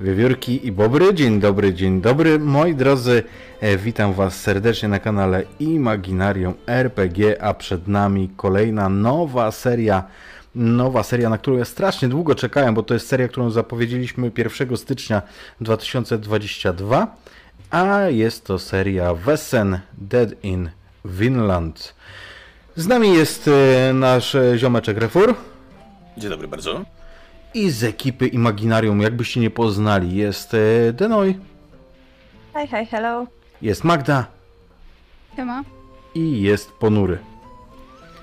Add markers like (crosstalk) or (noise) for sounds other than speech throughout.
Wiewiórki i Bobry, dzień dobry, dzień dobry, moi drodzy, e, witam was serdecznie na kanale Imaginarium RPG, a przed nami kolejna nowa seria, nowa seria, na którą ja strasznie długo czekałem, bo to jest seria, którą zapowiedzieliśmy 1 stycznia 2022, a jest to seria Wesen Dead in Vinland. Z nami jest e, nasz ziomeczek Refur. Dzień dobry bardzo. I z ekipy Imaginarium, jakbyście nie poznali, jest e, Denoj, Hi, hi, hello. jest Magda Siema. i jest Ponury.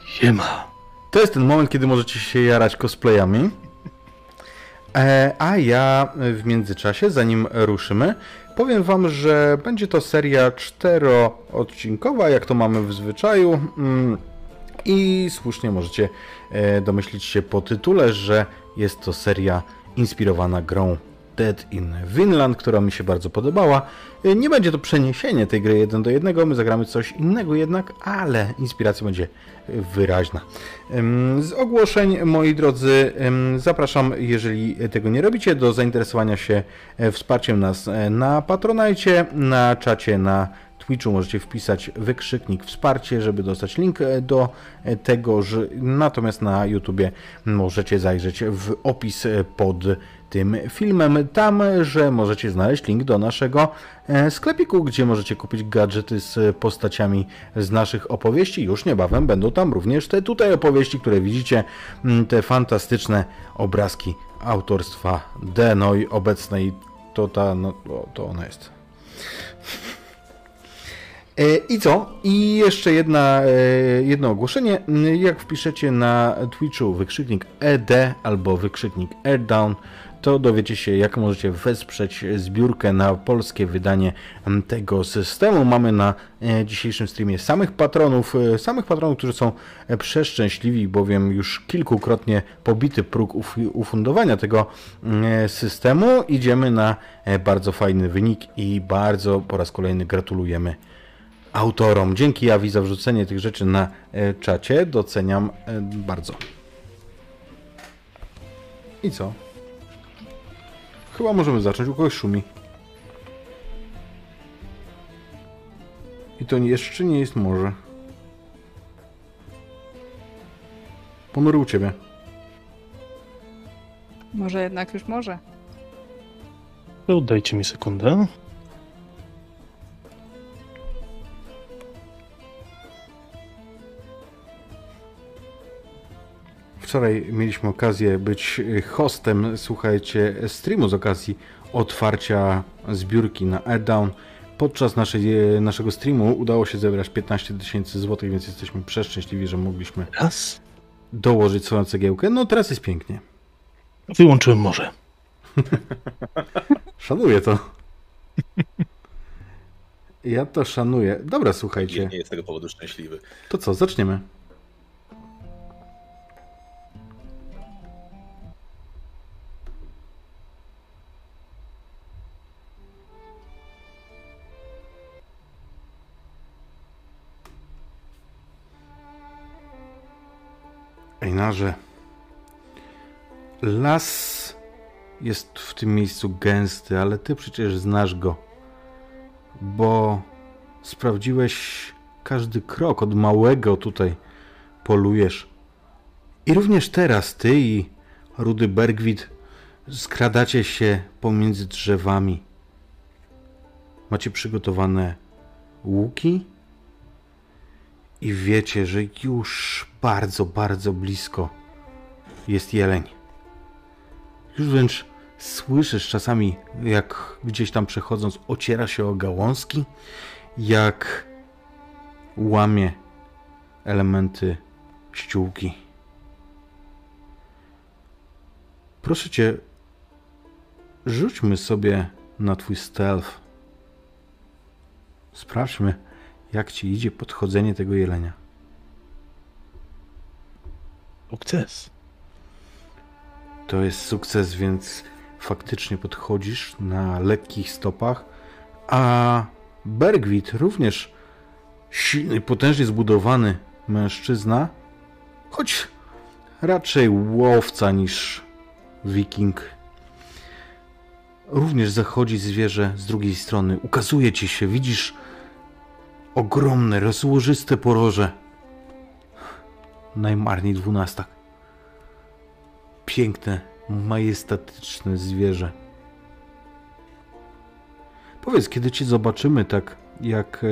Siema. To jest ten moment, kiedy możecie się jarać cosplayami. E, a ja w międzyczasie, zanim ruszymy, powiem wam, że będzie to seria czteroodcinkowa, jak to mamy w zwyczaju. Mm, I słusznie możecie e, domyślić się po tytule, że jest to seria inspirowana grą Dead in Vinland, która mi się bardzo podobała. E, Nie będzie to przeniesienie tej gry jeden do jednego, my zagramy coś innego jednak, ale inspiracja będzie wyraźna. Z ogłoszeń, moi drodzy, zapraszam, jeżeli tego nie robicie, do zainteresowania się e, wsparciem nas e, na Patronajcie, na czacie, na Twitchu możecie wpisać wykrzyknik wsparcie, żeby dostać link e, do e, tego, że natomiast na YouTubie możecie zajrzeć w opis e, pod tym filmem, tam, że możecie znaleźć link do naszego sklepiku, gdzie możecie kupić gadżety z postaciami z naszych opowieści. Już niebawem będą tam również te tutaj opowieści, które widzicie, te fantastyczne obrazki autorstwa Denoj obecnej. To ta, no, to ona jest. E, I co? I jeszcze jedna, e, jedno ogłoszenie. Jak wpiszecie na Twitchu wykrzyknik ED albo wykrzyknik AirDown, to dowiecie się, jak możecie wesprzeć zbiórkę na polskie wydanie tego systemu. Mamy na e, dzisiejszym streamie samych patronów, samych patronów, którzy są przeszczęśliwi, bowiem już kilkukrotnie pobity próg uf- ufundowania tego systemu. Idziemy na bardzo fajny wynik i bardzo po raz kolejny gratulujemy autorom. Dzięki Jawi za wrzucenie tych rzeczy na e, czacie. Doceniam e, bardzo. I co? Chyba możemy zacząć. U kogoś szumi. I to jeszcze nie jest morze. Ponury u ciebie. Może jednak już może. To dajcie mi sekundę. Wczoraj mieliśmy okazję być hostem, słuchajcie, streamu z okazji otwarcia zbiórki na Airdown. Podczas naszej, naszego streamu udało się zebrać 15 tysięcy złotych, więc jesteśmy przeszczęśliwi, że mogliśmy Raz. dołożyć swoją cegiełkę. No teraz jest pięknie. Wyłączyłem morze. (laughs) Szanuję to. Ja to szanuję. Dobra, Nie, słuchajcie. nie jest z tego powodu szczęśliwy. To co, zaczniemy. Ejnarze, las jest w tym miejscu gęsty, ale ty przecież znasz go, bo sprawdziłeś każdy krok od małego tutaj polujesz. I również teraz ty i Rudy Bergwit skradacie się pomiędzy drzewami. Macie przygotowane łuki i wiecie, że już bardzo, bardzo blisko jest jeleń. Już wręcz słyszysz czasami, jak gdzieś tam przechodząc, ociera się o gałązki, jak łamie elementy ściółki. Proszę cię, rzućmy sobie na twój stealth. Sprawdźmy, jak ci idzie podchodzenie tego jelenia. Sukces. To jest sukces, więc faktycznie podchodzisz na lekkich stopach, a Bergwit również silny, potężnie zbudowany mężczyzna, choć raczej łowca niż wiking. również zachodzi zwierzę z drugiej strony. Ukazuje ci się, widzisz ogromne, rozłożyste poroże. Najmarniej dwunastak. Piękne, majestatyczne zwierzę. Powiedz, kiedy cię zobaczymy tak, jak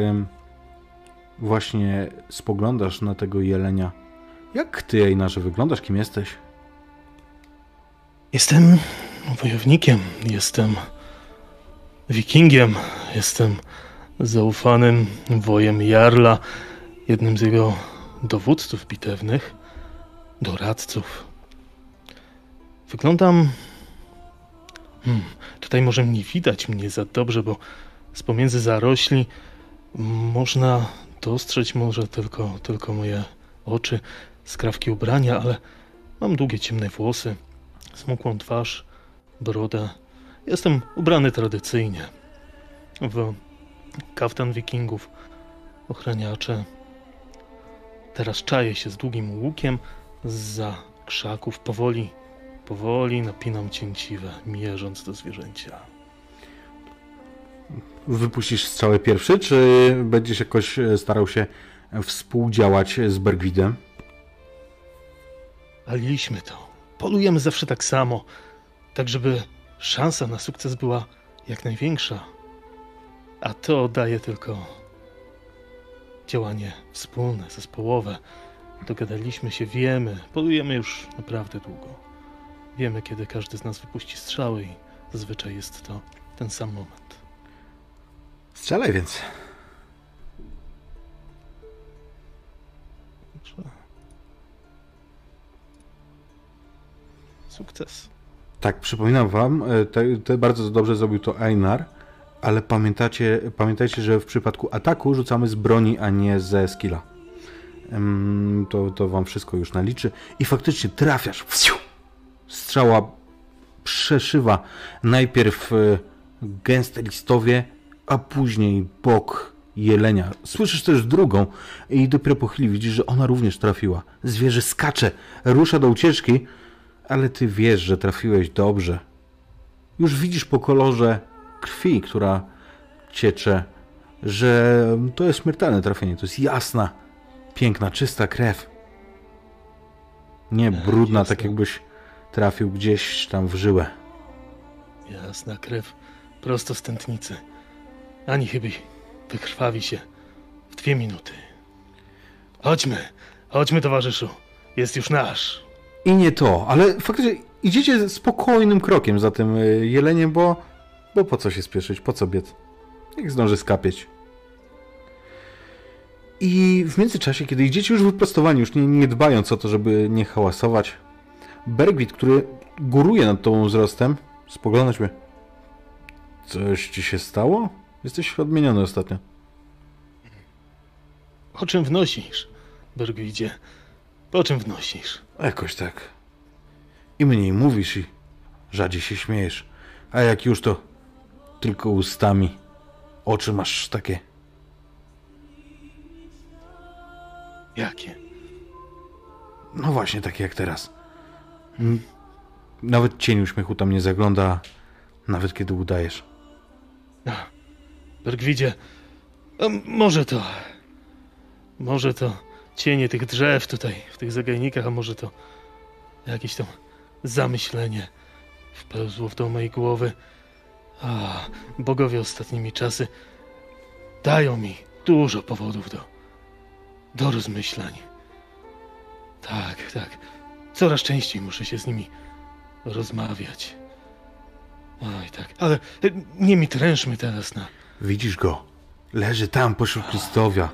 właśnie spoglądasz na tego jelenia, jak ty, Einarze, wyglądasz, kim jesteś? Jestem wojownikiem, jestem wikingiem, jestem zaufanym wojem Jarla, jednym z jego dowódców bitewnych, doradców. Wyglądam. Hmm, tutaj może nie widać mnie za dobrze, bo z pomiędzy zarośli można dostrzec może tylko, tylko moje oczy, skrawki ubrania, ale mam długie ciemne włosy, smukłą twarz, brodę. Jestem ubrany tradycyjnie w kaftan wikingów, ochraniacze. Teraz czaję się z długim łukiem za krzaków. Powoli, powoli napinam cięciwe, mierząc do zwierzęcia. Wypuścisz strzałę pierwszy, czy będziesz jakoś e, starał się współdziałać z Bergwidem? Paliliśmy to. Polujemy zawsze tak samo, tak żeby szansa na sukces była jak największa. A to daje tylko działanie wspólne, zespołowe. Dogadaliśmy się, wiemy, polujemy już naprawdę długo. Wiemy, kiedy każdy z nas wypuści strzały i zazwyczaj jest to ten sam moment. Strzelaj więc. Sukces. Tak, przypominam wam, e, te bardzo dobrze zrobił to Einar, ale pamiętacie, pamiętajcie, że w przypadku ataku rzucamy z broni, a nie ze skilla. To, to wam wszystko już naliczy. I faktycznie trafiasz. Strzała przeszywa najpierw e, gęste listowie, a później bok jelenia. Słyszysz też drugą i dopiero po chwili widzisz, że ona również trafiła. Zwierzę skacze, rusza do ucieczki, ale ty wiesz, że trafiłeś dobrze. Już widzisz po kolorze krwi, która ciecze, że to jest śmiertelne trafienie. To jest jasna, piękna, czysta krew. Nie brudna, jasne. tak jakbyś trafił gdzieś tam w żyłę. Jasna krew, prosto z tętnicy. Ani chyba wykrwawi się w dwie minuty. Chodźmy, chodźmy, towarzyszu. Jest już nasz. I nie to, ale faktycznie idziecie spokojnym krokiem za tym y, jeleniem, bo, bo po co się spieszyć, po co biec? Jak zdąży skapieć. I w międzyczasie, kiedy idziecie już wyprostowani, już nie, nie dbając o to, żeby nie hałasować, Bergwit, który góruje nad tobą wzrostem, spogląda ciebie. Coś ci się stało? Jesteś odmieniony ostatnio. O czym wnosisz, Bergwidzie? O czym wnosisz? Jakoś tak. I mniej mówisz i rzadziej się śmiejesz. A jak już to tylko ustami. Oczy masz takie. Jakie? No właśnie takie jak teraz. Mm, Nawet cień uśmiechu tam nie zagląda, nawet kiedy udajesz. Bergwidzie, może to... Może to cienie tych drzew tutaj, w tych zagajnikach, a może to jakieś tam zamyślenie wpełzło w do mojej głowy. A, bogowie ostatnimi czasy dają mi dużo powodów do, do rozmyślań. Tak, tak. Coraz częściej muszę się z nimi rozmawiać. Oj, tak. Ale nie mi trężmy teraz na... Widzisz go? Leży tam pośród listowia.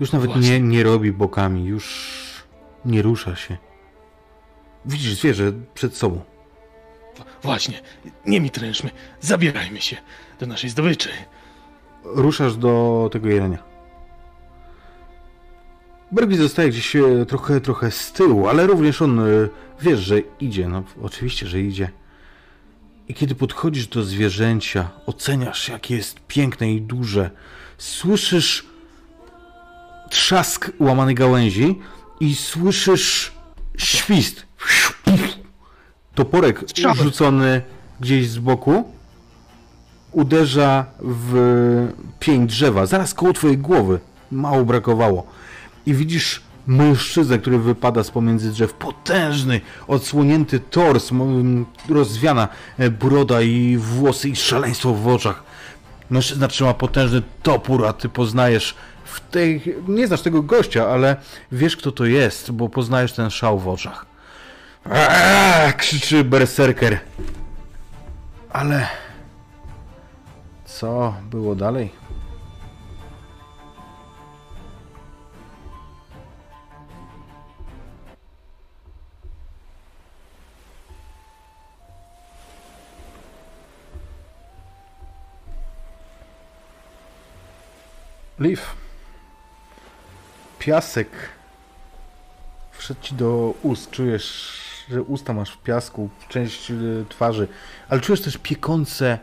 Już nawet Właśnie. nie, nie robi bokami, już nie rusza się. Widzisz zwierzę przed sobą. Właśnie, nie mi trężmy. Zabierajmy się do naszej zdobyczy. ruszasz do tego jelenia. Bergi zostaje gdzieś e, trochę, trochę z tyłu, ale również on e, wiesz, że idzie. No, oczywiście, że idzie. I kiedy podchodzisz do zwierzęcia, oceniasz, jakie jest piękne i duże. Słyszysz trzask łamanej gałęzi i słyszysz świst. Toporek Strzały. rzucony gdzieś z boku uderza w pień drzewa, zaraz koło twojej głowy. Mało brakowało. I widzisz mężczyznę, który wypada z pomiędzy drzew. Potężny, odsłonięty tors, rozwiana e, broda i włosy i szaleństwo w oczach. Mężczyzna trzyma potężny topór, a ty poznajesz w tej... Nie znasz tego gościa, ale wiesz kto to jest, bo poznajesz ten szał w oczach. Krzyczy berserker. Ale... Co było dalej? Liv. Piasek. Wszedł ci do ust. Czujesz, że usta masz w piasku, część y, twarzy, ale czujesz też piekące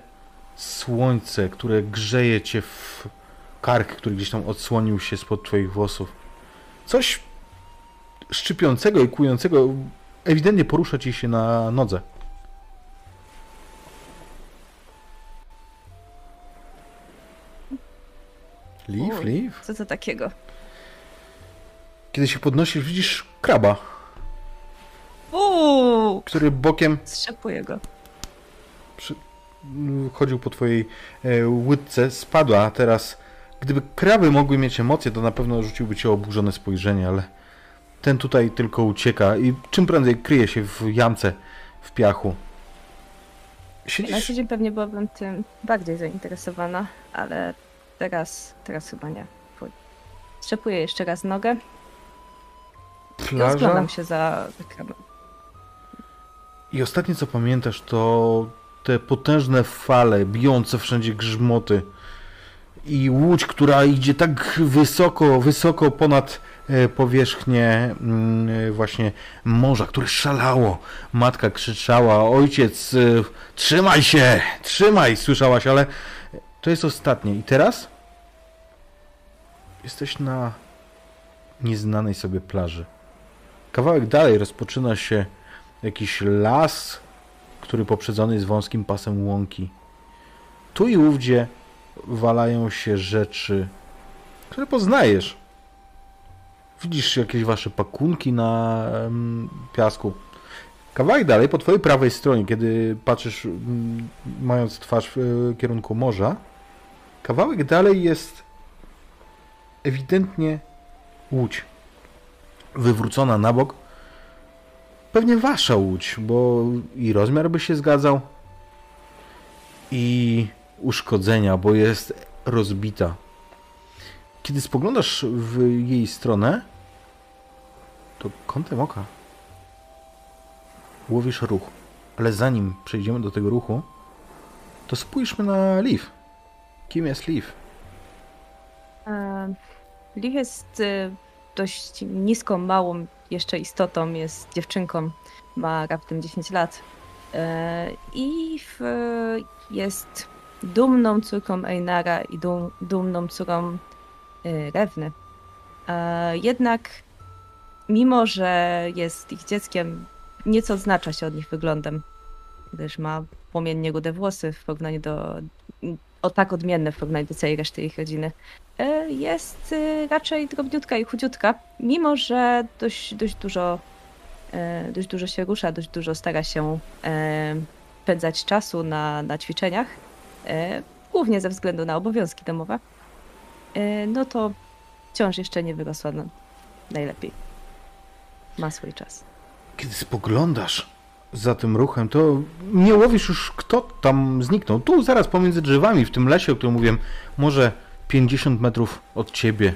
słońce, które grzeje cię w kark, który gdzieś tam odsłonił się spod twoich włosów. Coś szczypiącego i kłującego ewidentnie porusza ci się na nodze. Liv, Uj. Liv. Co to takiego? Kiedy się podnosisz, widzisz kraba, Uuu! który bokiem Strzepuję go. przy... chodził po twojej e, łydce, spadła, a teraz gdyby kraby mogły mieć emocje, to na pewno rzuciłby cię oburzone spojrzenie, ale ten tutaj tylko ucieka i czym prędzej kryje się w jamce, w piachu. Na Siedzisz, co dzień pewnie byłabym tym bardziej zainteresowana, ale teraz, teraz chyba nie. Strzepuję jeszcze raz nogę plaża rozglądam się za ekranem. I ostatnie co pamiętasz to te potężne fale, bijące wszędzie grzmoty i łódź, która idzie tak wysoko, wysoko ponad e, powierzchnię mm, e, właśnie morza, które szalało. Matka krzyczała, ojciec, e, trzymaj się, trzymaj, słyszałaś, ale to jest ostatnie. I teraz jesteś na nieznanej sobie plaży. Kawałek dalej rozpoczyna się jakiś las, który poprzedzony jest wąskim pasem łąki. Tu i ówdzie walają się rzeczy, które poznajesz. Widzisz jakieś wasze pakunki na piasku. Kawałek dalej, po twojej prawej stronie, kiedy patrzysz, mając twarz w e, kierunku morza, kawałek dalej jest ewidentnie łódź. Wywrócona na bok. Pewnie wasza łódź, bo i rozmiar by się zgadzał, i uszkodzenia, bo jest rozbita. Kiedy spoglądasz w jej stronę, to kątem oka łowisz ruch. Ale zanim przejdziemy do tego ruchu, to spójrzmy na Liv. Kim jest Liv? E, Liv jest e, dość niską, małą jeszcze istotą, jest dziewczynką, ma raptem 10 lat. E, I jest dumną córką Einara i dum, dumną córą e, Rewny. E, Jednak mimo, że jest ich dzieckiem, nieco odznacza się od nich wyglądem, gdyż ma płomiennie rude włosy w porównaniu do o tak odmienne w porównaniu do całej reszty ich rodziny. E, Jest e, raczej drobniutka i chudziutka, mimo że dość, dość dużo e, dość dużo się rusza, dość dużo stara się spędzać czasu na, na ćwiczeniach, głównie ze względu na obowiązki domowe, no to wciąż jeszcze nie wyrosła najlepiej. Ma swój czas. Kiedy spoglądasz za tym ruchem, to nie łowisz już kto tam zniknął. Tu zaraz pomiędzy drzewami, w tym lesie, o którym mówiłem, może 50 metrów od ciebie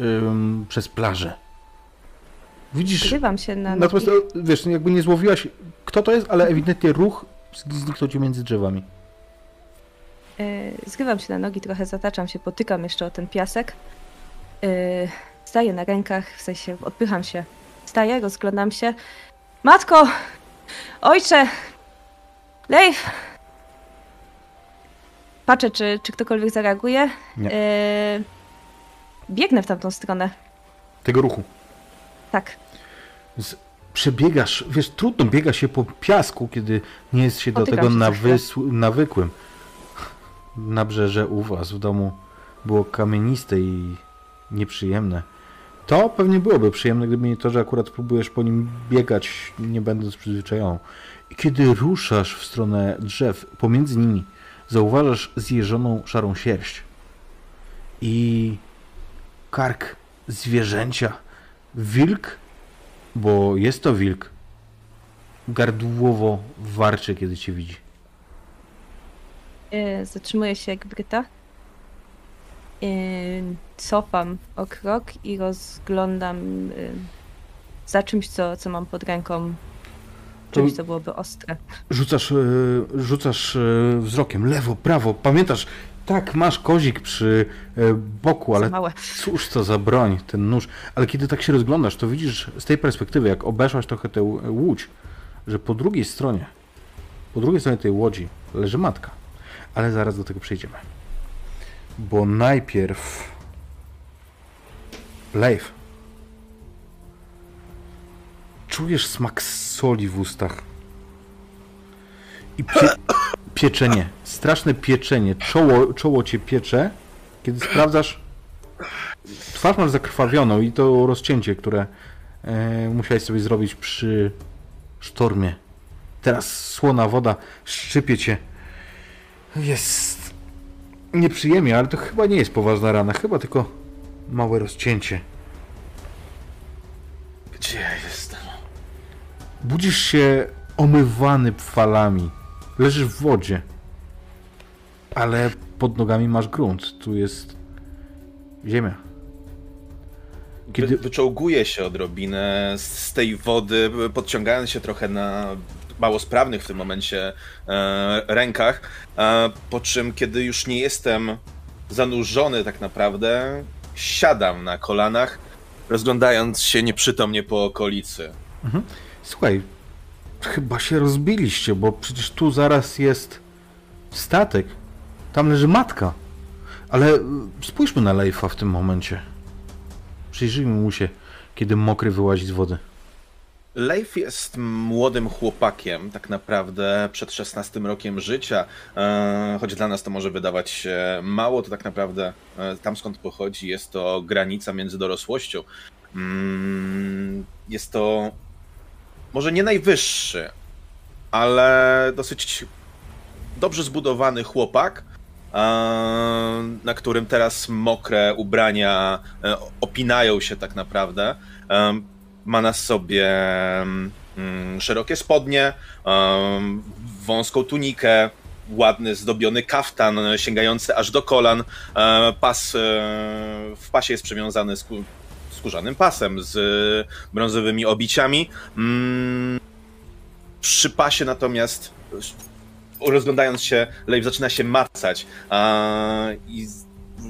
ym, przez plażę. Widzisz, Zrywam się na natomiast e, wiesz, jakby nie złowiłaś kto to jest, ale ewidentnie ruch zniknął ci między drzewami. E, Zgrywam się na nogi, trochę zataczam się, potykam jeszcze o ten piasek. E, Staję na rękach, w sensie odpycham się. Staję, rozglądam się. Matko! Ojcze! Leif! Patrzę, czy, czy ktokolwiek zareaguje. Nie. E, Biegnę w tamtą stronę. Tego ruchu. Tak. przebiegasz, wiesz, trudno biega się po piasku, kiedy nie jest się do Potykam tego się nawysł, nawykłym. Nabrzeże u was w domu było kamieniste i nieprzyjemne. To pewnie byłoby przyjemne, gdyby nie to, że akurat próbujesz po nim biegać, nie będąc przyzwyczajoną. I kiedy ruszasz w stronę drzew, pomiędzy nimi zauważasz zjeżoną szarą sierść i kark zwierzęcia. Wilk, bo jest to wilk, gardłowo warczy, kiedy cię widzi. E, Zatrzymuję się jak. E, Cofam o krok i rozglądam e, za czymś, co, co mam pod ręką. Czymś, co byłoby ostre. Rzucasz, e, rzucasz wzrokiem lewo, prawo. Pamiętasz, tak, masz kozik przy boku, ale cóż to za broń, ten nóż. Ale kiedy tak się rozglądasz, to widzisz z tej perspektywy, jak obeszłaś trochę tę łódź, że po drugiej stronie, po drugiej stronie tej łodzi leży matka. Ale zaraz do tego przejdziemy. Bo najpierw Leif. Czujesz smak soli w ustach. I pie (coughs) pieczenie. Straszne pieczenie. Czoło, czoło cię piecze, kiedy sprawdzasz. Twarz masz zakrwawioną i to rozcięcie, które e, musiałeś sobie zrobić przy sztormie. Teraz słona woda szczypie cię. Jest nieprzyjemnie, ale to chyba nie jest poważna rana. Chyba tylko małe rozcięcie. Gdzie ja jestem? Budzisz się omywany falami. Leżysz w wodzie. Ale pod nogami masz grunt. Tu jest ziemia. Kiedy- Wy, wyczołguję się odrobinę z tej wody, podciągając się trochę na mało sprawnych w tym momencie e, rękach, e, po czym kiedy już nie jestem zanurzony tak naprawdę, siadam na kolanach, rozglądając się nieprzytomnie po okolicy. Słuchaj, chyba się rozbiliście, bo przecież tu zaraz jest statek. Tam leży matka. Ale y, spójrzmy na Leifa w tym momencie. Przyjrzyjmy mu się, kiedy mokry wyłazi z wody. Leif jest młodym chłopakiem, tak naprawdę przed 16 rokiem życia. E, choć dla nas to może wydawać się mało, to tak naprawdę e, tam skąd pochodzi jest to granica między dorosłością. Mm, jest to może nie najwyższy, ale dosyć dobrze zbudowany chłopak, e, na którym teraz mokre ubrania opinają się tak naprawdę. Ma na sobie mm, szerokie spodnie, wąską tunikę, ładny, zdobiony kaftan sięgający aż do kolan. E, Pas e, w pasie jest przywiązany skó- skórzanym pasem z brązowymi obiciami. Mm, Przy pasie natomiast rozglądając się, Leif zaczyna się macać i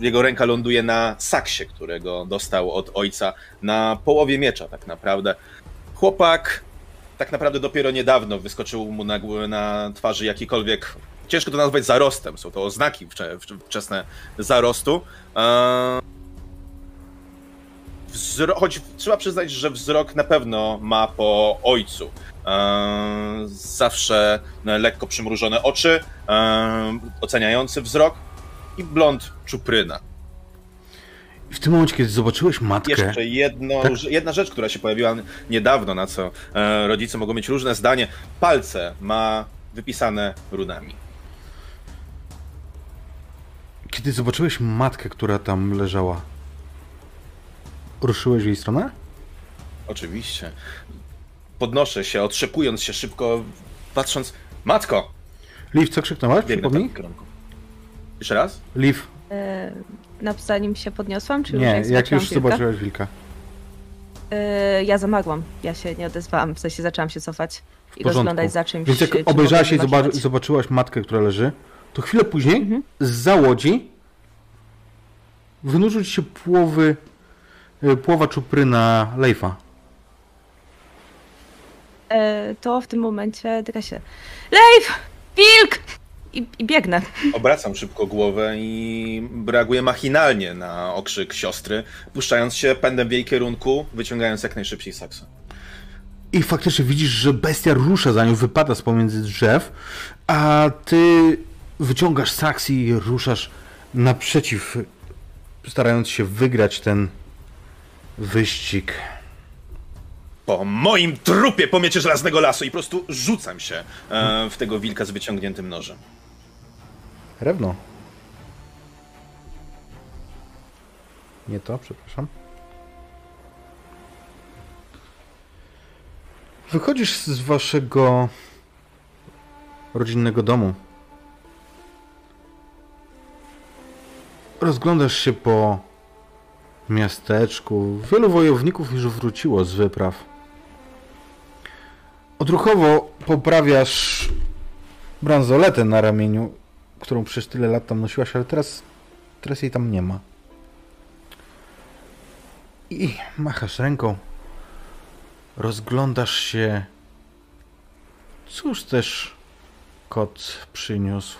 jego ręka ląduje na saksie, którego dostał od ojca na połowie miecza tak naprawdę. Chłopak tak naprawdę dopiero niedawno wyskoczył mu na, na twarzy jakikolwiek, ciężko to nazwać zarostem, są to oznaki wcze, wcze- wczesne zarostu. Eee, Wzro- choć trzeba przyznać, że wzrok na pewno ma po ojcu. Eee, zawsze lekko przymrużone oczy, eee, oceniający wzrok i blond czupryna. I w tym momencie, kiedy zobaczyłeś matkę, Jeszcze jedno, Tak. jedna rzecz, która się pojawiła niedawno, na co e, rodzice mogą mieć różne zdanie. Palce ma wypisane runami. kiedy zobaczyłeś matkę, która tam leżała, ruszyłeś w jej stronę? Oczywiście. Podnoszę się, otrzepując się szybko, patrząc. Matko! Liv, co w Przypomnij? kierunku. Jeszcze raz? Liv, E, zanim się podniosłam, czy już nie, jak jak zobaczyłam już wilka? zobaczyłaś wilka. E, ja zamagłam. Ja się nie odezwałam, w sensie zaczęłam się cofać i rozglądać za czymś. Więc jak czy obejrzałaś i zobaczy, zobaczyć. zobaczyłaś matkę, która leży, to chwilę później Mhm. z łodzi wynurzył ci się płowy, y, płowa czupryna Leifa. E, to w tym momencie dyga się. Leif! Wilk! I, I biegnę. Obracam szybko głowę i reaguję machinalnie na okrzyk siostry, puszczając się pędem w jej kierunku, wyciągając jak najszybciej saksę. i faktycznie widzisz, że bestia rusza za nią, wypada z pomiędzy drzew, a ty wyciągasz saks i ruszasz naprzeciw, starając się wygrać ten wyścig. Po moim trupie po miecie żelaznego lasu i po prostu rzucam się e, w tego wilka z wyciągniętym nożem. Rewno. Nie to, przepraszam. Wychodzisz z waszego rodzinnego domu. Rozglądasz się po miasteczku. Wielu wojowników już wróciło z wypraw. Odruchowo poprawiasz bransoletę na ramieniu, którą przez tyle lat tam nosiłaś, ale teraz, teraz jej tam nie ma. I machasz ręką. Rozglądasz się. Cóż też kot przyniósł.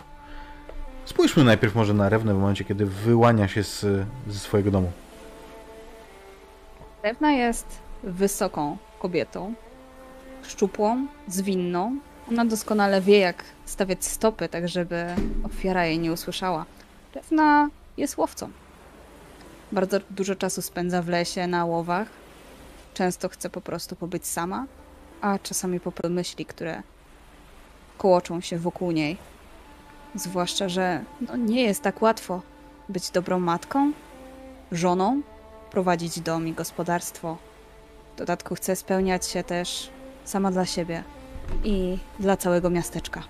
Spójrzmy najpierw może na Rewnę w momencie, kiedy wyłania się z, ze swojego domu. Rewna jest wysoką kobietą, szczupłą, zwinną. Ona doskonale wie, jak stawiać stopy, tak żeby ofiara jej nie usłyszała. Rewna jest łowcą. Bardzo dużo czasu spędza w lesie, na łowach. Często chce po prostu pobyć sama, a czasami po myśli, które kołoczą się wokół niej. Zwłaszcza, że no, nie jest tak łatwo być dobrą matką, żoną, prowadzić dom i gospodarstwo. W dodatku chce spełniać się też sama dla siebie i dla całego miasteczka.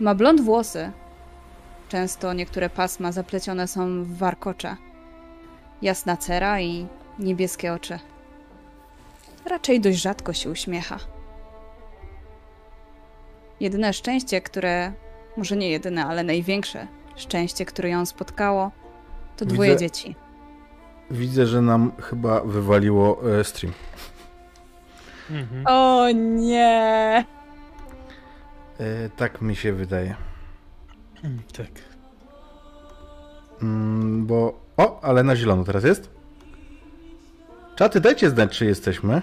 Ma blond włosy. Często niektóre pasma zaplecione są w warkocze. Jasna cera i niebieskie oczy. Raczej dość rzadko się uśmiecha. Jedyne szczęście, które, może nie jedyne, ale największe szczęście, które ją spotkało, to dwoje Widzę- dzieci. Widzę, że nam chyba wywaliło e, stream. Mhm. O nie! E, tak mi się wydaje. Mm, Tak. Mm, bo. O, ale na zielono teraz jest. Czaty, dajcie znać, czy jesteśmy.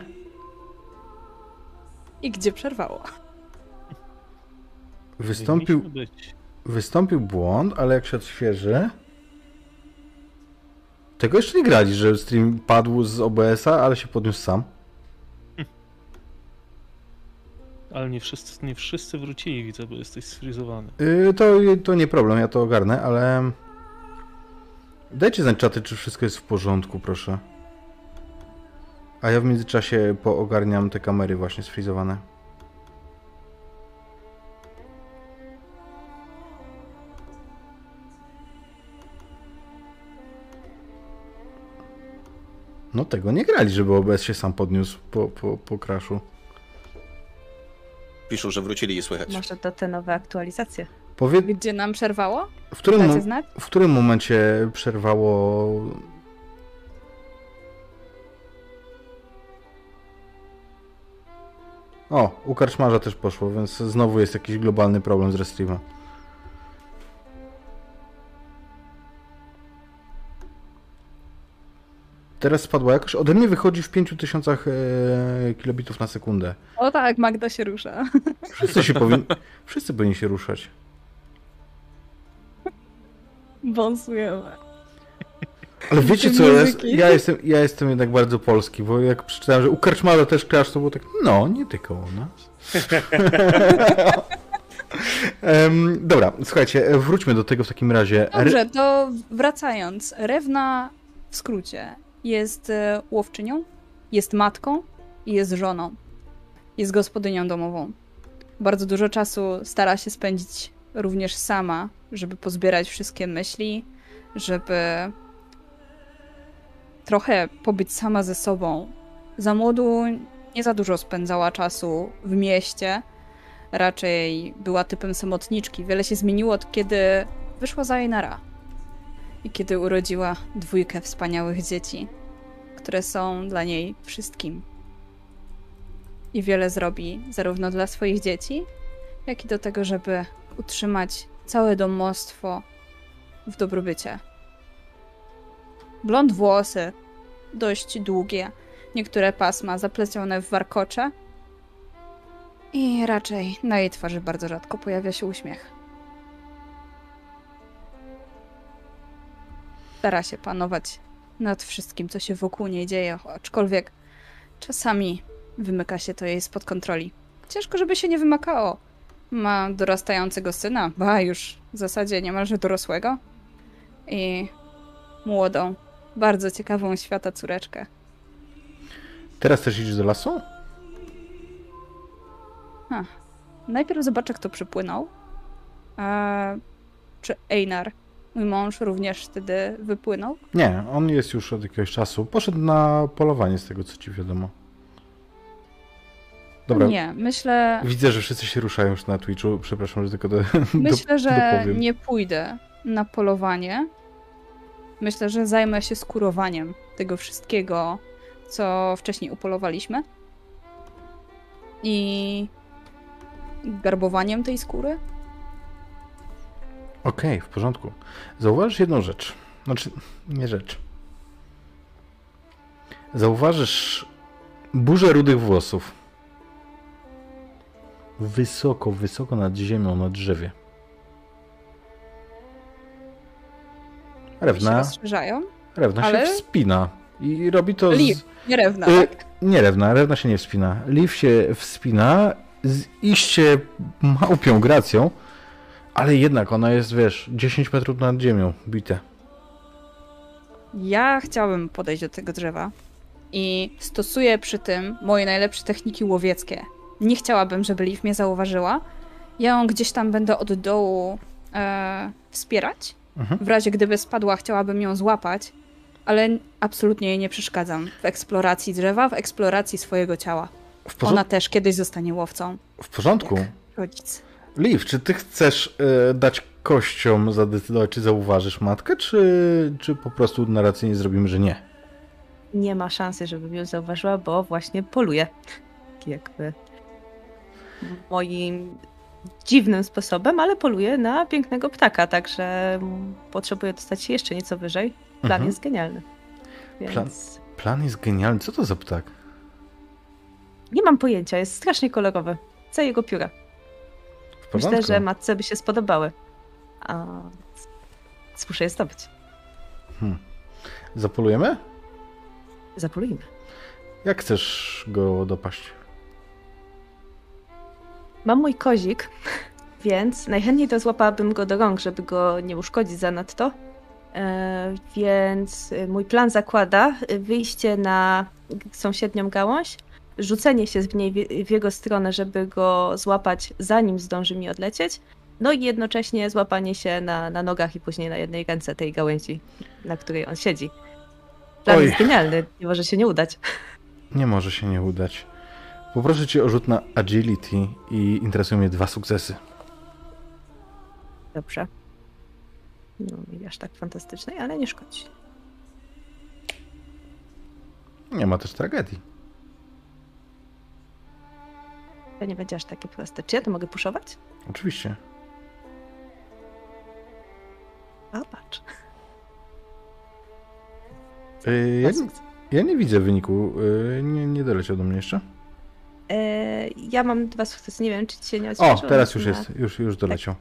I gdzie przerwało? Wystąpił, wystąpił błąd, ale jak się odświeży. Tego jeszcze nie grali, że stream padł z OBS-a, ale się podniósł sam. Ale nie wszyscy, nie wszyscy wrócili, widzę, bo jesteś sfrizowany. Yy, to, to nie problem, ja to ogarnę, ale. Dajcie znać czaty, czy wszystko jest w porządku, proszę. A ja w międzyczasie poogarniam te kamery właśnie sfrizowane. No tego nie grali, żeby OBS się sam podniósł po, po, po crashu. Piszą, że wrócili i słychać. Może to te nowe aktualizacje. Powie... Gdzie nam przerwało? W którym, mo- znać? w którym momencie przerwało O, u karczmarza też poszło, więc znowu jest jakiś globalny problem z restreamem. Teraz spadła jakoś. Ode mnie wychodzi w 5000 e, kilobitów na sekundę. O tak, Magda się rusza. Wszyscy się powin... Wszyscy powinni się ruszać. Wąsujemy. Ale wiecie co, ja, jestem, ja jestem jednak bardzo polski, bo jak przeczytałem, że u Karczmara też crash, to było tak, no, nie ty koło nas. (laughs) Em, dobra, słuchajcie, wróćmy do tego w takim razie. Dobrze, to wracając. Rewna w skrócie jest e, łowczynią, jest matką i jest żoną. Jest gospodynią domową. Bardzo dużo czasu stara się spędzić również sama, żeby pozbierać wszystkie myśli, żeby trochę pobyć sama ze sobą. Za młodu nie za dużo spędzała czasu w mieście. Raczej była typem samotniczki. Wiele się zmieniło od kiedy wyszła za Einara. I kiedy urodziła dwójkę wspaniałych dzieci, które są dla niej wszystkim. I wiele zrobi zarówno dla swoich dzieci, jak i do tego, żeby utrzymać całe domostwo w dobrobycie. Blond włosy, dość długie, niektóre pasma zaplecione w warkocze. I raczej na jej twarzy bardzo rzadko pojawia się uśmiech. Stara się panować nad wszystkim, co się wokół niej dzieje, aczkolwiek czasami wymyka się to jej spod kontroli. Ciężko, żeby się nie wymakało. Ma dorastającego syna, ba już w zasadzie niemalże dorosłego. I młodą, bardzo ciekawą świata córeczkę. Teraz też idziesz do lasu? Ha. Najpierw zobaczę, kto przypłynął. A, czy Einar, mój mąż, również wtedy wypłynął? Nie, on jest już od jakiegoś czasu. Poszedł na polowanie, z tego co ci wiadomo. Dobra. Nie, myślę, Widzę, że wszyscy się ruszają już na Twitchu. Przepraszam, że tylko do, myślę, do, że dopowiem. nie pójdę na polowanie. Myślę, że zajmę się skurowaniem tego wszystkiego, co wcześniej upolowaliśmy. I garbowaniem tej skóry. Okej, w porządku. Zauważysz jedną rzecz. Znaczy, nie rzecz. Zauważysz burzę rudych włosów. Wysoko, wysoko nad ziemią, na drzewie. Się Rewna, rozszerzają. Rewna ale- się wspina i robi to z... Liv, nie rewna, Y, tak? Nie Rewna, Rewna się nie wspina. Liv się wspina z iście małpią gracją, ale jednak ona jest, wiesz, 10 metrów nad ziemią, bite. Ja chciałabym podejść do tego drzewa i stosuję przy tym moje najlepsze techniki łowieckie. Nie chciałabym, żeby Liv mnie zauważyła. Ja ją gdzieś tam będę od dołu e, wspierać. Mhm. W razie gdyby spadła, chciałabym ją złapać, ale absolutnie jej nie przeszkadzam w eksploracji drzewa, w eksploracji swojego ciała. Ona też kiedyś zostanie łowcą. w porządku. Rodzic. Liv, czy ty chcesz e, dać kościom zadecydować, czy zauważysz matkę, czy, czy po prostu narracyjnie zrobimy, że nie? Nie ma szansy, żebym ją zauważyła, bo właśnie poluje. Jakby moim dziwnym sposobem, ale poluje na pięknego ptaka, także potrzebuję dostać się jeszcze nieco wyżej. Plan Mhm. jest genialny. Więc Plan- Plan jest genialny. Co to za ptak? nie mam pojęcia, jest strasznie kolorowy. Chcę jego pióra. Myślę, że matce by się spodobały. A muszę je zdobyć. Zapolujemy? Zapolujmy. Jak chcesz go dopaść? Mam mój kozik, (laughs) więc najchętniej to złapałabym go do rąk, żeby go nie uszkodzić zanadto. E, więc mój plan zakłada wyjście na sąsiednią gałąź, rzucenie się w niej w- jego stronę, żeby go złapać zanim zdąży mi odlecieć, no i jednocześnie złapanie się na, na nogach i później na jednej ręce tej gałęzi, na której on siedzi. Plan Oj. jest genialny, nie może się nie udać. Nie może się nie udać. Poproszę cię o rzut na agility i interesują mnie dwa sukcesy. Dobrze. No i aż tak fantastycznej, ale nie szkodzi. Nie ma też tragedii. To nie będzie aż takie proste. Czy ja to mogę puszować? Oczywiście. A patrz. Yy, ja, nie, ja nie widzę wyniku. Yy, nie, nie doleciał do mnie jeszcze. E, ja mam dwa sukcesy, nie wiem czy ci się nie O, teraz już na- jest. Już, już doleciał.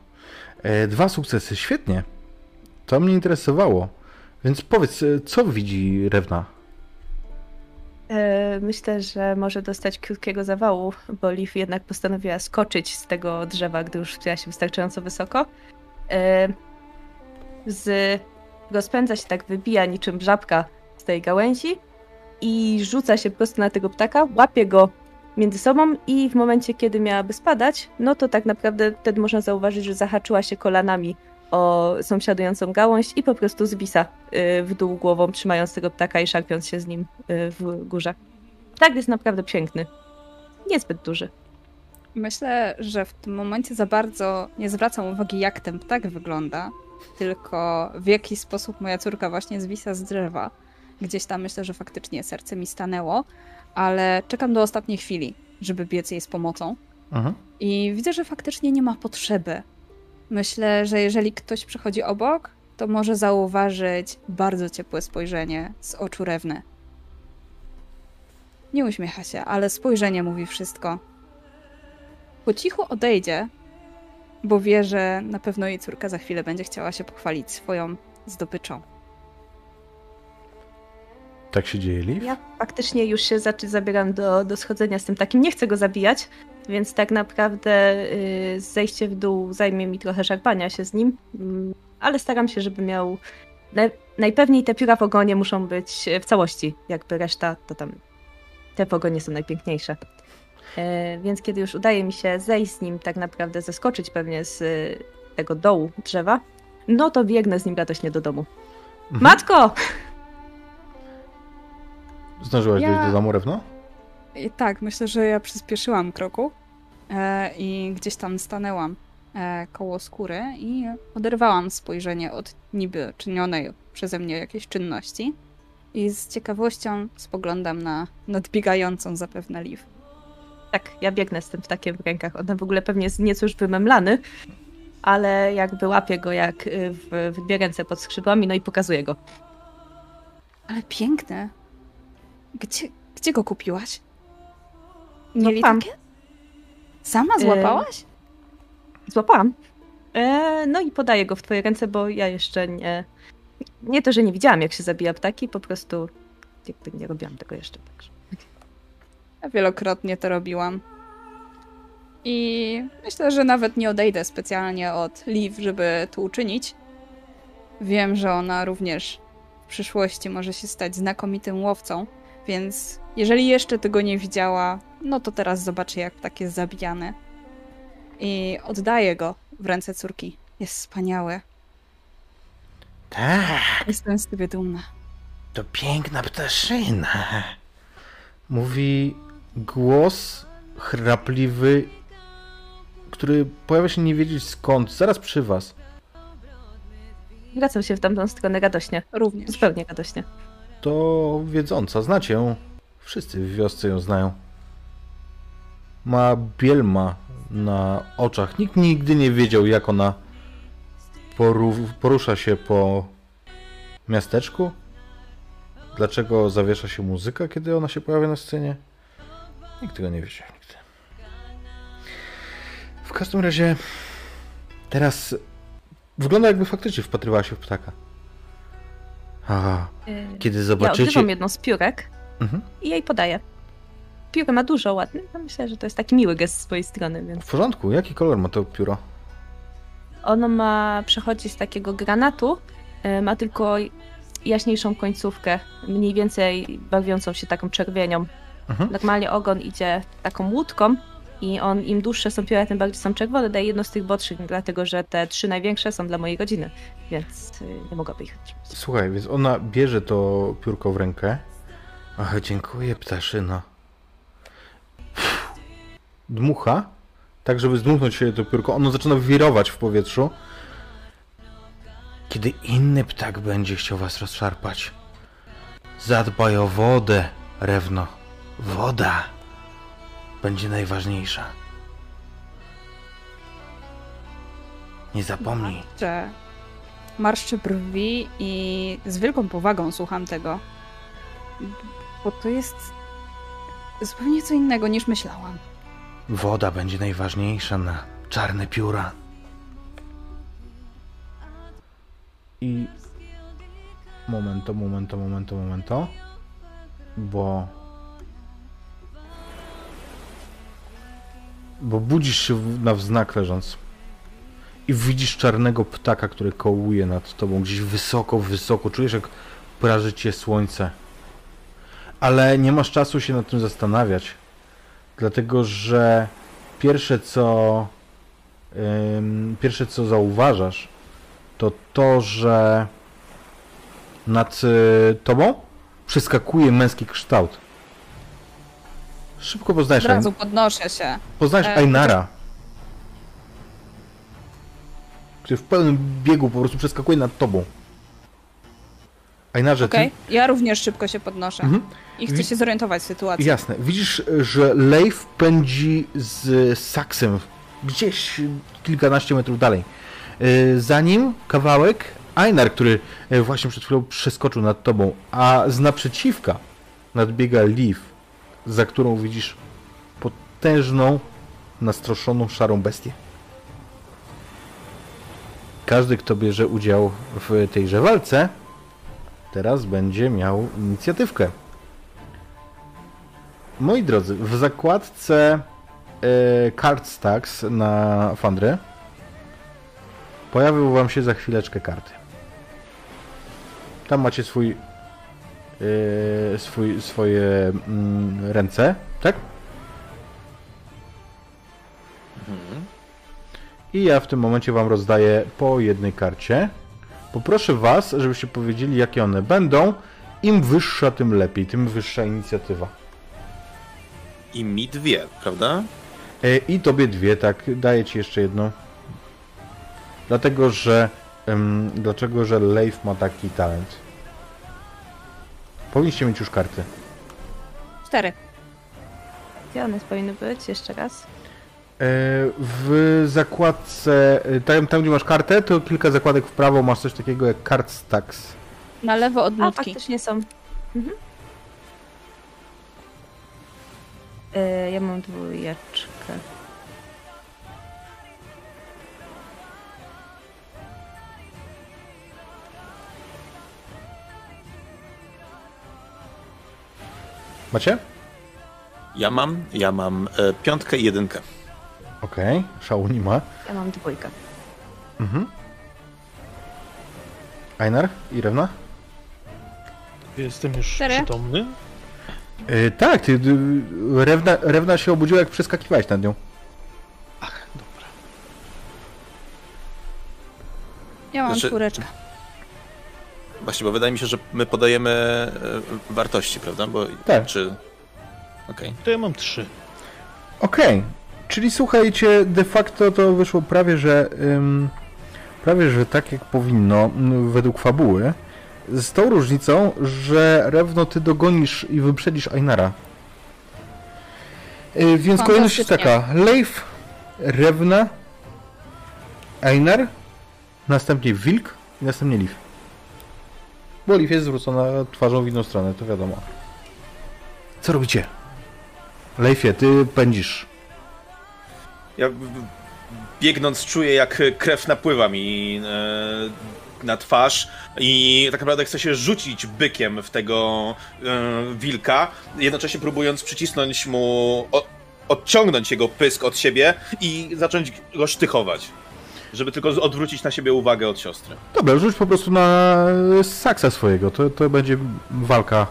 E, dwa sukcesy. Świetnie. To mnie interesowało. Więc powiedz, e, co widzi Rewna? E, myślę, że może dostać krótkiego zawału, bo Liv jednak postanowiła skoczyć z tego drzewa, gdy już wspięła się wystarczająco wysoko. E, z... Rozpędza się tak, wybija niczym żabka z tej gałęzi i rzuca się prosto na tego ptaka, łapie go między sobą i w momencie, kiedy miałaby spadać, no to tak naprawdę wtedy można zauważyć, że zahaczyła się kolanami o sąsiadującą gałąź i po prostu zwisa y, w dół głową, trzymając tego ptaka i szarpiąc się z nim y, w górze. Tak jest naprawdę piękny. Niezbyt duży. Myślę, że w tym momencie za bardzo nie zwracam uwagi, jak ten ptak wygląda, tylko w jaki sposób moja córka właśnie zwisa z drzewa. Gdzieś tam myślę, że faktycznie serce mi stanęło, ale czekam do ostatniej chwili, żeby biec jej z pomocą. Mhm. I widzę, że faktycznie nie ma potrzeby. Myślę, że jeżeli ktoś przychodzi obok, to może zauważyć bardzo ciepłe spojrzenie z oczu rewny. Nie uśmiecha się, ale spojrzenie mówi wszystko. Po cichu odejdzie, bo wie, że na pewno jej córka za chwilę będzie chciała się pochwalić swoją zdobyczą. Tak się dzieje, Liv? Ja faktycznie już się zaczy- zabieram do, do schodzenia z tym takim. Nie chcę go zabijać, więc tak naprawdę y, zejście w dół zajmie mi trochę szarpania się z nim, mm, ale staram się, żeby miał. Na, najpewniej te pióra w ogonie muszą być w całości, jakby reszta to tam. Te w ogonie są najpiękniejsze. E, więc kiedy już udaje mi się zejść z nim, tak naprawdę zeskoczyć pewnie z y, tego dołu drzewa, no to biegnę z nim radośnie do domu. Mhm. Matko! Zdążyłaś Ja- dojść do domu, Rewno? I tak, myślę, że ja przyspieszyłam kroku e, i gdzieś tam stanęłam e, koło skóry i oderwałam spojrzenie od niby czynionej przeze mnie jakiejś czynności i z ciekawością spoglądam na nadbiegającą zapewne Liv. Tak, ja biegnę z tym ptakiem w rękach. On w ogóle pewnie jest nieco już wymemlany, ale jakby łapię go jak y, w, w dwie ręce pod skrzydłami, no i pokazuję go. Ale piękny. Gdzie, gdzie go kupiłaś? No Mieli tam. takie? Sama złapałaś? Złapałam. E, no i podaję go w twoje ręce, bo ja jeszcze nie... Nie to, że nie widziałam, jak się zabija ptaki, po prostu jakby nie robiłam tego jeszcze. Także. Ja wielokrotnie to robiłam. I myślę, że nawet nie odejdę specjalnie od Liv, żeby to uczynić. Wiem, że ona również w przyszłości może się stać znakomitym łowcą, więc jeżeli jeszcze tego nie widziała, no to teraz zobaczy, jak tak jest zabijany. I oddaję go w ręce córki. Jest wspaniały. Tak, Jestem z ciebie dumna. to piękna ptaszyna. Mówi głos chrapliwy, który pojawia się nie wiedzieć skąd, zaraz przy was. Wracam się w tamtą stronę radośnie. Również. Zupełnie radośnie. To wiedząca, znacie ją. Wszyscy w wiosce ją znają. Ma bielma na oczach. Nikt nigdy nie wiedział, jak ona poru- porusza się po miasteczku. Dlaczego zawiesza się muzyka, kiedy ona się pojawia na scenie? Nikt tego nie wiedział nigdy. W każdym razie teraz wygląda jakby faktycznie wpatrywała się w ptaka. Aha, E, kiedy Ja zobaczycie... odrywam jedną z piórek Mhm. i jej podaję. Piórę ma dużo ładny. No myślę, że to jest taki miły gest z twojej strony, więc W porządku, jaki kolor ma to pióro? ono ma, przechodzi z takiego granatu, e, ma tylko jaśniejszą końcówkę, mniej więcej bawiącą się taką czerwienią. Mhm. Normalnie ogon idzie taką łódką i on, im dłuższe są pióra, tym bardziej są czerwone. Daję jedno z tych botszych, dlatego że te trzy największe są dla mojej rodziny, więc y, nie mogłaby ich. Słuchaj, więc ona bierze to piórko w rękę. Ach, dziękuję, ptaszyno. Dmucha, tak żeby zdmuchnąć się to piórko. Ono zaczyna wirować w powietrzu. Kiedy inny ptak będzie chciał was rozszarpać, zadbaj o wodę, Rewno. Woda będzie najważniejsza. Nie zapomnij. Marszczę, marszczę brwi i z wielką powagą słucham tego. Bo to jest zupełnie co innego niż myślałam. Woda będzie najważniejsza na czarne pióra. I momento, momento, momento, momento. Bo bo budzisz się na wznak leżąc i widzisz czarnego ptaka, który kołuje nad tobą gdzieś wysoko, wysoko. Czujesz jak praży cię słońce. Ale nie masz czasu się nad tym zastanawiać. Dlatego, że pierwsze co ym, pierwsze co zauważasz, to to, że nad y, tobą przeskakuje męski kształt. Szybko poznajesz, Od razu podnoszę się. poznajesz e, Ainara, który w pełnym biegu po prostu przeskakuje nad tobą. Ainarze, Okej, ty... ja również szybko się podnoszę. Mhm. I chcę się zorientować w sytuacji. Jasne. Widzisz, że Leif pędzi z Saksem gdzieś kilkanaście metrów dalej. Yy, Za nim kawałek Einar, który e, właśnie przed chwilą przeskoczył nad tobą, a z naprzeciwka nadbiega Leaf za którą widzisz potężną, nastroszoną, szarą bestię. Każdy, kto bierze udział w tejże walce, teraz będzie miał inicjatywkę. Moi drodzy, w zakładce e, Card Stacks na Fandry pojawią Wam się za chwileczkę karty. Tam macie swój, e, swój swoje mm, ręce, tak? I ja w tym momencie Wam rozdaję po jednej karcie. Poproszę Was, żebyście powiedzieli, jakie one będą. Im wyższa, tym lepiej, tym wyższa inicjatywa. I mi dwie, prawda? E, I tobie dwie, tak, daję ci jeszcze jedno. Dlatego, że. em, dlaczego, że Leif ma taki talent. Powinniście mieć już karty. Cztery. Gdzie one powinny być? Jeszcze raz. E, w zakładce. e, Tam, tam, gdzie masz kartę, to kilka zakładek w prawo masz coś takiego jak card stacks. Na lewo od A, faktycznie są. Mhm. E, ja mam dwójeczkę. Macie? Ja mam, ja mam e, piątkę i jedynkę. Okej, szału nie ma. Ja mam dwójkę. Mhm. Einar i Rewna? Jestem już Cztery. przytomny. E, tak, ty, ty, Rewna, Rewna się obudziła jak przeskakiwałeś nad nią. Ach, dobra. Ja mam Znaczy- czwóreczkę. Właśnie, bo wydaje mi się, że my podajemy e, wartości, prawda? Bo, Tak. Czy... Okej. To ja mam trzy. Okej, czyli słuchajcie, de facto to wyszło prawie, że ym, prawie, że tak jak powinno m, według fabuły, z tą różnicą, że Rewno ty dogonisz i wyprzedzisz Ainara. Yy, więc kolejność jest taka, Leif, Rewna, Einar, następnie Wilk i następnie Leaf. Bo Leaf jest zwrócona twarzą w inną stronę, to wiadomo. Co robicie? Leifie, ty pędzisz. Ja biegnąc czuję, jak krew napływa mi e, na twarz i tak naprawdę chcę się rzucić bykiem w tego e, wilka, jednocześnie próbując przycisnąć mu, odciągnąć jego pysk od siebie i zacząć go sztychować. Żeby tylko odwrócić na siebie uwagę od siostry. Dobra, rzuć po prostu na e, saksa swojego. To, to będzie walka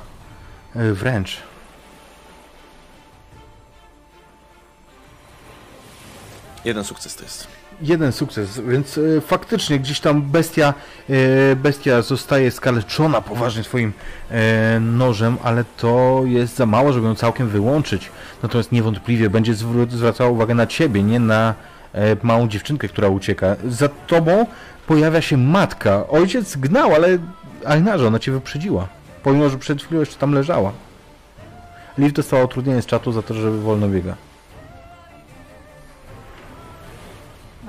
wręcz. Jeden sukces to jest. Jeden sukces, więc e, faktycznie gdzieś tam bestia, e, bestia zostaje skaleczona poważnie swoim e, nożem, ale to jest za mało, żeby ją całkiem wyłączyć. Natomiast niewątpliwie będzie zwracała uwagę na ciebie, nie na e, małą dziewczynkę, która ucieka. Za tobą pojawia się matka. Ojciec gnał, ale Ainarze, ona cię wyprzedziła. Pomimo, że przed chwilą jeszcze tam leżała. Liv dostała utrudnienie z czatu za to, że wolno biega.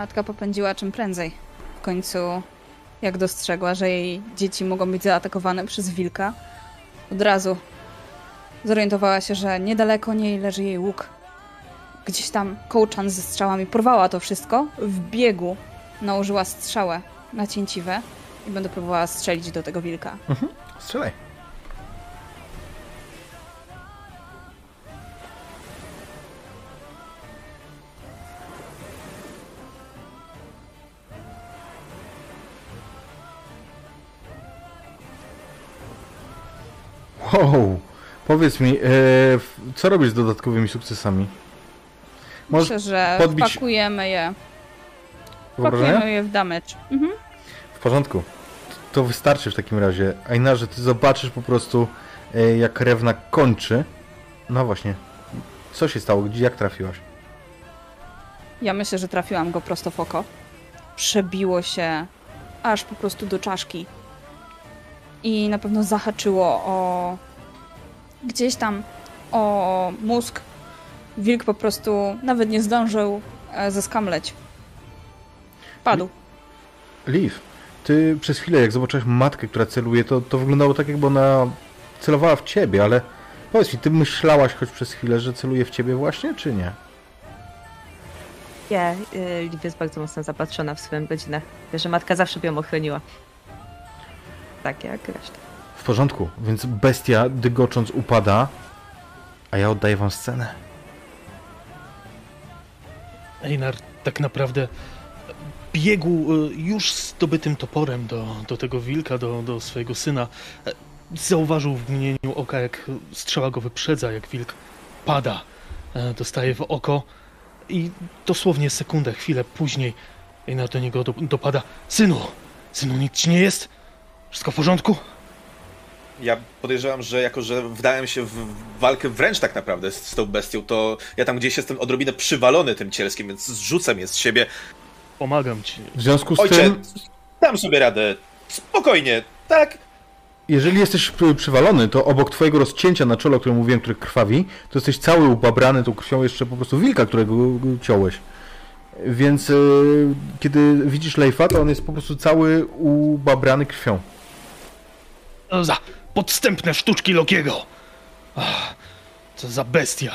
Matka popędziła czym prędzej. W końcu, jak dostrzegła, że jej dzieci mogą być zaatakowane przez wilka, od razu zorientowała się, że niedaleko niej leży jej łuk. Gdzieś tam kołczan ze strzałami porwała to wszystko. W biegu nałożyła strzałę na cięciwę i będę próbowała strzelić do tego wilka. Strzelaj. Wow, powiedz mi, e, co robisz z dodatkowymi sukcesami? Możesz Myślę, że podbić- wpakujemy je. Wpakujemy je w damage. Mhm. W porządku. To wystarczy w takim razie. Ainarze, ty zobaczysz po prostu, e, jak Rewna kończy. No właśnie. Co się stało? Gdzie, jak trafiłaś? Ja myślę, że trafiłam go prosto w oko. Przebiło się aż po prostu do czaszki. I na pewno zahaczyło o gdzieś tam o mózg. Wilk po prostu nawet nie zdążył e, zeskamleć. Padł. Liv, ty przez chwilę, jak zobaczyłeś matkę, która celuje, to, to wyglądało tak, jakby ona celowała w ciebie, ale Powiedz mi, ty myślałaś choć przez chwilę, że celuje w ciebie właśnie, czy nie? Nie, y, Liv jest bardzo mocno zapatrzona w swoją godzinę. Wie, że matka zawsze by ją ochroniła. Tak jak reszta. W porządku, więc bestia dygocząc upada, a ja oddaję wam scenę. Einar tak naprawdę biegł y, już zdobytym toporem do, do tego wilka, do, do swojego syna. E, Zauważył w mgnieniu oka, jak strzała go wyprzedza, jak wilk pada, e, dostaje w oko i dosłownie sekundę, chwilę później Einar do niego do, dopada. Synu, synu, nic ci nie jest? Wszystko w porządku? Ja podejrzewam, że jako, że wdałem się w walkę wręcz tak naprawdę z, z tą bestią, to ja tam gdzieś jestem odrobinę przywalony tym cielskiem, więc zrzucam je z siebie. Pomagam ci. W związku z Ojcze, tym, dam sobie radę. Spokojnie, tak? jeżeli jesteś przy- przywalony, to obok twojego rozcięcia na czole, o którym mówiłem, które krwawi, to jesteś cały ubabrany tą krwią jeszcze po prostu wilka, którego ciąłeś. Więc y, kiedy widzisz Leifa, to on jest po prostu cały ubabrany krwią. Za podstępne sztuczki Lokiego. Ach, co za bestia.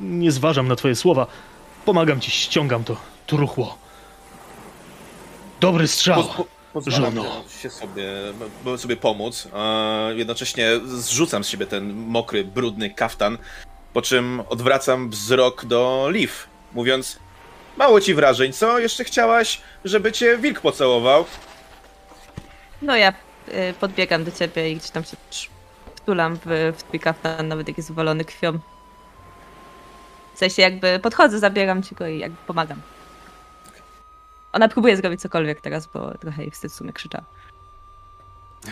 Nie zważam na twoje słowa. Pomagam ci, ściągam to truchło. Dobry strzał. Po- po- Żono. się sobie, sobie pomóc. a jednocześnie zrzucam z siebie ten mokry, brudny kaftan, po czym odwracam wzrok do Liv, mówiąc Mało ci wrażeń, co? Jeszcze chciałaś, żeby cię wilk pocałował? No ja podbiegam do ciebie i gdzieś tam się wtulam w, w twój kaftan, nawet jak jest uwalony krwią. W sensie jakby podchodzę, zabieram ci go i jakby pomagam. Ona próbuje zrobić cokolwiek teraz, bo trochę jej wstyd w sumie krzyczała.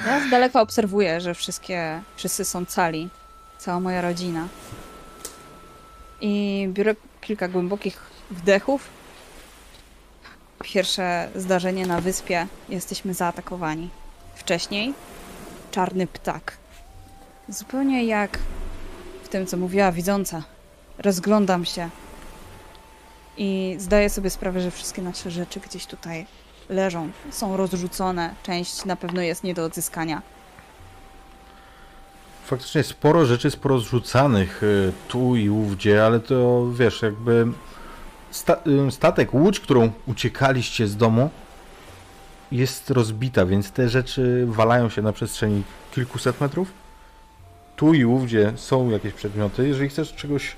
Ja z daleka obserwuję, że wszystkie, wszyscy są cali. Cała moja rodzina. I biorę kilka głębokich wdechów. Pierwsze zdarzenie na wyspie. Jesteśmy zaatakowani. Wcześniej czarny ptak. Zupełnie jak w tym, co mówiła widząca. Rozglądam się i zdaję sobie sprawę, że wszystkie nasze rzeczy gdzieś tutaj leżą, są rozrzucone. Część na pewno jest nie do odzyskania. Faktycznie sporo rzeczy jest porozrzucanych y, tu i ówdzie, ale to wiesz, jakby sta y, statek, łódź, którą uciekaliście z domu, jest rozbita, więc te rzeczy walają się na przestrzeni kilkuset metrów. Tu i ówdzie są jakieś przedmioty. Jeżeli chcesz czegoś,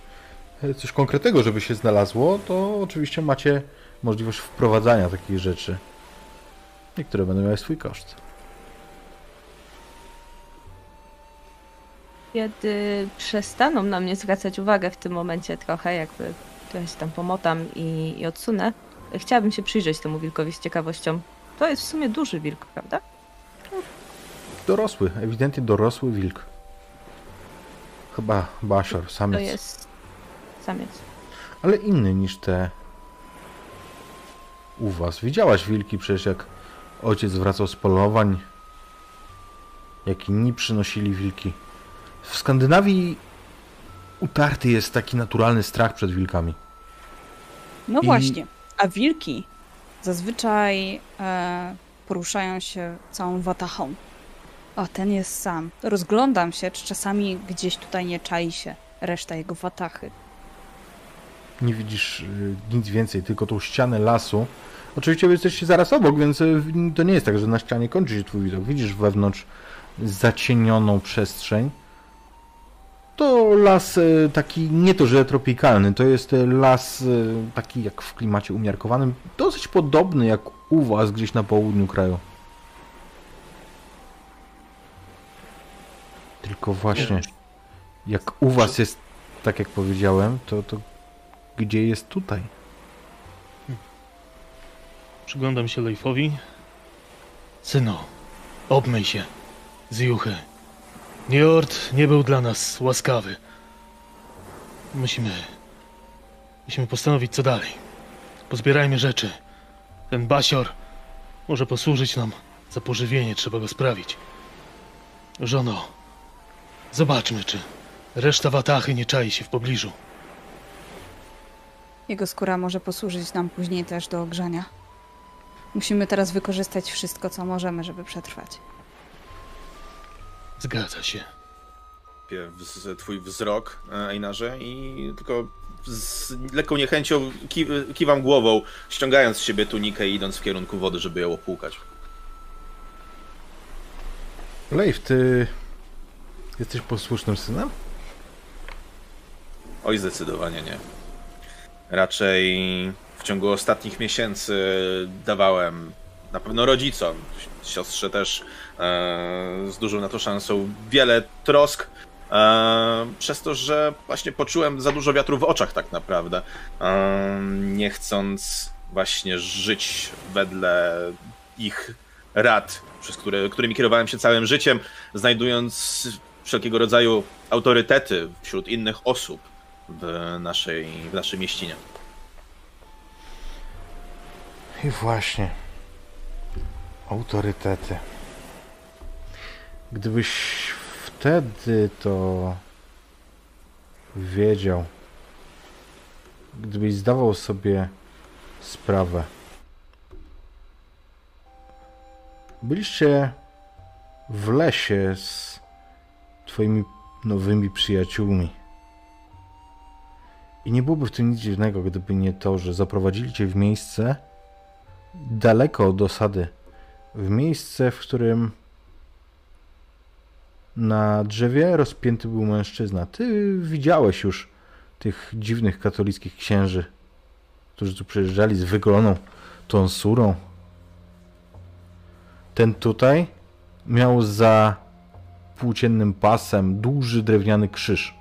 e, coś konkretnego, żeby się znalazło, to oczywiście macie możliwość wprowadzania takich rzeczy. Niektóre będą miały swój koszt. Kiedy przestaną na mnie zwracać uwagę w tym momencie trochę, jakby trochę się tam pomotam i, i odsunę, chciałabym się przyjrzeć temu wilkowi z ciekawością. To jest w sumie duży wilk, prawda? Dorosły, ewidentnie dorosły wilk. Chyba Bashar, To samiec. jest samiec. Ale inny niż te u was. Widziałaś wilki przecież jak ojciec wracał z polowań. Jak inni przynosili wilki. W Skandynawii utarty jest taki naturalny strach przed wilkami. No I- właśnie. A wilki zazwyczaj e, poruszają się całą watachą. O, ten jest sam. Rozglądam się, czy czasami gdzieś tutaj nie czai się reszta jego watachy. Nie widzisz y, nic więcej, tylko tą ścianę lasu. Oczywiście jesteście zaraz obok, więc y, to nie jest tak, że na ścianie kończy się twój widok. Widzisz wewnątrz zacienioną przestrzeń. To las y, taki nie to, że tropikalny, to jest y, las y, taki jak w klimacie umiarkowanym, dosyć podobny jak u was gdzieś na południu kraju. Tylko właśnie, jak u was jest tak jak powiedziałem, to, to gdzie jest tutaj? Przyglądam się Leifowi. Synu, obmyj się z juchy. Njord nie był dla nas łaskawy. Musimy... Musimy postanowić, co dalej. Pozbierajmy rzeczy. Ten basior może posłużyć nam za pożywienie, trzeba go sprawić. Żono, zobaczmy, czy reszta watachy nie czai się w pobliżu. Jego skóra może posłużyć nam później też do ogrzania. Musimy teraz wykorzystać wszystko, co możemy, żeby przetrwać. Zgadza się. twój wzrok, e, Einarze, i tylko z lekką niechęcią ki kiwam głową, ściągając z siebie tunikę i idąc w kierunku wody, żeby ją opłukać. Leif, ty jesteś posłusznym synem? Oj, zdecydowanie nie. Raczej w ciągu ostatnich miesięcy dawałem na pewno rodzicom, siostrze też e, z dużą na to szansą, wiele trosk. E, przez to, że właśnie poczułem za dużo wiatru w oczach, tak naprawdę. E, nie chcąc właśnie żyć wedle ich rad, przez które, którymi kierowałem się całym życiem, znajdując wszelkiego rodzaju autorytety wśród innych osób w naszej, w naszej mieścinie. I właśnie. Autorytety. Gdybyś wtedy to wiedział, gdybyś zdawał sobie sprawę. Byliście w lesie z twoimi nowymi przyjaciółmi. I nie byłoby w tym nic dziwnego, gdyby nie to, że zaprowadzili cię w miejsce daleko od osady. W miejsce, w którym na drzewie rozpięty był mężczyzna. Ty widziałeś już tych dziwnych katolickich księży, którzy tu przyjeżdżali z wygoloną tonsurą. Ten tutaj miał za płóciennym pasem duży drewniany krzyż.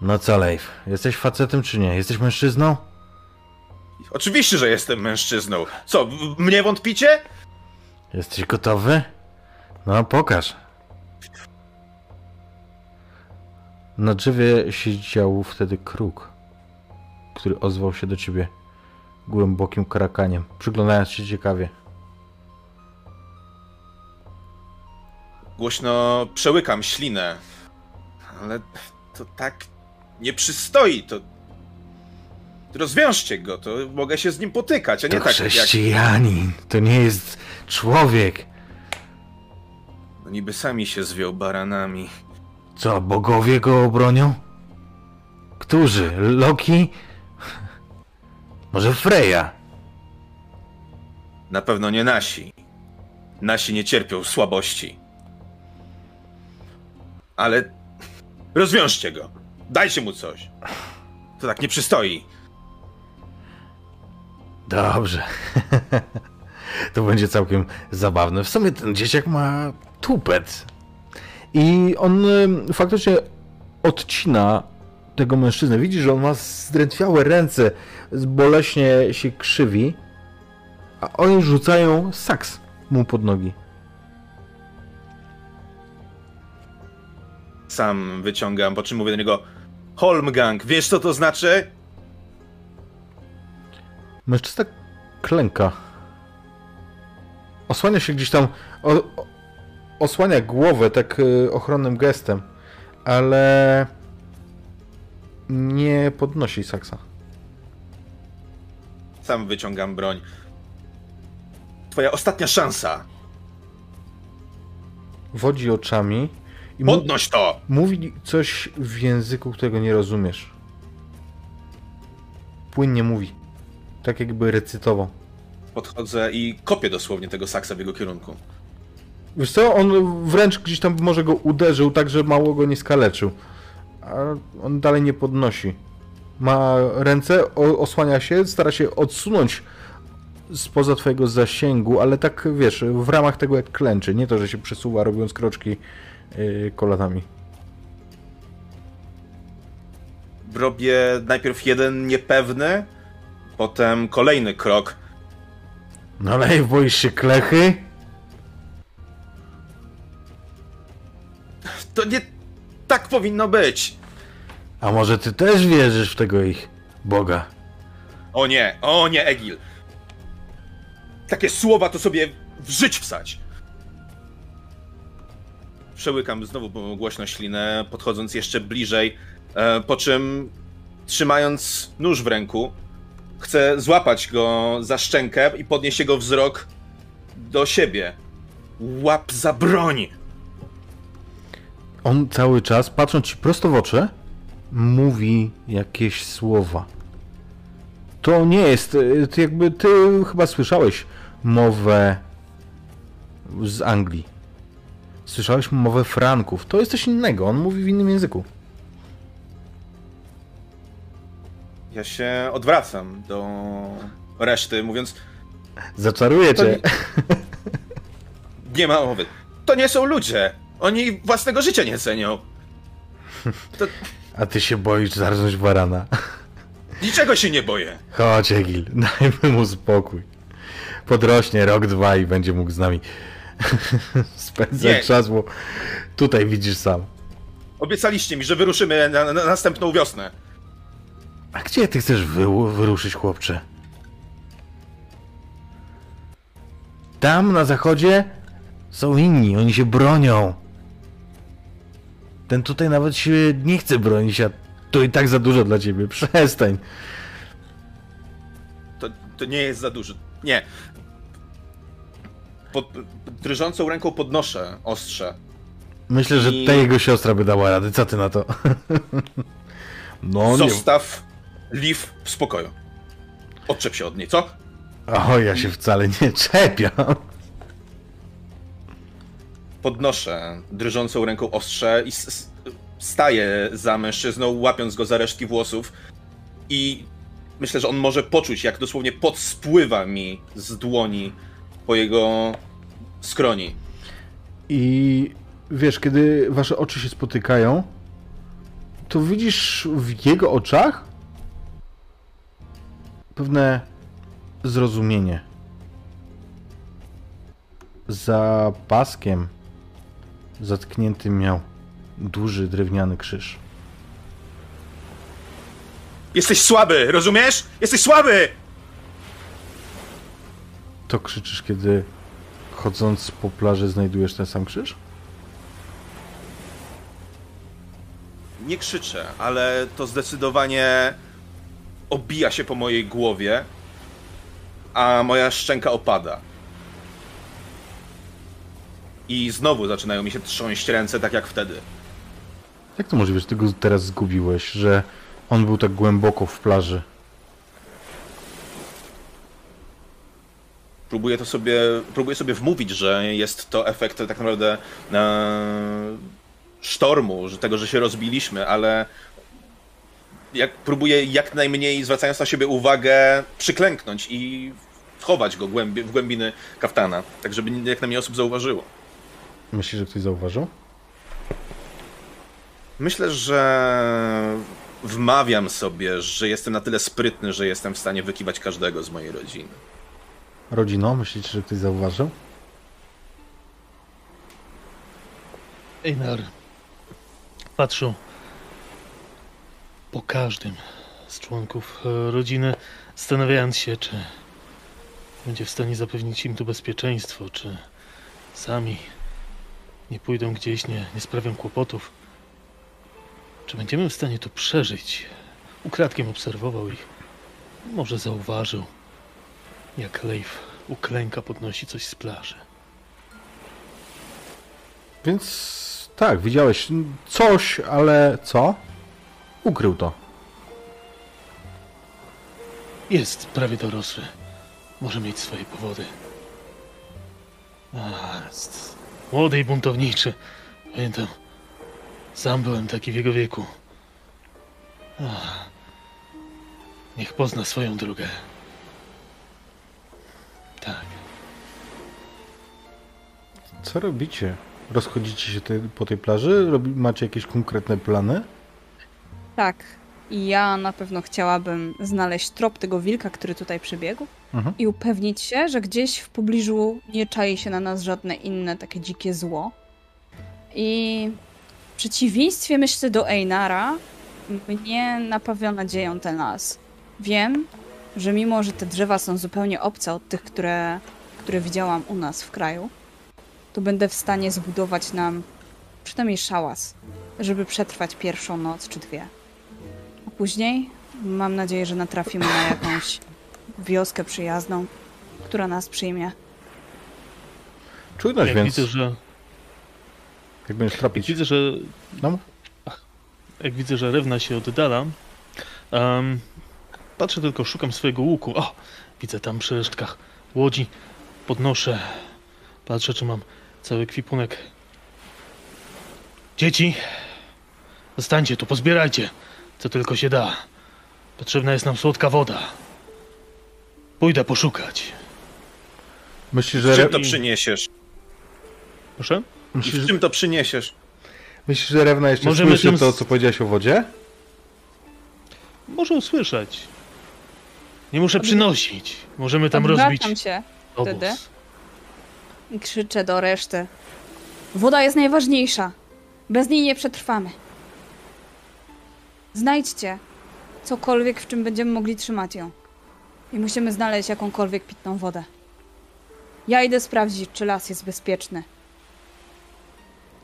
No co, Leif? Jesteś facetem czy nie? Jesteś mężczyzną? Oczywiście, że jestem mężczyzną. Co, mnie wątpicie? Jesteś gotowy? No, pokaż. Na drzewie siedział wtedy kruk, który ozwał się do ciebie głębokim karakaniem, przyglądając się ciekawie. Głośno przełykam ślinę. Ale to tak nie przystoi, to... Rozwiążcie go, to mogę się z nim potykać, a nie To tak jak... chrześcijanin, to nie jest człowiek. No niby sami się zwiął baranami. Co, bogowie go obronią? Którzy? Loki? Może Freya? Na pewno nie nasi. Nasi nie cierpią słabości. Ale rozwiążcie go. Dajcie mu coś. To tak nie przystoi. Dobrze. (laughs) to będzie całkiem zabawne. W sumie ten dzieciak ma tupet. I on faktycznie odcina tego mężczyznę. Widzi, że on ma zdrętwiałe ręce, boleśnie się krzywi, a oni rzucają saks mu pod nogi. Sam wyciągam, po czym mówię do niego Holmgang, wiesz co to znaczy? Mężczyzna klęka. Osłania się gdzieś tam. O, o, osłania głowę tak y, ochronnym gestem, ale nie podnosi saksa. Sam wyciągam broń. Twoja ostatnia szansa. Wodzi oczami i Podnoś to! mówi coś w języku, którego nie rozumiesz. Płynnie mówi. Tak jakby recytował. Podchodzę i kopię dosłownie tego saksa w jego kierunku. Wiesz co, on wręcz gdzieś tam może go uderzył, tak że mało go nie skaleczył. A on dalej nie podnosi. Ma ręce, osłania się, stara się odsunąć spoza twojego zasięgu, ale tak wiesz, w ramach tego jak klęczy. Nie to, że się przesuwa robiąc kroczki yy, kolanami. Robię najpierw jeden niepewny, potem kolejny krok. No boisz się klechy? To nie tak powinno być. A może ty też wierzysz w tego ich Boga? O nie, o nie, Egil. Takie słowa to sobie w żyć wsać. Przełykam znowu głośno ślinę, podchodząc jeszcze bliżej, e, po czym trzymając nóż w ręku, chcę złapać go za szczękę i podnieść jego wzrok do siebie. Łap za broń! On cały czas, patrząc ci prosto w oczy, mówi jakieś słowa. To nie jest, y, ty jakby ty chyba słyszałeś mowę z Anglii. Słyszałeś mowę Franków. To jest coś innego, on mówi w innym języku. Ja się odwracam do reszty, mówiąc, Zaczaruję cię. nie (laughs) ma mowy. To nie są ludzie! Oni własnego życia nie cenią. To A ty się boisz zarznąć barana. niczego się nie boję. Chodź, Egil, (laughs) dajmy mu spokój. Podrośnie rok, dwa i będzie mógł z nami (laughs) spędzać Nie. czas, bo tutaj widzisz sam. Obiecaliście mi, że wyruszymy na, na następną wiosnę. A gdzie ty chcesz wy, wyruszyć, chłopcze? Tam na zachodzie są inni, oni się bronią. Ten tutaj nawet się nie chce bronić, a to i tak za dużo dla ciebie. Przestań. To, to nie jest za dużo. Nie. Pod, drżącą ręką podnoszę ostrze. Myślę, że I- ta jego siostra by dała rady. Co ty na to? (laughs) No nie. Zostaw Liv w spokoju. Odczep się od niej, co? O, ja się wcale nie czepiam. Podnoszę drżącą ręką ostrze i staję za mężczyzną, łapiąc go za resztki włosów. I myślę, że on może poczuć, jak dosłownie pot spływa mi z dłoni po jego skroni. I wiesz, kiedy wasze oczy się spotykają, to widzisz w jego oczach pewne zrozumienie. Za paskiem zatkniętym miał duży drewniany krzyż. Jesteś słaby, rozumiesz? Jesteś słaby! To krzyczysz, kiedy chodząc po plaży znajdujesz ten sam krzyż? Nie krzyczę, ale to zdecydowanie obija się po mojej głowie, a moja szczęka opada. I znowu zaczynają mi się trząść ręce, tak jak wtedy. Jak to możliwe, że ty go teraz zgubiłeś, że on był tak głęboko w plaży? Próbuję to sobie, próbuję sobie wmówić, że jest to efekt tak naprawdę e, sztormu, że tego, że się rozbiliśmy, ale jak próbuję jak najmniej, zwracając na siebie uwagę, przyklęknąć i wchować go głębi, w głębiny kaftana, tak żeby jak najmniej osób zauważyło. Myślisz, że ktoś zauważył? Myślę, że wmawiam sobie, że jestem na tyle sprytny, że jestem w stanie wykiwać każdego z mojej rodziny. Rodzino, myślicie, że ktoś zauważył? Einar patrzył po każdym z członków e, rodziny, zastanawiając się, czy będzie w stanie zapewnić im tu bezpieczeństwo, czy sami nie pójdą gdzieś, nie, nie sprawią kłopotów. Czy będziemy w stanie tu przeżyć? Ukradkiem obserwował ich. Może zauważył, jak Leif uklęka, podnosi coś z plaży. Więc tak, widziałeś coś, ale co? Ukrył to. Jest prawie dorosły. Może mieć swoje powody. A, jest młody i buntowniczy. Pamiętam. Sam byłem taki w jego wieku. Ach, niech pozna swoją drogę. Tak. Co robicie? Rozchodzicie się te, po tej plaży? Robi, macie jakieś konkretne plany? Tak. I ja na pewno chciałabym znaleźć trop tego wilka, który tutaj przybiegł Mhm. i upewnić się, że gdzieś w pobliżu nie czai się na nas żadne inne takie dzikie zło. I w przeciwieństwie myślę do Einara, mnie napawia nadzieją ten las. Wiem, że mimo, że te drzewa są zupełnie obce od tych, które, które widziałam u nas w kraju, to będę w stanie zbudować nam przynajmniej szałas, żeby przetrwać pierwszą noc czy dwie. Później mam nadzieję, że natrafimy na jakąś wioskę przyjazną, która nas przyjmie. Czujność, Jak więc widzę, że, jak będziesz jak trapić. widzę, że No, jak widzę, że Rewna się oddala, em, patrzę tylko, szukam swojego łuku. O, widzę tam przy resztkach łodzi. Podnoszę, patrzę, czy mam cały ekwipunek. Dzieci, zostańcie tu, pozbierajcie, co tylko się da. Potrzebna jest nam słodka woda. Pójdę poszukać. myślisz, że, Czym re... to przyniesiesz? Proszę? I myślisz, w czym to przyniesiesz? myślisz, że Rewna jeszcze Możemy słyszy tym to, co powiedziałeś o wodzie? Może usłyszeć. Nie muszę przynosić. Możemy tam rozbić się obóz. wtedy. i krzyczę do reszty. Woda jest najważniejsza. Bez niej nie przetrwamy. Znajdźcie cokolwiek, w czym będziemy mogli trzymać ją. I musimy znaleźć jakąkolwiek pitną wodę. Ja idę sprawdzić, czy las jest bezpieczny.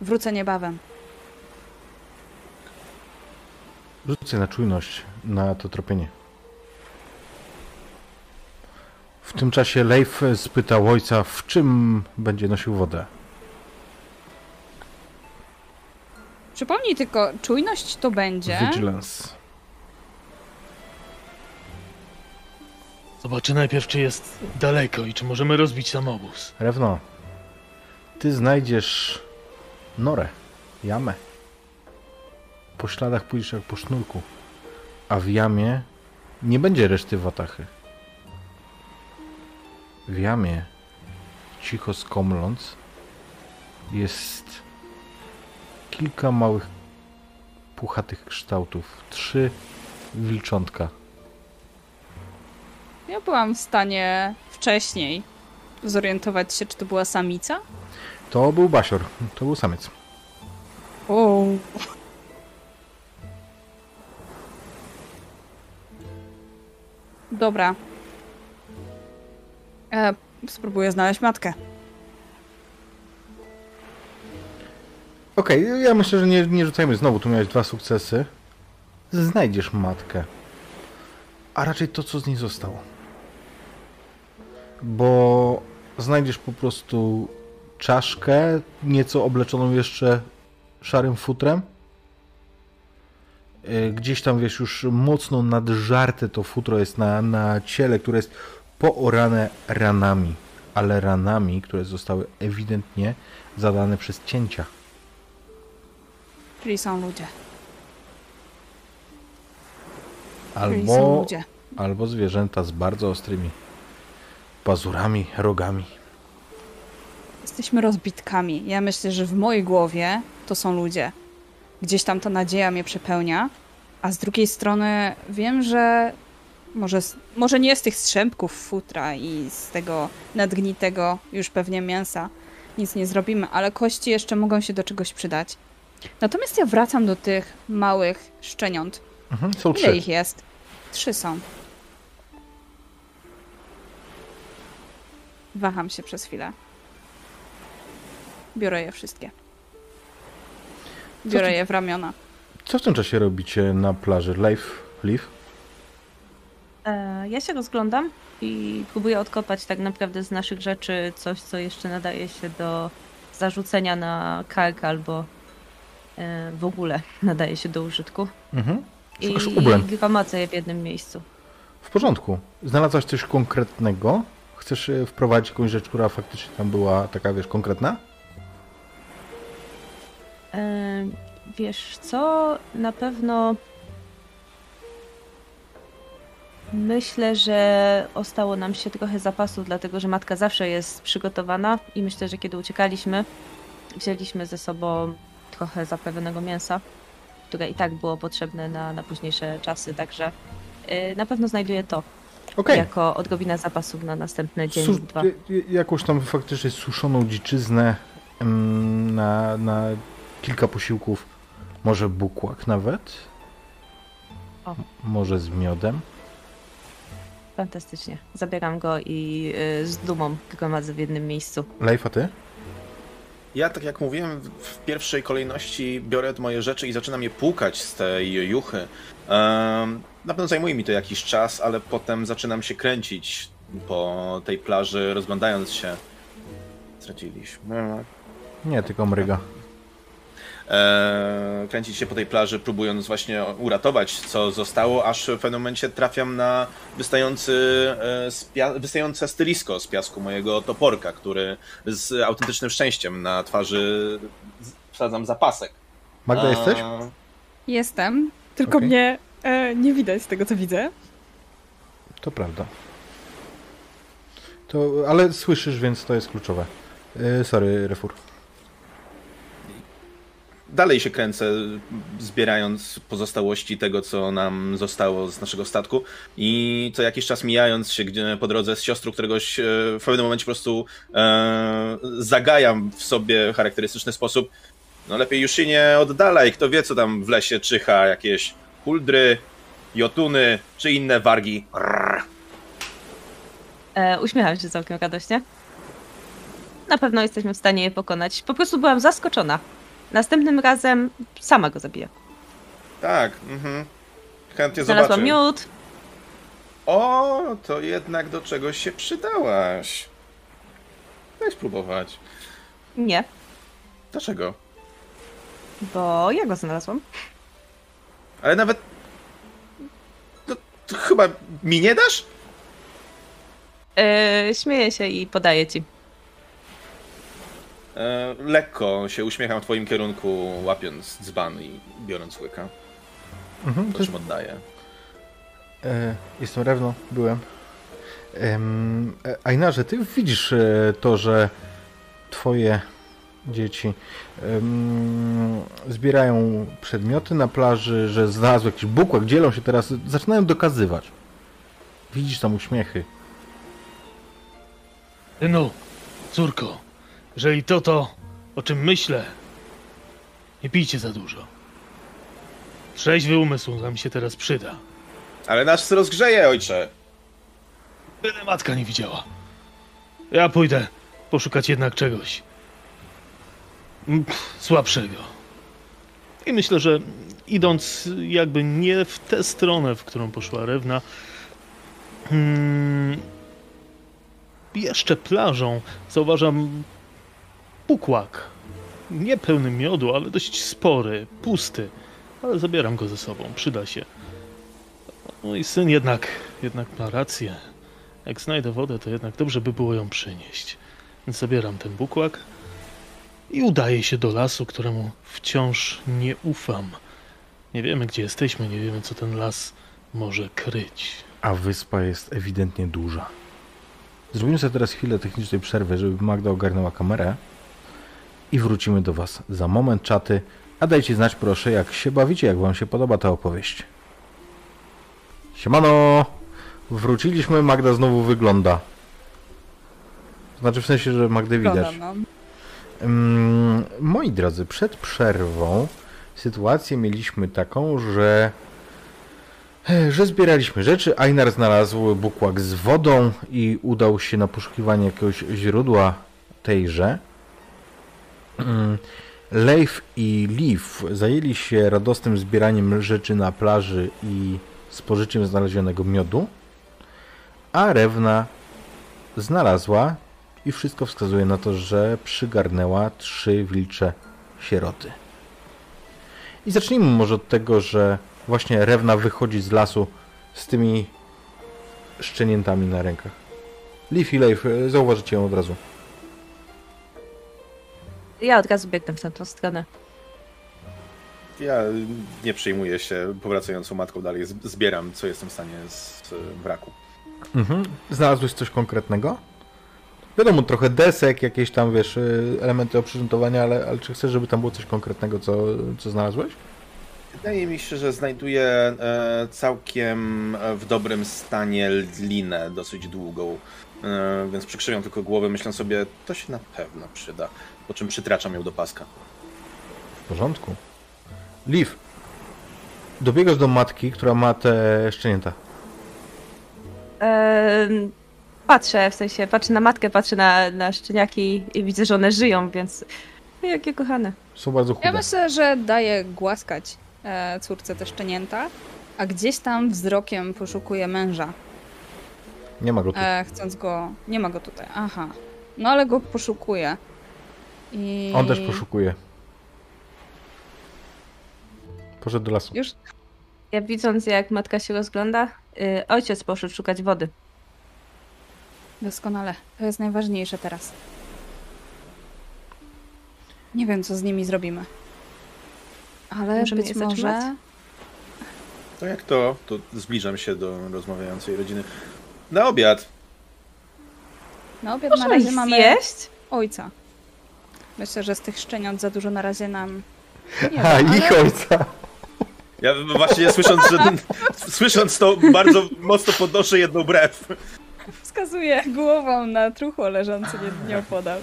Wrócę niebawem. Rzucę na czujność, na to tropienie. W tym czasie Leif spytał ojca, w czym będzie nosił wodę. Przypomnij tylko, czujność to będzie. Vigilance. Zobaczę najpierw, czy jest daleko i czy możemy rozbić sam obóz. Rewno, ty znajdziesz norę, jamę. Po śladach pójdziesz jak po sznurku, a w jamie nie będzie reszty watachy. W jamie, cicho skomląc, jest kilka małych, puchatych kształtów. Trzy wilczątka. Ja byłam w stanie wcześniej zorientować się, czy to była samica. To był basior, to był samiec. O. Dobra. E, spróbuję znaleźć matkę. Okej, ja myślę, że nie, nie rzucajmy znowu. Tu miałeś dwa sukcesy. Znajdziesz matkę. A raczej to, co z niej zostało. Bo znajdziesz po prostu czaszkę, nieco obleczoną jeszcze szarym futrem. Y, Gdzieś tam, wiesz, już mocno nadżarte to futro jest na, na ciele, które jest poorane ranami. Ale ranami, które zostały ewidentnie zadane przez cięcia. Czyli są ludzie. Czyli są Albo, ludzie. albo zwierzęta z bardzo ostrymi pazurami, rogami. Jesteśmy rozbitkami. Ja myślę, że w mojej głowie to są ludzie. Gdzieś tam ta nadzieja mnie przepełnia, a z drugiej strony wiem, że może, z- może nie z tych strzępków futra i z tego nadgnitego już pewnie mięsa nic nie zrobimy, ale kości jeszcze mogą się do czegoś przydać. Natomiast ja wracam do tych małych szczeniąt. Mhm, są Ile trzy. ich jest? Trzy są. Waham się przez chwilę. Biorę je wszystkie. Biorę ty- je w ramiona. Co w tym czasie robicie na plaży? Live? Live? Ja się rozglądam i próbuję odkopać tak naprawdę z naszych rzeczy coś, co jeszcze nadaje się do zarzucenia na kark albo w ogóle nadaje się do użytku. Mhm. I gromadzę je w jednym miejscu. W porządku. Znalazłaś coś konkretnego? Chcesz e, wprowadzić jakąś rzecz, która faktycznie tam była taka, wiesz, konkretna? E, Wiesz co, na pewno myślę, że ostało nam się trochę zapasów, dlatego że matka zawsze jest przygotowana i myślę, że kiedy uciekaliśmy, wzięliśmy ze sobą trochę zaprawionego mięsa, które i tak było potrzebne na, na późniejsze czasy, także e, na pewno znajduję to Okej. jako odrobinę zapasów na następny dzień Su- dwa. j- j- jakąś tam faktycznie suszoną dziczyznę mm, na, na kilka posiłków. Może bukłak nawet? O. Może z miodem? Fantastycznie. Zabieram go i y, z dumą gromadzę w jednym miejscu. Live, a ty? Ja, tak jak mówiłem, w- pierwszej kolejności biorę moje rzeczy i zaczynam je płukać z tej juchy. Na pewno zajmuje mi to jakiś czas, ale potem zaczynam się kręcić po tej plaży, rozglądając się. Straciliśmy. Nie, tylko mryga. Eee, kręcić się po tej plaży, próbując właśnie uratować, co zostało, aż w pewnym momencie trafiam na wystający, e, wystające stylisko z piasku mojego toporka, który z autentycznym szczęściem na twarzy wsadzam zapasek. Magda, jesteś? Jestem, tylko Okej. mnie e, nie widać z tego, co widzę. To prawda. To, ale słyszysz, więc to jest kluczowe. Yy, sorry, Refur. Dalej się kręcę, zbierając pozostałości tego, co nam zostało z naszego statku. I co jakiś czas mijając się gdzie, po drodze z siostrą któregoś e, w pewnym momencie po prostu e, zagajam w sobie charakterystyczny sposób. No lepiej już się nie oddalaj, kto wie, co tam w lesie czyha, jakieś huldry, jotuny czy inne wargi. Rrr. E, uśmiecham się całkiem radośnie. Na pewno jesteśmy w stanie je pokonać. Po prostu byłam zaskoczona. Następnym razem sama go zabiję. Tak, mhm. Chętnie Znalazłam zobaczę. miód. O, to jednak do czegoś się przydałaś. Daj spróbować. Nie, Dlaczego? bo ja go znalazłam. Ale nawet. No, to chyba mi nie dasz? E, śmieję się i podaję ci. E, lekko się uśmiecham w twoim kierunku, łapiąc dzban i biorąc łyka. Mhm, to, czym oddaję. e, jestem Rewno, byłem. Em, e, Ainarze, ty widzisz e, to, że twoje dzieci zbierają przedmioty na plaży, że znalazły jakiś bukłak, dzielą się teraz, zaczynają dokazywać. Widzisz tam uśmiechy. No, córko, jeżeli to to, o czym myślę, nie pijcie za dużo. Trzeźwy umysł nam się teraz przyda. Ale nasz rozgrzeje, ojcze! Byle matka nie widziała. Ja pójdę poszukać jednak czegoś mm, słabszego. I myślę, że idąc jakby nie w tę stronę, w którą poszła Rewna, mm, jeszcze plażą zauważam pukłak. Nie pełny miodu, ale dość spory, pusty. Ale zabieram go ze sobą, przyda się. Mój syn jednak, jednak ma rację. Jak znajdę wodę, to jednak dobrze by było ją przynieść. Więc zabieram ten bukłak i udaję się do lasu, któremu wciąż nie ufam. Nie wiemy, gdzie jesteśmy, nie wiemy, co ten las może kryć. A wyspa jest ewidentnie duża. Zrobimy sobie teraz chwilę technicznej przerwy, żeby Magda ogarnęła kamerę. I wrócimy do Was za moment, czaty. A dajcie znać proszę, jak się bawicie, jak Wam się podoba ta opowieść. Siemano! Wróciliśmy, Magda znowu wygląda. Znaczy w sensie, że Magdę widać. Mm, moi drodzy, przed przerwą sytuację mieliśmy taką, że e, że zbieraliśmy rzeczy. Einar znalazł bukłak z wodą i udał się na poszukiwanie jakiegoś źródła tejże. Mm, Leif i Liv zajęli się radosnym zbieraniem rzeczy na plaży i spożyciem znalezionego miodu, a Rewna znalazła i wszystko wskazuje na to, że przygarnęła trzy wilcze sieroty. I zacznijmy może od tego, że właśnie Rewna wychodzi z lasu z tymi szczeniętami na rękach. Leaf i Leif, e, zauważycie ją od razu. Ja od razu biegnę w tamtą stronę. Ja nie przejmuję się powracającą matką dalej. Zbieram, co jestem w stanie z wraku. Mhm. Znalazłeś coś konkretnego? Wiadomo, trochę desek, jakieś tam, wiesz, y, elementy oprzyrządowania, ale, ale czy chcesz, żeby tam było coś konkretnego, co, co znalazłeś? Wydaje mi się, że znajduję e, całkiem w dobrym stanie linę, dosyć długą. E, więc przykrzywiam tylko głowę, myślę sobie, to się na pewno przyda. Po czym przytraczam ją do paska. W porządku. Liv, dobiegasz do matki, która ma te szczenięta. Em, patrzę, w sensie patrzę na matkę, patrzę na, na szczeniaki i widzę, że one żyją, więc jakie kochane. Są bardzo chude. Ja myślę, że daję głaskać e, córce te szczenięta, a gdzieś tam wzrokiem poszukuję męża, Nie ma go tu. e, chcąc go... Nie ma go tutaj, aha. No ale go poszukuje. I... On też poszukuje. Poszedł do lasu. Już Ja widząc, jak matka się rozgląda, y, ojciec poszedł szukać wody. doskonale. To jest najważniejsze teraz. Nie wiem, co z nimi zrobimy. Ale Możemy być może... zatrzymać? To jak to? To zbliżam się do rozmawiającej rodziny. Na obiad. Na obiad na Możemy razie ich mamy zjeść? ojca. Myślę, że z tych szczeniąt za dużo na razie nam nie (laughs) A, da, ich ale ojca. Ja właśnie słysząc, że (laughs) słysząc to bardzo mocno podnoszę jedną brew. wskazuję głową na truchło leżące nie- nieopodal.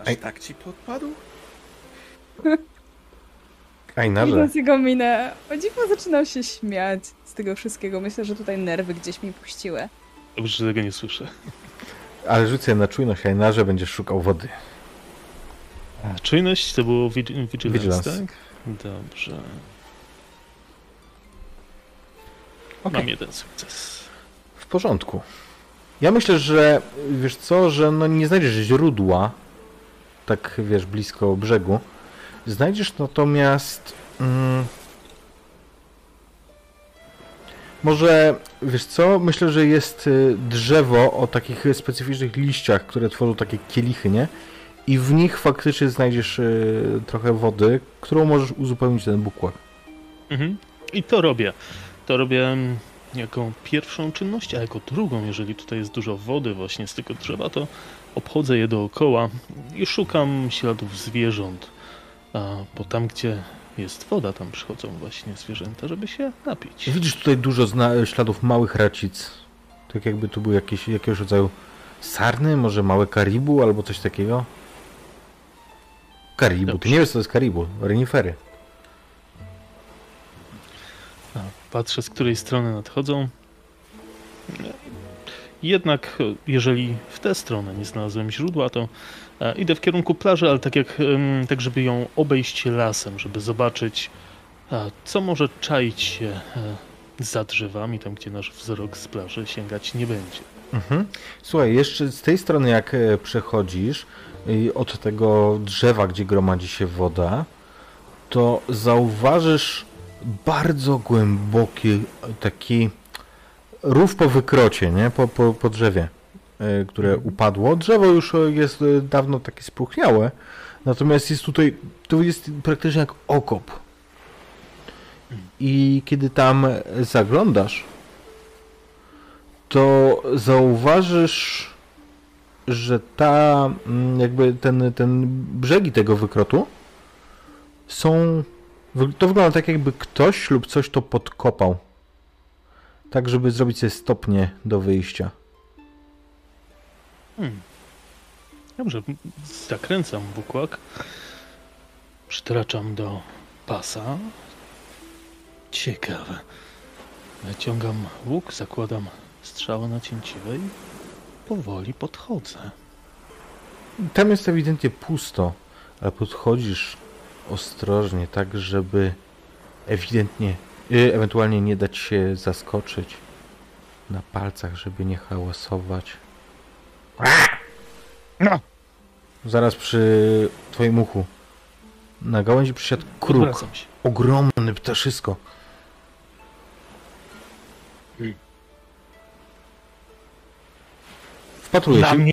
Aż Ej. tak ci podpadł? (laughs) Ajnarze. Widząc jego minę, o dziwo zaczynał się śmiać z tego wszystkiego. Myślę, że tutaj nerwy gdzieś mi puściły. Dobrze, że tego nie słyszę. Ale rzucę na czujność, Ajnarze będziesz szukał wody. A, czujność to było vig- vigilance, Vigilance. tak? Dobrze. Okej. Mam jeden sukces. W porządku. Ja myślę, że wiesz co, że no nie znajdziesz źródła tak wiesz blisko brzegu. Znajdziesz natomiast mm, może wiesz co, myślę, że jest y, drzewo o takich specyficznych liściach, które tworzą takie kielichy, nie? I w nich faktycznie znajdziesz y, trochę wody, którą możesz uzupełnić ten bukłak. Mhm. I to robię. To robię mm, jako pierwszą czynność, a jako drugą, jeżeli tutaj jest dużo wody właśnie z tego drzewa, to obchodzę je dookoła i szukam śladów zwierząt. A, bo tam, gdzie jest woda, tam przychodzą właśnie zwierzęta, żeby się napić. Widzisz tutaj dużo śladów małych racic. Tak jakby tu były jakieś, jakiegoś rodzaju sarny, może małe karibu albo coś takiego. Karibu, ty Dobrze. nie wiesz co to jest karibu, renifery. A, patrzę, z której strony nadchodzą. Jednak, e, jeżeli w tę stronę nie znalazłem źródła, to idę w kierunku plaży, ale tak jak, tak żeby ją obejść lasem, żeby zobaczyć, e, co może czaić się e, za drzewami, tam gdzie nasz wzrok z plaży sięgać nie będzie. Mhm. Słuchaj, jeszcze z tej strony jak e, przechodzisz od tego drzewa, gdzie gromadzi się woda, to zauważysz bardzo głęboki e, taki rów po wykrocie, nie? Po, po, po drzewie, e, które upadło. Drzewo już e, jest e, dawno takie spróchniałe, natomiast jest tutaj, to jest praktycznie jak okop. I kiedy tam e, zaglądasz, to zauważysz, że ta, mm, jakby ten, ten brzegi tego wykrotu są, to wygląda tak jakby ktoś lub coś to podkopał. Tak, żeby zrobić sobie stopnie do wyjścia. Hmm. Dobrze, zakręcam bukłak. Przytraczam do pasa. Ciekawe. Naciągam łuk, zakładam strzałę nacięciwe i powoli podchodzę. Tam jest ewidentnie pusto, ale podchodzisz ostrożnie, tak żeby ewidentnie, y, ewentualnie nie dać się zaskoczyć na palcach, żeby nie hałasować. No, Zaraz przy twoim uchu na gałęzi przysiadł kruk. Ogromny ptaszysko. Wpatruje Na się, mnie,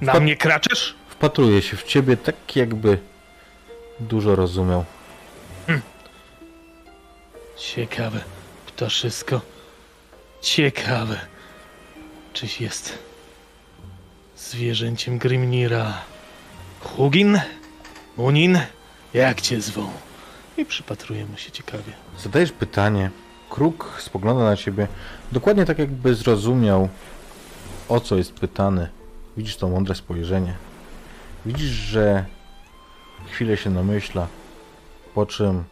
na mnie kraczesz? wpatruje się w ciebie tak jakby dużo rozumiał. Ciekawe, ptaszysko. Ciekawe. Czyś jest zwierzęciem Grimnira. Hugin? Munin? Jak cię zwą? I przypatruje mu się ciekawie. Zadajesz pytanie. Kruk spogląda na ciebie dokładnie tak, jakby zrozumiał, o co jest pytane. Widzisz to mądre spojrzenie. Widzisz, że chwilę się namyśla, po czym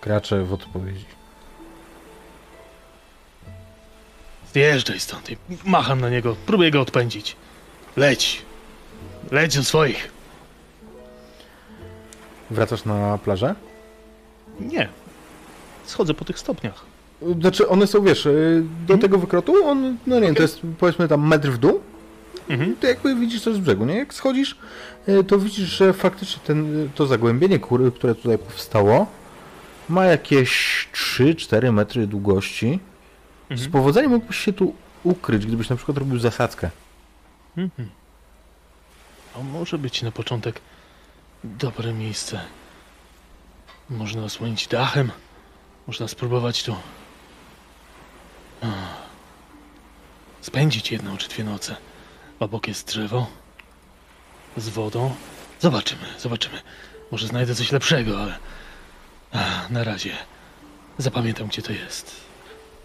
kracze w odpowiedzi. Zjeżdżaj stąd i macham na niego. Próbuję go odpędzić. Leć. Leć do swoich. Wracasz na plażę? Nie. Schodzę po tych stopniach. Znaczy one są, wiesz, y, do tego wykrotu, on, no nie wiem, to jest powiedzmy tam metr w dół. Mhm. Ty jakby widzisz to z brzegu, nie? Jak schodzisz, y, to widzisz, że faktycznie ten, y, to zagłębienie które tutaj powstało, ma jakieś 3-4 metry długości. Z Mhm. powodzeniem mógłbyś się tu ukryć, gdybyś na przykład robił zasadzkę. Mhm. To może być na początek dobre miejsce. Można osłonić dachem. Można spróbować tu spędzić jedną czy dwie noce. Obok jest drzewo z wodą. Zobaczymy, zobaczymy. Może znajdę coś lepszego, ale na razie zapamiętam, gdzie to jest.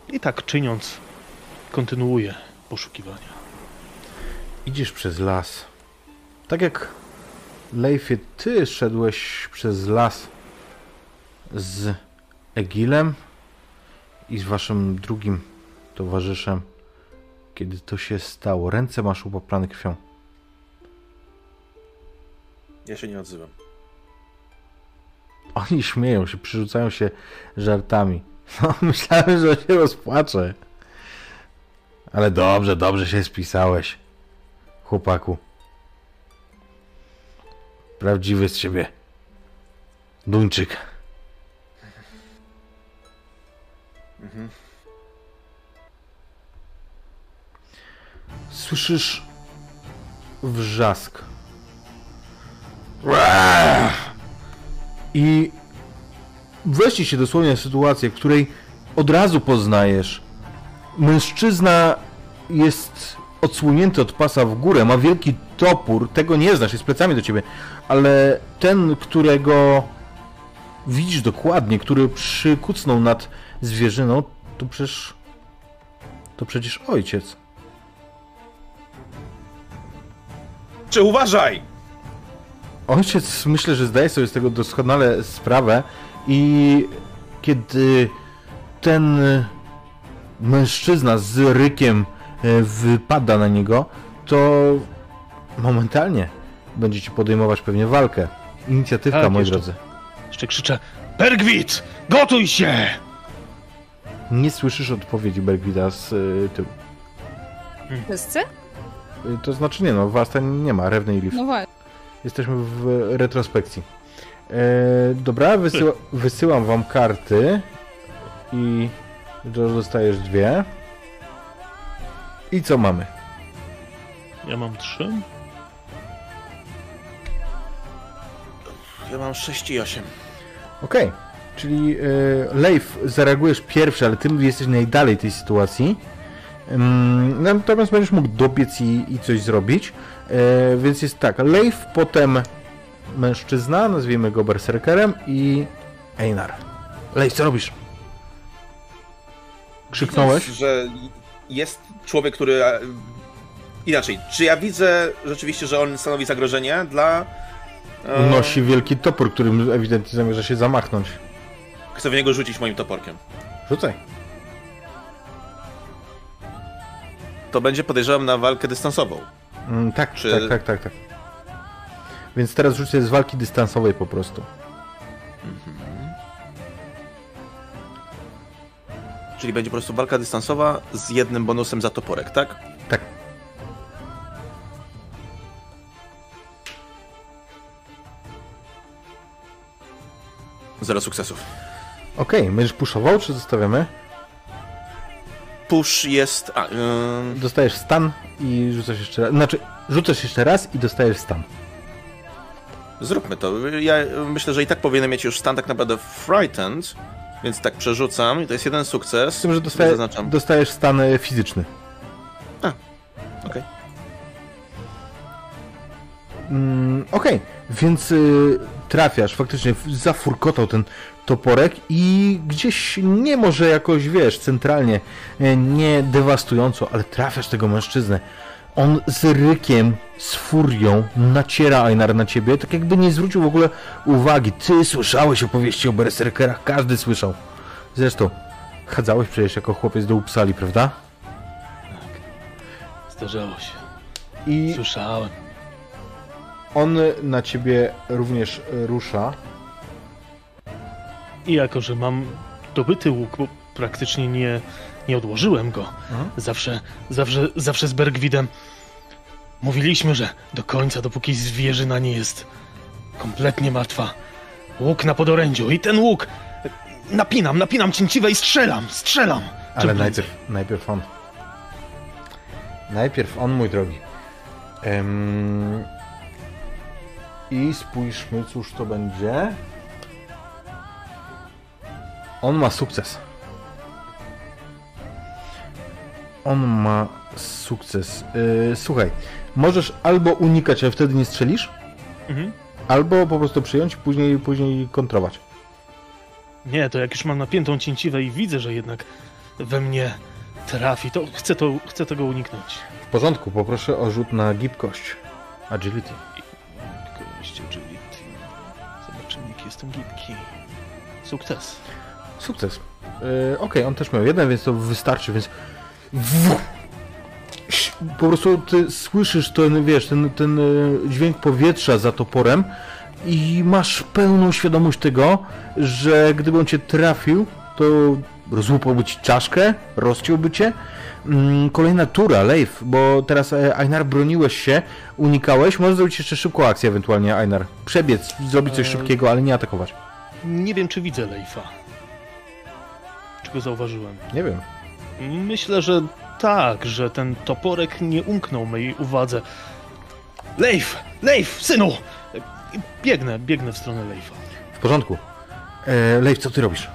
I tak czyniąc, kontynuuję poszukiwania. Idziesz przez las. Tak jak Leifie, ty szedłeś przez las z Egilem i z waszym drugim towarzyszem, kiedy to się stało. Ręce masz upaplane krwią. Ja się nie odzywam. Oni śmieją się, przyrzucają się żartami. No, (laughs) myślałem, że się rozpłaczę. Ale dobrze, dobrze się spisałeś, chłopaku. Prawdziwy z ciebie. Duńczyk. Mhm. Słyszysz wrzask. I weźcie się dosłownie w sytuację, w której od razu poznajesz. Mężczyzna jest odsłonięty od pasa w górę, ma wielki topór, tego nie znasz, jest plecami do ciebie, ale ten, którego widzisz dokładnie, który przykucnął nad zwierzyną, to przecież to przecież ojciec. Czy uważaj! Ojciec myślę, że zdaje sobie z tego doskonale sprawę i kiedy ten mężczyzna z rykiem e, wypada na niego, to momentalnie będziecie podejmować pewnie walkę. Inicjatywka, Tak, moi jeszcze. drodzy. Jeszcze krzyczę: Bergwit! Gotuj się! Nie słyszysz odpowiedzi Bergwida z y, tyłu. Wszyscy? To znaczy nie no, was tam nie ma, Rewny i Leaf. No właśnie. Jesteśmy w retrospekcji. E, dobra, wysyła, wysyłam wam karty i George dostajesz dwie. I co mamy? Ja mam trzy. Ja mam 6 i 8. Okej, czyli e, Leif zareagujesz pierwszy, ale ty jesteś najdalej tej sytuacji. Ym, Natomiast będziesz mógł dobiec i, i coś zrobić. E, więc jest tak, Leif, potem mężczyzna, nazwijmy go berserkerem i Einar. Leif, co robisz? Krzyknąłeś? Widząc, że jest człowiek, który. e, Inaczej, czy ja widzę rzeczywiście, że on stanowi zagrożenie dla. e, Nosi wielki topór, którym ewidentnie zamierza się zamachnąć. Chcę w niego rzucić moim toporkiem. Rzucaj. To będzie podejrzewam na walkę dystansową. Mm, tak, Czy- tak, tak, tak, tak. Więc teraz rzucę z walki dystansowej po prostu. Czyli będzie po prostu walka dystansowa z jednym bonusem za toporek, tak? Tak. Zero sukcesów. Okej, będziesz puszował, czy zostawiamy? Push jest. A, yy, Dostajesz stan i rzucasz jeszcze raz. Znaczy, rzucasz jeszcze raz i dostajesz stan. Zróbmy to. Ja myślę, że i tak powinienem mieć już stan tak naprawdę frightened, więc tak przerzucam i to jest jeden sukces. Z tym, że dostaje, dostajesz stan e, fizyczny. Okej. Mm, Okej, więc y, trafiasz, faktycznie zafurkotał ten toporek i gdzieś nie może jakoś, wiesz, centralnie, e, nie dewastująco, ale trafiasz tego mężczyznę. On z rykiem, z furią naciera Einar na ciebie, tak jakby nie zwrócił w ogóle uwagi. Ty słyszałeś opowieści o berserkerach, każdy słyszał. Zresztą, chadzałeś przecież jako chłopiec do Upsali, prawda? Zdarzało się. I Słyszałem. on na ciebie również rusza. I jako, że mam dobyty łuk, bo praktycznie nie, nie odłożyłem go. Zawsze, zawsze, zawsze z Bergwidem mówiliśmy, że do końca, dopóki zwierzyna nie jest kompletnie martwa. Łuk na podorędziu i ten łuk napinam, napinam cięciwe i strzelam, strzelam. Ale najpierw, najpierw on. Najpierw on, mój drogi. Em, I spójrzmy, cóż to będzie. On ma sukces. On ma sukces. Yy, słuchaj, możesz albo unikać, ale wtedy nie strzelisz, Mhm. albo po prostu przyjąć, później, później kontrować. Nie, to jak już mam napiętą cięciwę i widzę, że jednak we mnie trafi, to chcę, to, chcę tego uniknąć. W porządku, poproszę o rzut na gibkość. Agility. Kość, agility. Zobaczymy, jaki jestem gibki. Sukces. Sukces. Yy, Okej, on też miał jeden, więc to wystarczy, więc. Po prostu ty słyszysz ten, wiesz, ten, ten y, dźwięk powietrza za toporem i masz pełną świadomość tego, że gdyby on cię trafił, to rozłupałby ci czaszkę, rozciąłby cię. Mm, Kolejna tura, Leif, bo teraz e, Einar broniłeś się, unikałeś. Możesz zrobić jeszcze szybką akcję ewentualnie, Einar. Przebiec, zrobić coś Eee. szybkiego, ale nie atakować. Nie wiem, czy widzę Leifa. Czy go zauważyłem? Nie wiem. Myślę, że tak, że ten toporek nie umknął mojej uwadze. Leif! Leif, synu! Biegnę, biegnę w stronę Leifa. W porządku. E, Leif, co ty robisz?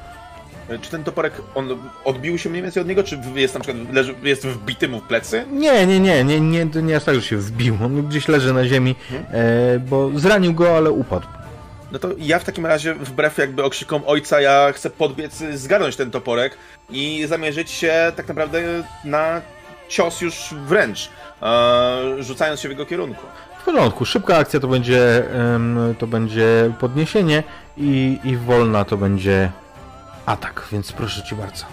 E, Czy ten toporek, on odbił się mniej więcej od niego, czy jest na przykład, leży, jest wbity mu w plecy? Nie, nie, nie, nie, nie, to nie aż tak, że się wbił. On gdzieś leży na ziemi, e, bo zranił go, ale upadł. No to ja w takim razie, wbrew jakby okrzykom ojca, ja chcę podbiec, zgarnąć ten toporek i zamierzyć się tak naprawdę na cios już wręcz, e, rzucając się w jego kierunku. W porządku, szybka akcja to będzie, to będzie podniesienie i, i wolna to będzie atak, więc proszę cię bardzo.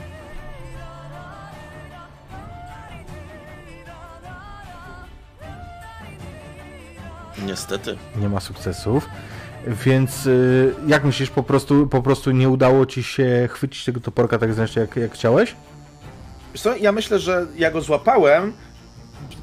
Niestety. Nie ma sukcesów. Więc y, jak myślisz, po prostu, po prostu nie udało ci się chwycić tego toporka tak zresztą jak, jak chciałeś? Co, ja myślę, że ja go złapałem,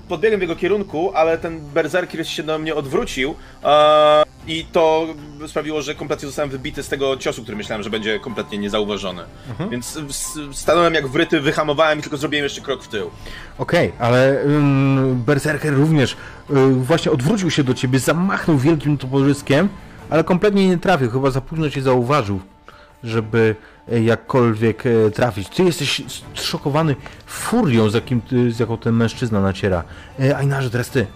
podbiegłem w jego kierunku, ale ten berserker się do mnie odwrócił e, i to sprawiło, że kompletnie zostałem wybity z tego ciosu, który myślałem, że będzie kompletnie niezauważony. Więc s- stanąłem jak wryty, wyhamowałem i tylko zrobiłem jeszcze krok w tył. Okej, ale ym, Berserker również y, właśnie odwrócił się do ciebie, zamachnął wielkim toporzyskiem, ale kompletnie nie trafił, chyba za późno cię zauważył, żeby y, jakkolwiek y, trafić. Ty jesteś zszokowany furią, z, jakim, ty- z jaką ten mężczyzna naciera. Ajnarze, teraz ty.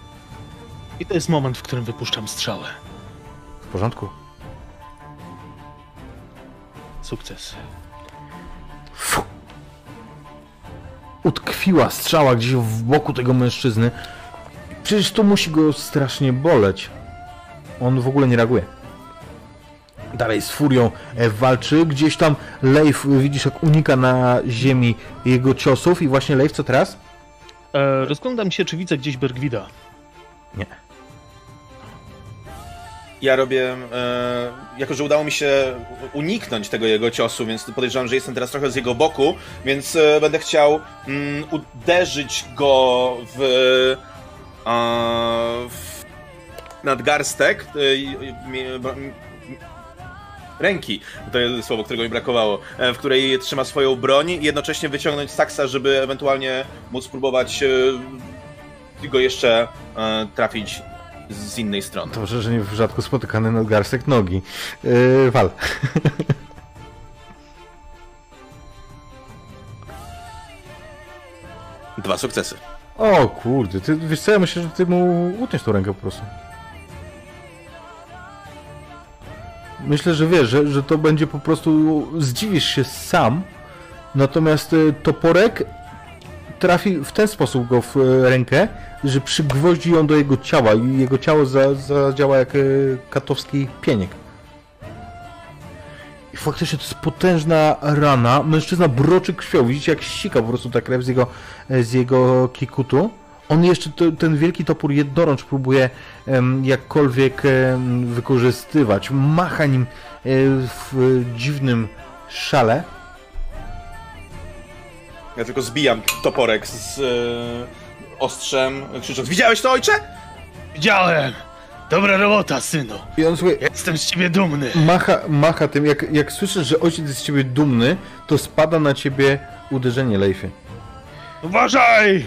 I to jest moment, w którym wypuszczam strzałę. W porządku? Sukces. Fu. Utkwiła strzała gdzieś w boku tego mężczyzny. Przecież to musi go strasznie boleć. On w ogóle nie reaguje. Dalej z furią e, walczy. Gdzieś tam Leif, widzisz jak unika na ziemi jego ciosów i właśnie Leif co teraz? E, rozglądam się, czy widzę gdzieś Bergwida. Nie. Ja robię, e, jako że udało mi się uniknąć tego jego ciosu, więc podejrzewam, że jestem teraz trochę z jego boku, więc e, będę chciał mm, uderzyć go w, e, w nadgarstek ręki, to jest słowo, którego mi brakowało, e, w której trzyma swoją broń i jednocześnie wyciągnąć saksa, żeby ewentualnie móc spróbować e, go jeszcze e, trafić z innej strony. To że nie w rzadko spotykany nadgarstek nogi. Yy, wal. Dwa sukcesy. O kurde, ty wiesz co, ja myślę, że ty mu utniesz tą rękę po prostu. Myślę, że wiesz, że, że to będzie po prostu, zdziwisz się sam, natomiast y, toporek trafi w ten sposób go w y, rękę, że przygwoździ ją do jego ciała i jego ciało za, zadziała jak y, katowski pieniek. I faktycznie to jest potężna rana. Mężczyzna broczy krwią. Widzicie, jak ścika po prostu ta krew z jego, z jego kikutu. On jeszcze to, ten wielki topór jednorącz próbuje em, jakkolwiek em, wykorzystywać. Macha nim e, w dziwnym szale. Ja tylko zbijam toporek z e, ostrzem, krzycząc Widziałeś to, ojcze? Widziałem! Dobra robota, synu! I on słuchaj, Jestem z ciebie dumny! macha, macha tym, jak, jak słyszysz, że ojciec jest z ciebie dumny, to spada na ciebie uderzenie Leify. Uważaj!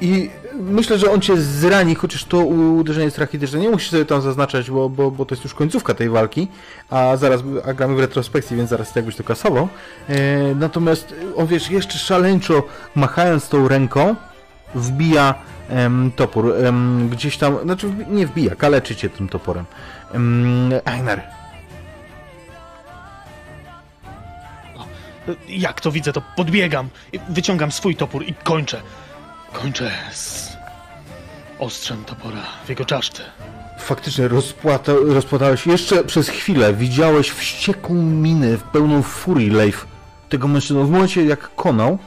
I myślę, że on cię zrani, chociaż to uderzenie jest rachityczne. Nie musisz sobie tam zaznaczać, bo, bo, bo to jest już końcówka tej walki, a zaraz a gramy w retrospekcji, więc zaraz jakbyś to kasował. E, natomiast on wiesz, jeszcze szaleńczo machając tą ręką, wbija em, topór. Em, gdzieś tam, znaczy nie wbija, kaleczy cię tym toporem. Em, Einar, Jak to widzę, to podbiegam, wyciągam swój topór i kończę. Kończę z ostrzem topora w jego czaszce. faktycznie rozpłata, rozpłatałeś jeszcze przez chwilę. Widziałeś wściekłą minę, pełną furii Leif tego mężczyzny. W momencie jak konał,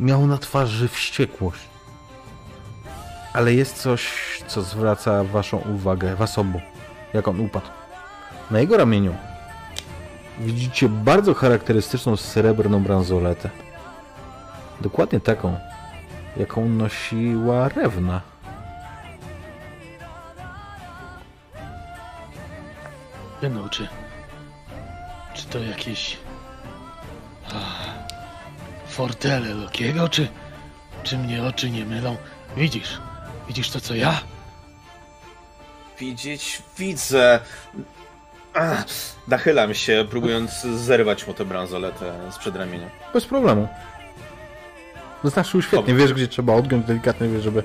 miał na twarzy wściekłość. Ale jest coś, co zwraca waszą uwagę, was obu, jak on upadł. Na jego ramieniu widzicie bardzo charakterystyczną srebrną bransoletę. Dokładnie taką, jaką nosiła Rewna. Synu, czy... Czy to jakieś... Fortele Lokiego, czy... Czy mnie oczy nie mylą? Widzisz? Widzisz to, co ja? Widzieć, widzę. Ach, nachylam się, próbując zerwać mu tę bransoletę z przedramienia. Bez problemu. Zaznaczył świetnie, wiesz gdzie trzeba odgiąć delikatnie, wiesz, żeby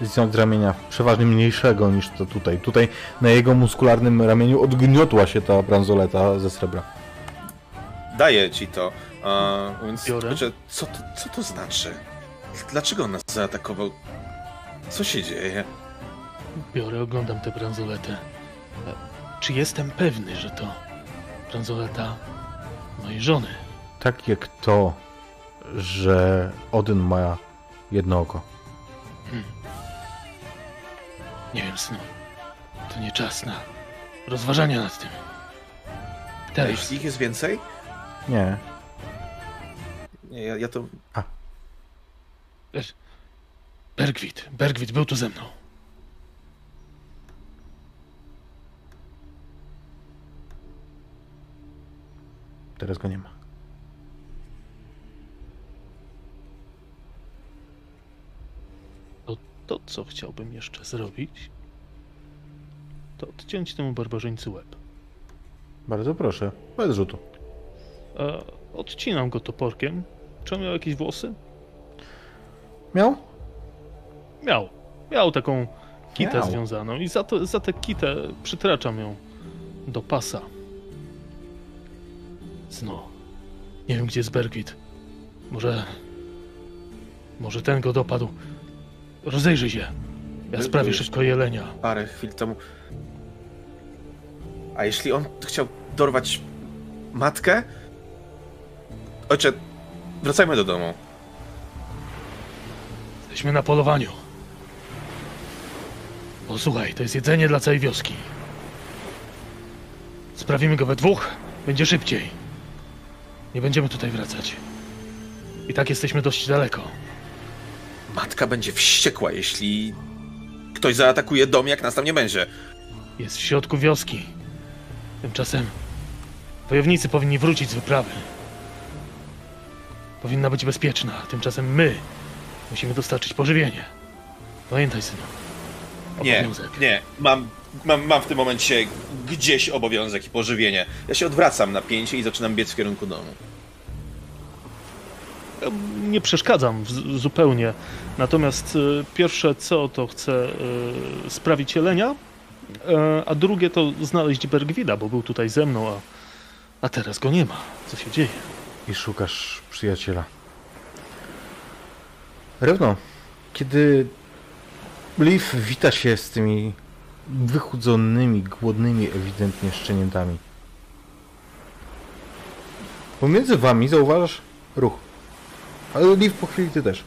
zdjąć z ramienia przeważnie mniejszego niż to tutaj. Tutaj na jego muskularnym ramieniu odgniotła się ta bransoleta ze srebra. Daję ci to. A, więc Biorę. co, to, co to znaczy? Dlaczego on nas zaatakował? Co się dzieje? Biorę, oglądam tę bransoletę. E, Czy jestem pewny, że to bransoleta mojej żony? Tak jak to, że Odyn ma jedno oko. Nie wiem, synu. To nie czas na rozważania nad tym. A Teraz. jeśli ich jest więcej? Nie. Nie, ja, ja to... Bergwit. Bergwit był tu ze mną. Teraz go nie ma. To, co chciałbym jeszcze zrobić, to odciąć temu barbarzyńcy łeb. Bardzo proszę, bez rzutu. E, odcinam go toporkiem. Czy on miał jakieś włosy? Miał? Miał. Miał taką kitę Miał. związaną i za, to, za tę kitę przytraczam ją do pasa. Zno. Nie wiem, gdzie jest Bergwit. Może... Może ten go dopadł. Rozejrzyj się. Ja sprawię szybko jelenia. parę chwil temu. A jeśli on chciał dorwać matkę? Ojcze, wracajmy do domu. Jesteśmy na polowaniu. Posłuchaj, to jest jedzenie dla całej wioski. Sprawimy go we dwóch, będzie szybciej. Nie będziemy tutaj wracać. I tak jesteśmy dość daleko. Matka będzie wściekła, jeśli ktoś zaatakuje dom, jak nas tam nie będzie. Jest w środku wioski. Tymczasem wojownicy powinni wrócić z wyprawy. Powinna być bezpieczna. Tymczasem my musimy dostarczyć pożywienie. Pamiętaj, synu. Nie, Obowiązek. nie, mam, mam, mam w tym momencie gdzieś obowiązek i pożywienie. Ja się odwracam na pięcie i zaczynam biec w kierunku domu. Nie przeszkadzam zupełnie. Natomiast e, pierwsze co to chcę e, sprawić jelenia, e, a drugie to znaleźć Bergwida, bo był tutaj ze mną, a, a teraz go nie ma. Co się dzieje? I szukasz przyjaciela. Rewno, kiedy Leaf wita się z tymi wychudzonymi, głodnymi ewidentnie szczeniętami, pomiędzy wami zauważasz ruch. Ale Leaf po chwili ty też.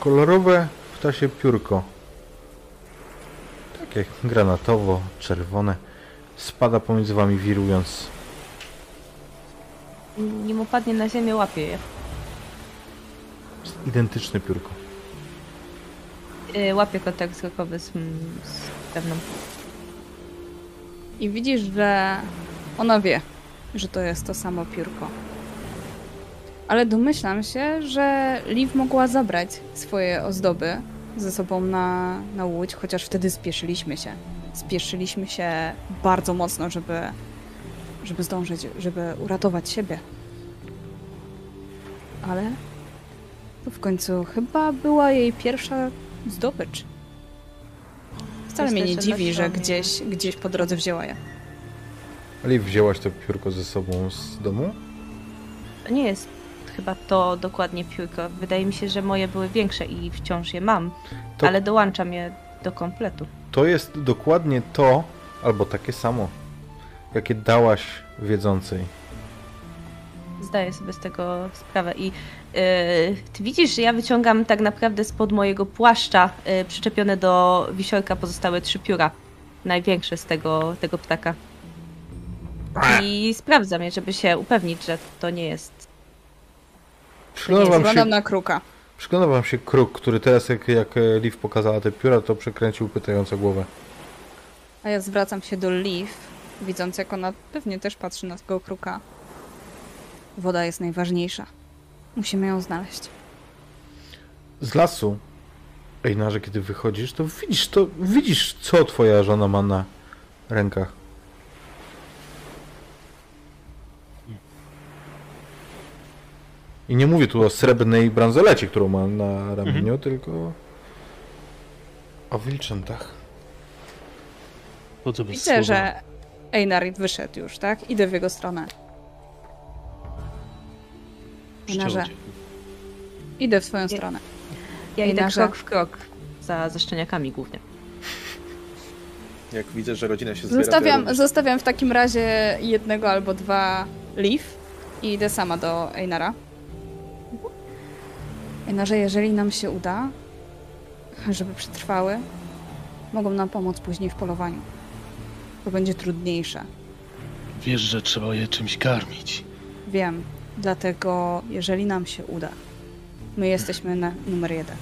Kolorowe ptasie piórko. Takie granatowo-czerwone. Spada pomiędzy wami wirując nim upadnie na ziemię, łapie je. Identyczne piórko. Y, Łapie kontakt wzrokowy z, z pewną. I widzisz, że ona wie, że to jest to samo piórko. Ale domyślam się, że Liv mogła zabrać swoje ozdoby ze sobą na, na łódź, chociaż wtedy spieszyliśmy się. Spieszyliśmy się bardzo mocno, żeby, żeby zdążyć, żeby uratować siebie. Ale to w końcu chyba była jej pierwsza zdobycz. Wcale mnie nie dziwi, że gdzieś, gdzieś po drodze wzięła je. Ale wzięłaś to piórko ze sobą z domu? To nie jest chyba to dokładnie piórko. Wydaje mi się, że moje były większe i wciąż je mam, To- ale dołączam je do kompletu. To jest dokładnie to, albo takie samo, jakie dałaś wiedzącej. Zdaję sobie z tego sprawę. I yy, ty widzisz, że ja wyciągam tak naprawdę spod mojego płaszcza yy, przyczepione do wisiorka pozostałe trzy pióra. Największe z tego, tego ptaka. I sprawdzam je, żeby się upewnić, że to nie jest. Przygląda wam, Wyglądam się, na kruka. przygląda wam się kruk, który teraz, jak, jak e, Liv pokazała te pióra, to przekręcił pytająco głowę. A ja zwracam się do Liv, widząc jak ona pewnie też patrzy na tego kruka. Woda jest najważniejsza. Musimy ją znaleźć. Z lasu, Ejnarze, kiedy wychodzisz, to widzisz, to widzisz, co twoja żona ma na rękach. I nie mówię tu o srebrnej bransolecie, którą ma na ramieniu, tylko o wilczętach. Widzę, słowa. że Einar wyszedł już, tak? Idę w jego stronę. Einarze, Szczodzie. idę w twoją Nie. stronę. Ja idę Einarze. krok w krok za, za szczeniakami głównie. Jak widzę, że rodzina się zbiera, ja Zostawiam, zostawiam w takim razie jednego albo dwa Liv i idę sama do Einara. Einarze, jeżeli nam się uda, żeby przetrwały, mogą nam pomóc później w polowaniu. To będzie trudniejsze. Wiesz, że trzeba je czymś karmić. Wiem, dlatego jeżeli nam się uda, my jesteśmy na numer jeden.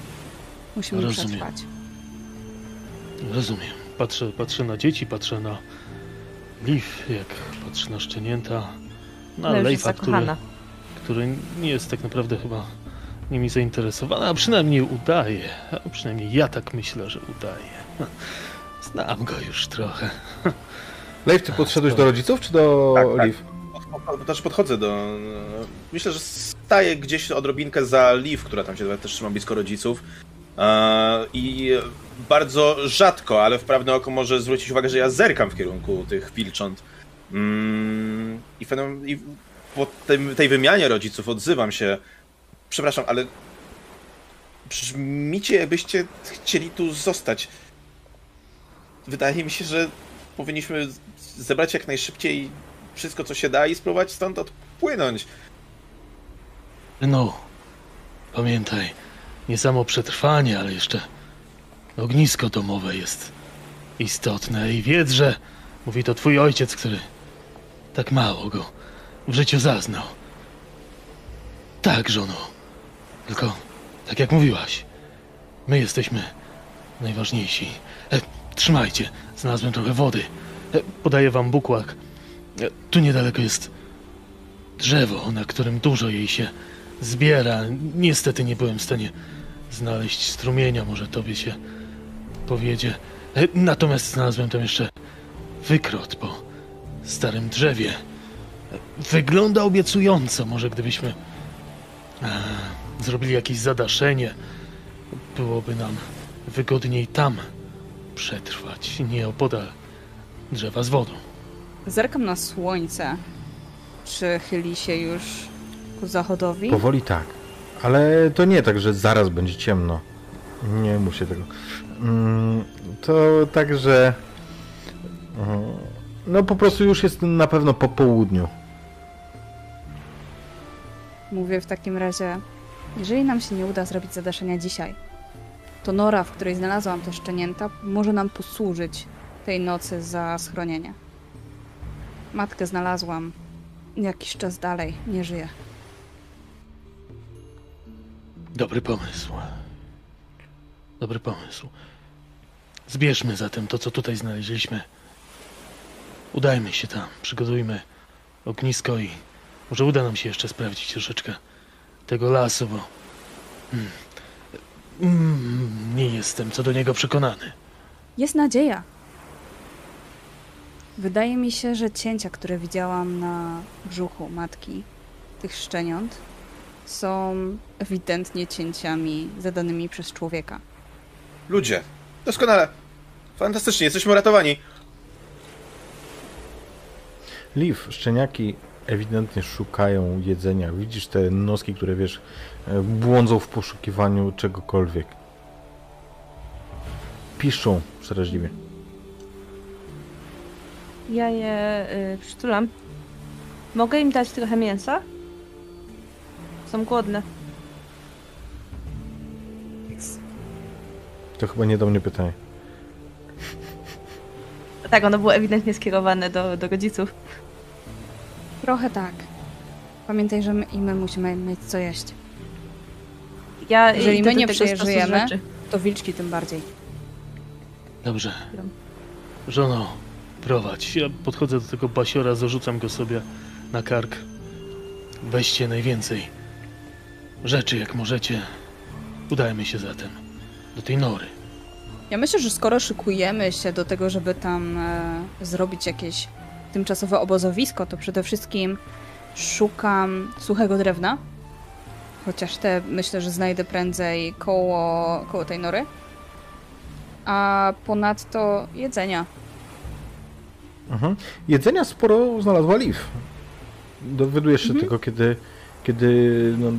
Musimy Rozumiem. przetrwać. Rozumiem. Patrzę, patrzę na dzieci, patrzę na Liv, jak patrzę na szczenięta, na No Leifa, który, który nie jest tak naprawdę chyba nimi zainteresowany, a przynajmniej udaje. A przynajmniej ja tak myślę, że udaje. (laughs) Znam go już trochę. (laughs) Leif, ty podszedłeś do rodziców, czy do Tak, tak. Liv? Pod- pod- Znaczy podchodzę do... Myślę, że staję gdzieś odrobinkę za Liv, która tam się też trzyma blisko rodziców. E, I bardzo rzadko, ale w prawne oko może zwrócić uwagę, że ja zerkam w kierunku tych wilcząt. Mm, I, po tym, tej wymianie rodziców odzywam się. Przepraszam, ale brzmicie, jakbyście chcieli tu zostać. Wydaje mi się, że powinniśmy zebrać jak najszybciej wszystko, co się da i spróbować stąd odpłynąć. No, pamiętaj, nie samo przetrwanie, ale jeszcze ognisko domowe jest istotne i wiedz, że mówi to twój ojciec, który tak mało go w życiu zaznał. Tak, żono. Tylko, tak jak mówiłaś, my jesteśmy najważniejsi. E, trzymajcie, znalazłem trochę wody. E, podaję wam bukłak. E, tu niedaleko jest drzewo, na którym dużo jej się zbiera. Niestety nie byłem w stanie znaleźć strumienia, może tobie się powiedzie. E, Natomiast znalazłem tam jeszcze wykrot po starym drzewie. E, Wygląda obiecująco, może gdybyśmy e, zrobili jakieś zadaszenie, byłoby nam wygodniej tam przetrwać, nie opodal drzewa z wodą. Zerkam na słońce. Czy chyli się już ku zachodowi? Powoli tak. Ale to nie tak, że zaraz będzie ciemno. Nie muszę tego. Mm, To tak, że. mm, No po prostu już jest na pewno po południu. Mówię w takim razie, jeżeli nam się nie uda zrobić zadaszenia dzisiaj, to nora, w której znalazłam te szczenięta, może nam posłużyć tej nocy za schronienie. Matkę znalazłam jakiś czas dalej nie żyje. Dobry pomysł. Dobry pomysł. Zbierzmy zatem to, co tutaj znaleźliśmy. Udajmy się tam, przygotujmy ognisko i może uda nam się jeszcze sprawdzić troszeczkę tego lasu, bo mm, nie jestem co do niego przekonany. Jest nadzieja. Wydaje mi się, że cięcia, które widziałam na brzuchu matki tych szczeniąt, są ewidentnie cięciami zadanymi przez człowieka. Ludzie, doskonale. Fantastycznie, jesteśmy uratowani. Liv, szczeniaki ewidentnie szukają jedzenia. Widzisz te noski, które wiesz, błądzą w poszukiwaniu czegokolwiek. Piszczą przeraźliwie. Ja je y, przytulam. Mogę im dać trochę mięsa? Są głodne. To chyba nie do mnie pytanie. Tak, ono było ewidentnie skierowane do, do rodziców. Trochę tak. Pamiętaj, że my i my musimy mieć co jeść. Ja Jeżeli my nie przeżyjemy. To wilczki tym bardziej. Dobrze. Żono, prowadź. Ja podchodzę do tego basiora, zarzucam go sobie na kark. Weźcie najwięcej rzeczy, jak możecie. Udajmy się zatem do tej nory. Ja myślę, że skoro szykujemy się do tego, żeby tam e, zrobić jakieś tymczasowe obozowisko, to przede wszystkim szukam suchego drewna. Chociaż te myślę, że znajdę prędzej koło, koło tej nory. A ponadto jedzenia. Mhm. Jedzenia sporo znalazła Liv. Dowiadujesz się Mhm. tylko, kiedy, kiedy no,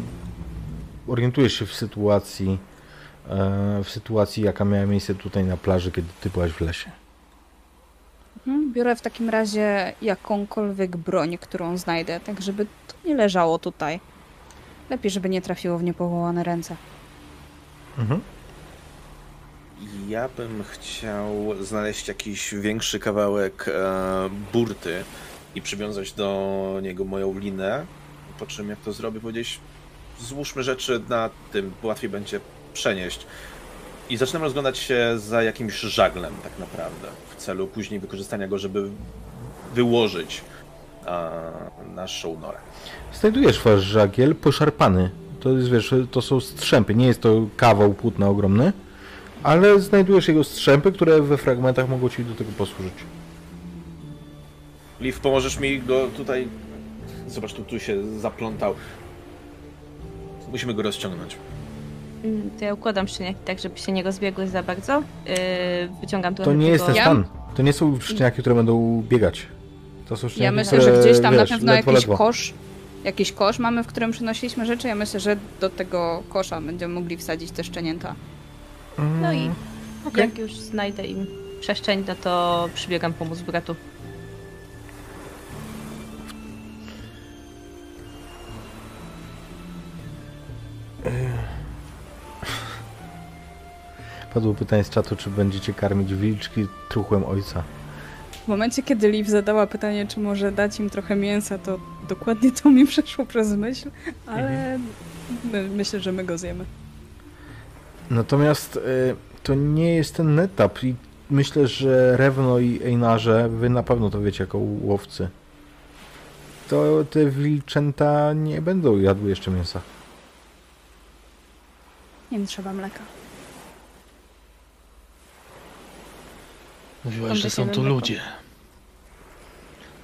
orientujesz się w sytuacji, e, w sytuacji, jaka miała miejsce tutaj na plaży, kiedy ty byłaś w lesie. Mhm, Biorę w takim razie jakąkolwiek broń, którą znajdę, tak żeby to nie leżało tutaj. Lepiej, żeby nie trafiło w niepowołane ręce. Mhm. Ja bym chciał znaleźć jakiś większy kawałek e, burty i przywiązać do niego moją linę. Po czym, jak to zrobię, powiedzieć, złóżmy rzeczy na tym, bo łatwiej będzie przenieść. I zaczynam rozglądać się za jakimś żaglem, tak naprawdę, celu później wykorzystania go, żeby wyłożyć naszą norę. Znajdujesz wasz żagiel poszarpany. To jest, wiesz, to są strzępy. Nie jest to kawał płótna ogromny, ale znajdujesz jego strzępy, które we fragmentach mogą ci do tego posłużyć. Liv, pomożesz mi go tutaj. Zobacz, tu, tu się zaplątał. Musimy go rozciągnąć. Mm, To ja układam szczeniaki tak, żeby się nie rozbiegły za bardzo. Yy, wyciągam trochę To nie jest ten tego... Stan. To nie są szczeniaki, które będą biegać. To są szczeniaki, Ja myślę, które, że gdzieś tam wiesz, na pewno ledwo, jakiś ledwo. kosz, jakiś kosz mamy, w którym przynosiliśmy rzeczy. Ja myślę, że do tego kosza będziemy mogli wsadzić te szczenięta. No i Okej. jak już znajdę im przestrzeń, no to przybiegam pomóc bratu. Padło pytanie z czatu, czy będziecie karmić wilczki truchłem ojca. W momencie, kiedy Liv zadała pytanie, czy może dać im trochę mięsa, to dokładnie to mi (laughs) przeszło przez myśl, ale my, myślę, że my go zjemy. Natomiast y, to nie jest ten etap i myślę, że Rewno i Einarze, wy na pewno to wiecie jako łowcy. To te wilczęta nie będą jadły jeszcze mięsa. Nie trzeba mleka. Mówiłaś, że są tu ludzie.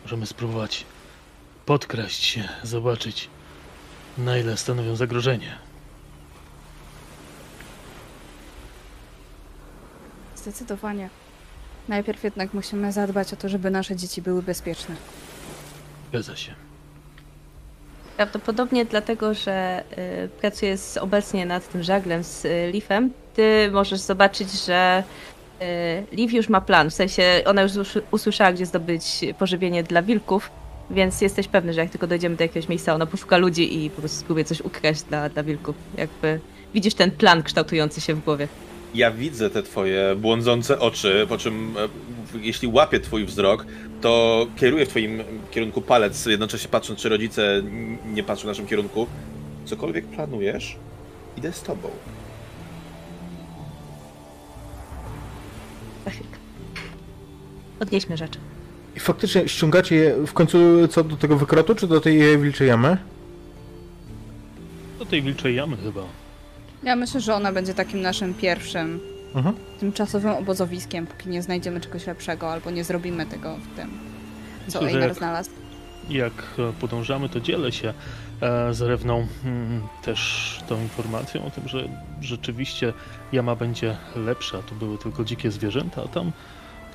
Możemy spróbować podkraść się, zobaczyć na ile stanowią zagrożenie. Zdecydowanie. Najpierw jednak musimy zadbać o to, żeby nasze dzieci były bezpieczne. Zgadza się. Prawdopodobnie dlatego, że y, pracuję z, obecnie nad tym żaglem z y, Leafem. Ty możesz zobaczyć, że y, Leaf już ma plan. W sensie ona już usły- usłyszała, gdzie zdobyć pożywienie dla wilków, więc jesteś pewny, że jak tylko dojdziemy do jakiegoś miejsca, ona poszuka ludzi i po prostu spróbuje coś ukraść dla, dla wilków. Jakby widzisz ten plan kształtujący się w głowie. Ja widzę te twoje błądzące oczy, po czym e, jeśli łapie twój wzrok, to kieruje w twoim kierunku palec, jednocześnie patrząc, czy rodzice nie patrzą w naszym kierunku. Cokolwiek planujesz, idę z tobą. Odnieśmy rzeczy. I faktycznie ściągacie je w końcu co do tego wykrotu, czy do tej wilczej jamy? Do tej wilczej jamy chyba. Ja myślę, że ona będzie takim naszym pierwszym Mhm. tymczasowym obozowiskiem, póki nie znajdziemy czegoś lepszego albo nie zrobimy tego w tym, co Myślę, Einar jak- znalazł. Jak e, podążamy, to dzielę się e, z Rewną mm, też tą informacją o tym, że rzeczywiście jama będzie lepsza. Tu były tylko dzikie zwierzęta, a tam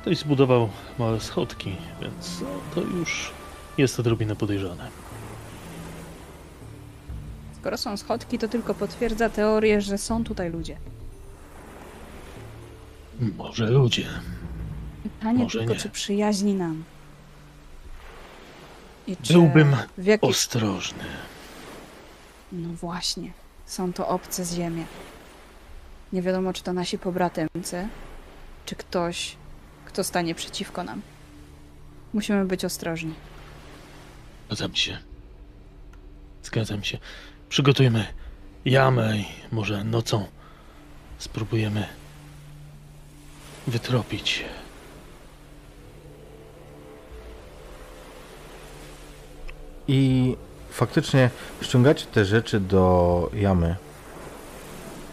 ktoś zbudował małe schodki, więc no, to już jest odrobinę podejrzane. Skoro są schodki, to tylko potwierdza teorię, że są tutaj ludzie. Może ludzie. Pytanie Może tylko, nie. czy przyjaźni nam. I czy Byłbym jakiś... Ostrożny. No właśnie, są to obce z ziemi. Nie wiadomo, czy to nasi pobratymcy, czy ktoś, kto stanie przeciwko nam. Musimy być ostrożni. Zgadzam się. Zgadzam się. Przygotujmy jamę i może nocą spróbujemy wytropić. I faktycznie ściągacie te rzeczy do jamy.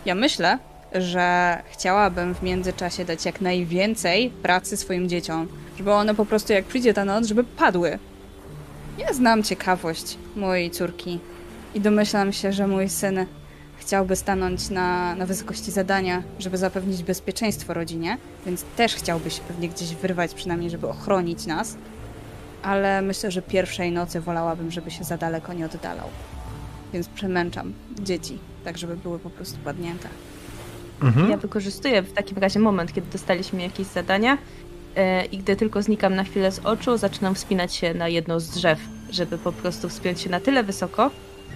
Ja myślę, że chciałabym w międzyczasie dać jak najwięcej pracy swoim dzieciom, żeby one po prostu jak przyjdzie ta noc, żeby padły. Ja znam ciekawość mojej córki i domyślam się, że mój syn chciałby stanąć na, na wysokości zadania, żeby zapewnić bezpieczeństwo rodzinie, więc też chciałby się pewnie gdzieś wyrwać, przynajmniej żeby ochronić nas. Ale myślę, że pierwszej nocy wolałabym, żeby się za daleko nie oddalał. Więc przemęczam dzieci, tak żeby były po prostu padnięte. Mhm. Ja wykorzystuję w takim razie moment, kiedy dostaliśmy jakieś zadania e, i gdy tylko znikam na chwilę z oczu, zaczynam wspinać się na jedno z drzew, żeby po prostu wspiąć się na tyle wysoko,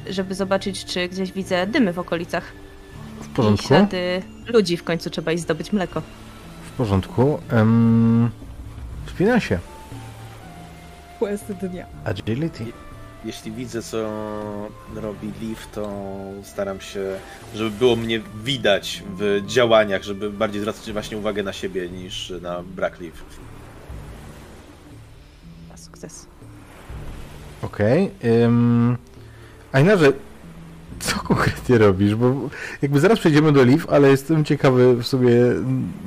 żeby zobaczyć, czy gdzieś widzę dymy w okolicach W i porządku. ślady ludzi. W końcu trzeba iść zdobyć mleko. W porządku. Um, wspina się. Quest dnia. Agility. Jeśli widzę, co robi Leaf, to staram się, żeby było mnie widać w działaniach, żeby bardziej zwracać właśnie uwagę na siebie niż na brak Leaf. Na sukces. Okej. Okay. Einarze, co konkretnie robisz? Bo jakby zaraz przejdziemy do Liv, ale jestem ciekawy w sobie,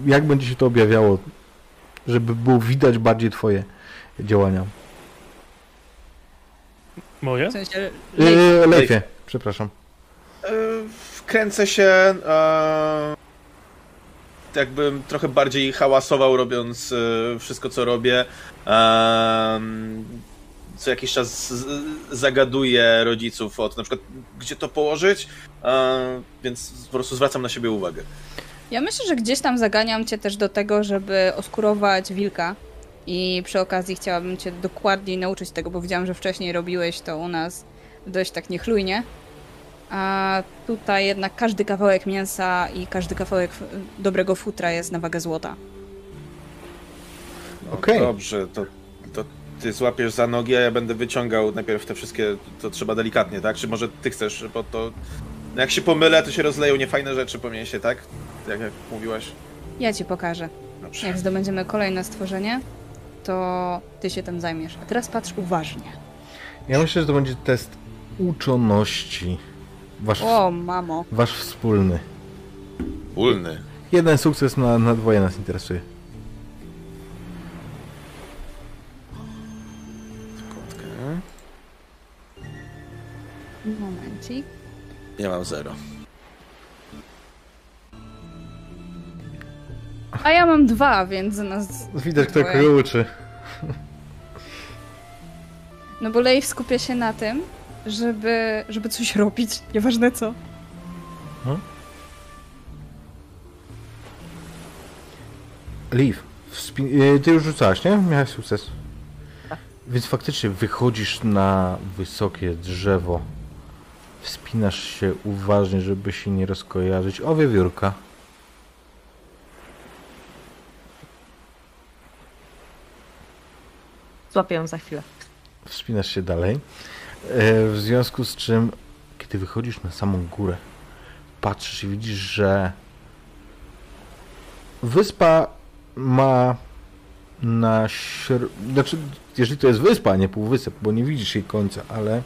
jak będzie się to objawiało, żeby było widać bardziej twoje działania. Moje? W sensie Yy, Leifie, przepraszam. E, Wkręcę się, e, jakbym trochę bardziej hałasował, robiąc e, wszystko, co robię. E, Co jakiś czas z- zagaduję rodziców o to, na przykład, gdzie to położyć, e, więc po prostu zwracam na siebie uwagę. Ja myślę, że gdzieś tam zaganiam cię też do tego, żeby oskurować wilka. I przy okazji chciałabym cię dokładniej nauczyć tego, bo widziałam, że wcześniej robiłeś to u nas dość tak niechlujnie. A tutaj jednak każdy kawałek mięsa i każdy kawałek dobrego futra jest na wagę złota. No, Okej. Dobrze, to, to ty złapiesz za nogi, a ja będę wyciągał najpierw te wszystkie, to trzeba delikatnie, tak? Czy może ty chcesz, bo to... no Jak się pomylę, to się rozleją niefajne rzeczy po mięsie, tak? Jak, jak mówiłaś? Ja ci pokażę. Dobrze. Jak zdobędziemy kolejne stworzenie, to ty się tym zajmiesz. A teraz patrz uważnie. Ja myślę, że to będzie test uczoności. Wasz, O, mamo. wasz wspólny. Ulny. Jeden sukces na, na dwoje nas interesuje. Kotkę. Momencik. Ja mam zero. A ja mam dwa, więc nas Widać, kto kogo uczy. No bo Leif skupia się na tym, żeby, żeby coś robić, nieważne co. Liv, wspin- e, ty już rzucałaś, nie? Miałeś sukces. Więc faktycznie wychodzisz na wysokie drzewo. Wspinasz się uważnie, żeby się nie rozkojarzyć. O, wiewiórka. Złapię ją za chwilę. Wspinasz się dalej. E, W związku z czym, kiedy wychodzisz na samą górę, patrzysz i widzisz, że wyspa ma na śr... Znaczy, jeżeli to jest wyspa, a nie półwysep, bo nie widzisz jej końca, ale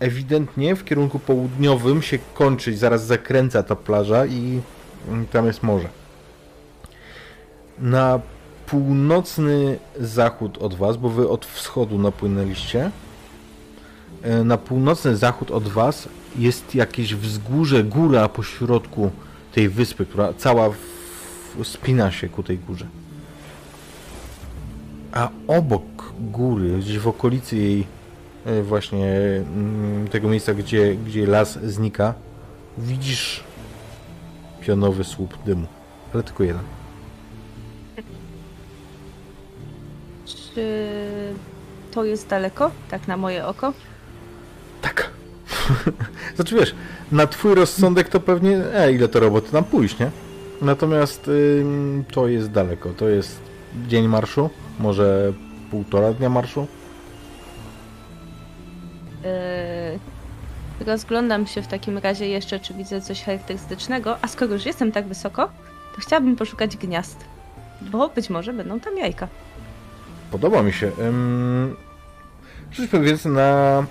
ewidentnie w kierunku południowym się kończy, zaraz zakręca ta plaża i mm, tam jest morze. Na północny zachód od was, bo wy od wschodu napłynęliście. e, Na północny zachód od was jest jakieś wzgórze, góra po środku tej wyspy, która cała spina się ku tej górze. A obok góry, gdzieś w okolicy jej e, właśnie mm, tego miejsca, gdzie, gdzie las znika, widzisz pionowy słup dymu. Ale tylko jeden. Czy to jest daleko? Tak na moje oko? Tak. (laughs) znaczy wiesz, na twój rozsądek to pewnie, e, ile to roboty tam pójść, nie? Natomiast ym, to jest daleko, to jest dzień marszu, może półtora dnia marszu. Yy, rozglądam się w takim razie jeszcze, czy widzę coś charakterystycznego, a skoro już jestem tak wysoko, to chciałabym poszukać gniazd, bo być może będą tam jajka. Podoba mi się. Ym, rzuć powiedz na...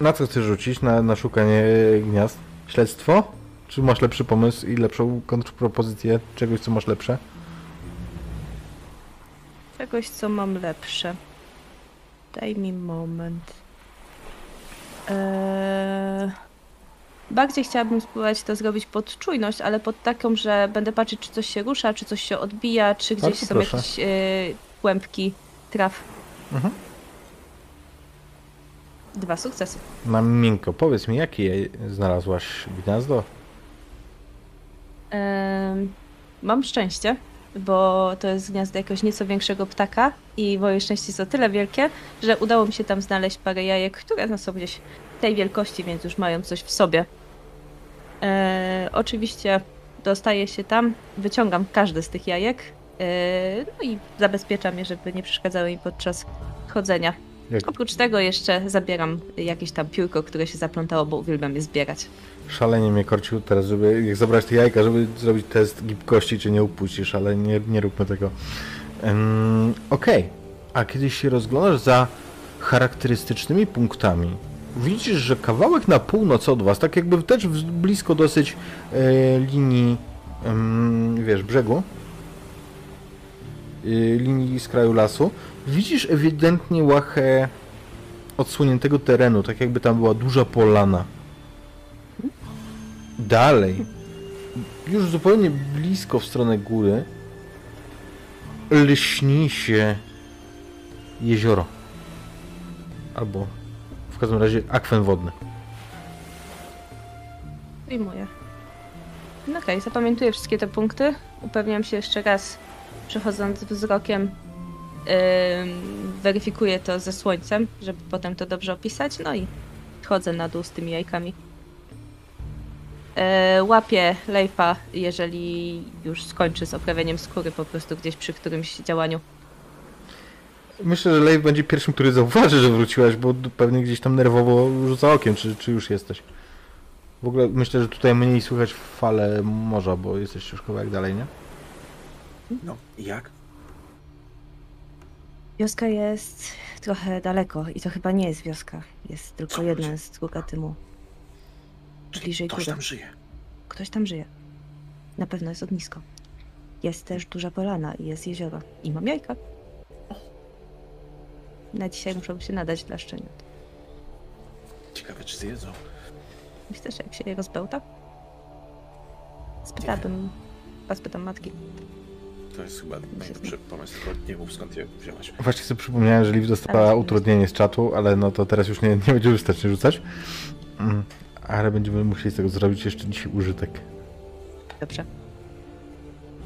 Na co chcesz rzucić? Na, na szukanie gniazd? Śledztwo? Czy masz lepszy pomysł i lepszą kontrpropozycję czegoś, co masz lepsze? Czegoś, co mam lepsze. Daj mi moment. Eee... Bardziej chciałabym spróbować to zrobić pod czujność, ale pod taką, że będę patrzeć, czy coś się rusza, czy coś się odbija, czy gdzieś Bardzo są proszę. jakieś e, kłębki traw. Mhm. Dwa sukcesy. Na miękko. Powiedz mi, jakie znalazłaś gniazdo? Em, mam szczęście, bo to jest gniazdo jakiegoś nieco większego ptaka i moje szczęście jest o tyle wielkie, że udało mi się tam znaleźć parę jajek, które no, są gdzieś tej wielkości, więc już mają coś w sobie. E, oczywiście dostaję się tam, wyciągam każde z tych jajek no i zabezpieczam je, żeby nie przeszkadzały mi podczas chodzenia. Jak Oprócz tego jeszcze zabieram jakieś tam piórko, które się zaplątało, bo uwielbiam je zbierać. Szalenie mnie korcił teraz, żeby jak zabrać te jajka, żeby zrobić test gibkości, czy nie upuścisz, ale nie, nie róbmy tego. Um, Okej, a kiedy się rozglądasz za charakterystycznymi punktami, widzisz, że kawałek na północ od was, tak jakby też blisko dosyć e, linii, wiesz, brzegu, e, linii z kraju lasu, widzisz ewidentnie łachę odsłoniętego terenu, tak jakby tam była duża polana. Dalej, już zupełnie blisko w stronę góry, lśni się jezioro. Albo w każdym razie akwen wodny. Wyjmuję. No okej, zapamiętuję wszystkie te punkty. Upewniam się jeszcze raz, przechodząc wzrokiem, ym, weryfikuję to ze słońcem, żeby potem to dobrze opisać. No i chodzę na dół z tymi jajkami. E, łapię Leifa, jeżeli już skończy z oprawianiem skóry po prostu gdzieś przy którymś działaniu. Myślę, że Leif będzie pierwszym, który zauważy, że wróciłaś, bo pewnie gdzieś tam nerwowo rzuca okiem, czy, czy już jesteś. W ogóle myślę, że tutaj mniej słychać fale morza, bo jesteś już kawałek dalej, nie? No, i jak? Wioska jest trochę daleko i to chyba nie jest wioska. Jest tylko Co jedna chodzi? z druga tymu. Bliżej Ktoś góry. tam żyje. Ktoś tam żyje. Na pewno jest ognisko. Jest też duża polana i jest jezioro. I mam jajka. Na dzisiaj muszą się nadać dla szczeniąt. Ciekawe, czy zjedzą. Myślę, że jak się je rozbełta? Spytałabym... Chyba spytam matki. To jest chyba najlepszy pomysł, tylko nie mów skąd je wzięłaś. Właśnie sobie przypomniałem, że Liv dostała utrudnienie z czatu, ale no to teraz już nie, nie będziemy wystarcznie rzucać. Mm, Ale będziemy musieli z tego zrobić jeszcze dzisiaj użytek. Dobrze.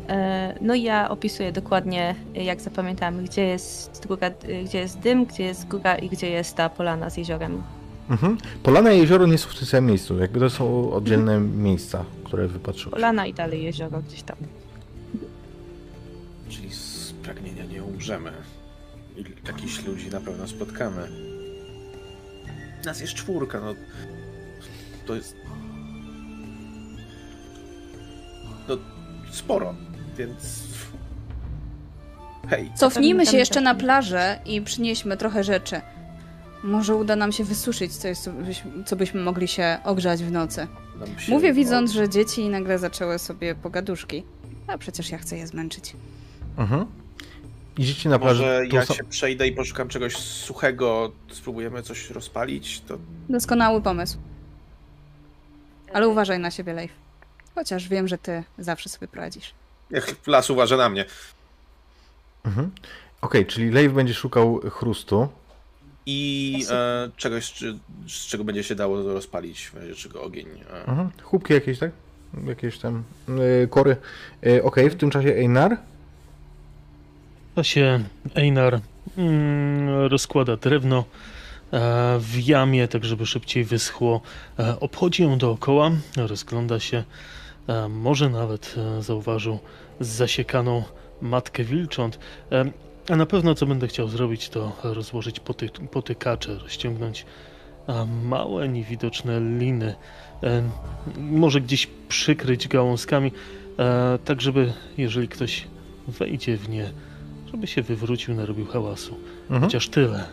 E, No i ja opisuję dokładnie, jak zapamiętałam, gdzie jest druga, gdzie jest dym, gdzie jest góra i gdzie jest ta polana z jeziorem. Mhm. Polana i jezioro nie są w tym samym miejscu, jakby to są oddzielne miejsca, które wypatrzyłeś. Polana i dalej jezioro gdzieś tam. Pragnienia nie umrzemy. i jakichś ludzi na pewno spotkamy. Nas jest czwórka, no. To jest. No, sporo, więc. Hej, Cofnijmy się Tam- jeszcze tam- na plażę i przynieśmy trochę rzeczy. Może uda nam się wysuszyć coś, co byśmy, co byśmy mogli się ogrzać w nocy. Mówię widząc, że dzieci nagle zaczęły sobie pogaduszki. A przecież ja chcę je zmęczyć. Mhm. Idziecie na plażę. Może ja się przejdę i poszukam czegoś suchego, spróbujemy coś rozpalić, to Doskonały pomysł. Ale uważaj na siebie, Leif. Chociaż wiem, że ty zawsze sobie poradzisz. niech las uważa na mnie. Mhm. Okej, czyli Leif będzie szukał chrustu. I e, czegoś, z, z czego będzie się dało rozpalić, w razie czego ogień. E, Mhm. Chłupki jakieś, tak? Jakieś tam y, kory. Y, Okej, w tym czasie Einar. Się Einar mm, rozkłada drewno e, w jamie, tak żeby szybciej wyschło. E, obchodzi ją dookoła, rozgląda się. E, może nawet e, zauważył zasiekaną matkę wilcząt. E, a na pewno co będę chciał zrobić, to rozłożyć poty, potykacze, rozciągnąć e, małe, niewidoczne liny. Może gdzieś przykryć gałązkami, tak żeby jeżeli ktoś wejdzie w nie, żeby się wywrócił, narobił hałasu. Mhm. Chociaż tyle.